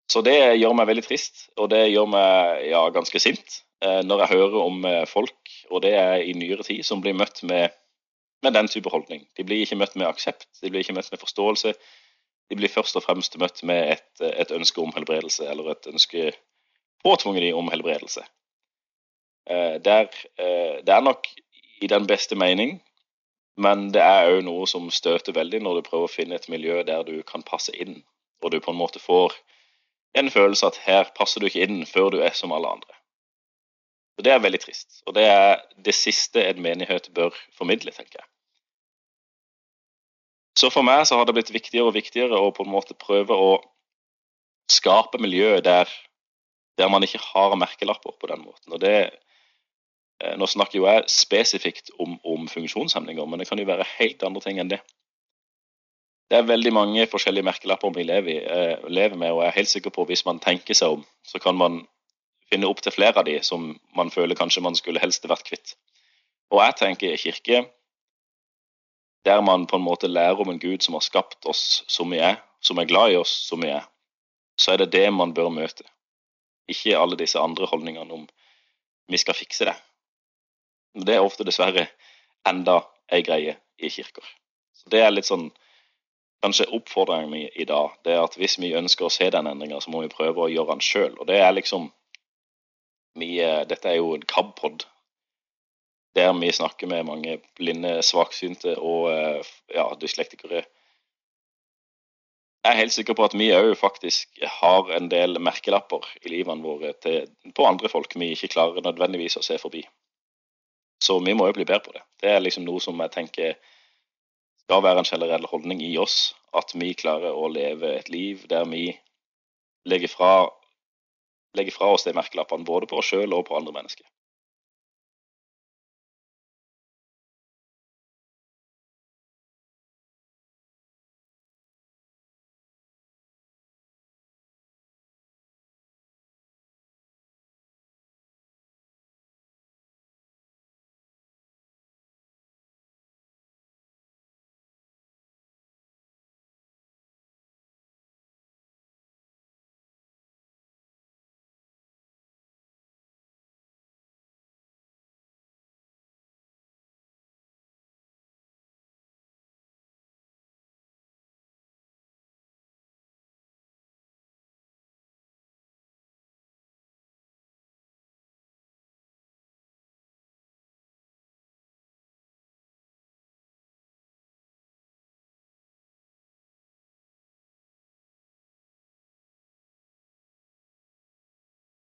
Så det gjør meg veldig trist, og det gjør meg ja, ganske sint. Eh, når jeg hører om eh, folk, og det er i nyere tid, som blir møtt med, med den type holdning. De blir ikke møtt med aksept, de blir ikke møtt med forståelse. De blir først og fremst møtt med et, et ønske om helbredelse, eller et ønske påtvunget de om helbredelse. Eh, der, det er nok i den beste mening, men det er òg noe som støter veldig når du prøver å finne et miljø der du kan passe inn, og du på en måte får en følelse at her passer du ikke inn før du er som alle andre. Og Det er veldig trist. Og det er det siste en menighet bør formidle, tenker jeg. Så for meg så har det blitt viktigere og viktigere å på en måte prøve å skape miljø der, der man ikke har merkelapper på den måten. Og det, eh, Nå snakker jo jeg spesifikt om, om funksjonshemninger, men det kan jo være helt andre ting enn det. Det er veldig mange forskjellige merkelapper vi lever, eh, lever med, og jeg er helt sikker på at hvis man tenker seg om, så kan man finne opp til flere av de som man føler kanskje man skulle helst vært kvitt. Og jeg tenker kirke der man på en måte lærer om en Gud som har skapt oss som vi er, som er glad i oss som vi er, så er det det man bør møte. Ikke alle disse andre holdningene om vi skal fikse det. Det er ofte dessverre enda ei greie i kirker. Så Det er litt sånn kanskje oppfordringen min i dag. Det er at hvis vi ønsker å se den endringa, så må vi prøve å gjøre den sjøl. Og det er liksom vi, eh, dette er jo en KAB-pod der vi snakker med mange blinde, svaksynte og eh, ja, dyslektikere. Jeg er helt sikker på at vi òg faktisk har en del merkelapper i livene våre til, på andre folk vi ikke klarer nødvendigvis å se forbi. Så vi må jo bli bedre på det. Det er liksom noe som jeg tenker skal være en generell holdning i oss. At vi klarer å leve et liv der vi legger fra legger fra oss de merkelappene både på oss sjøl og på andre mennesker.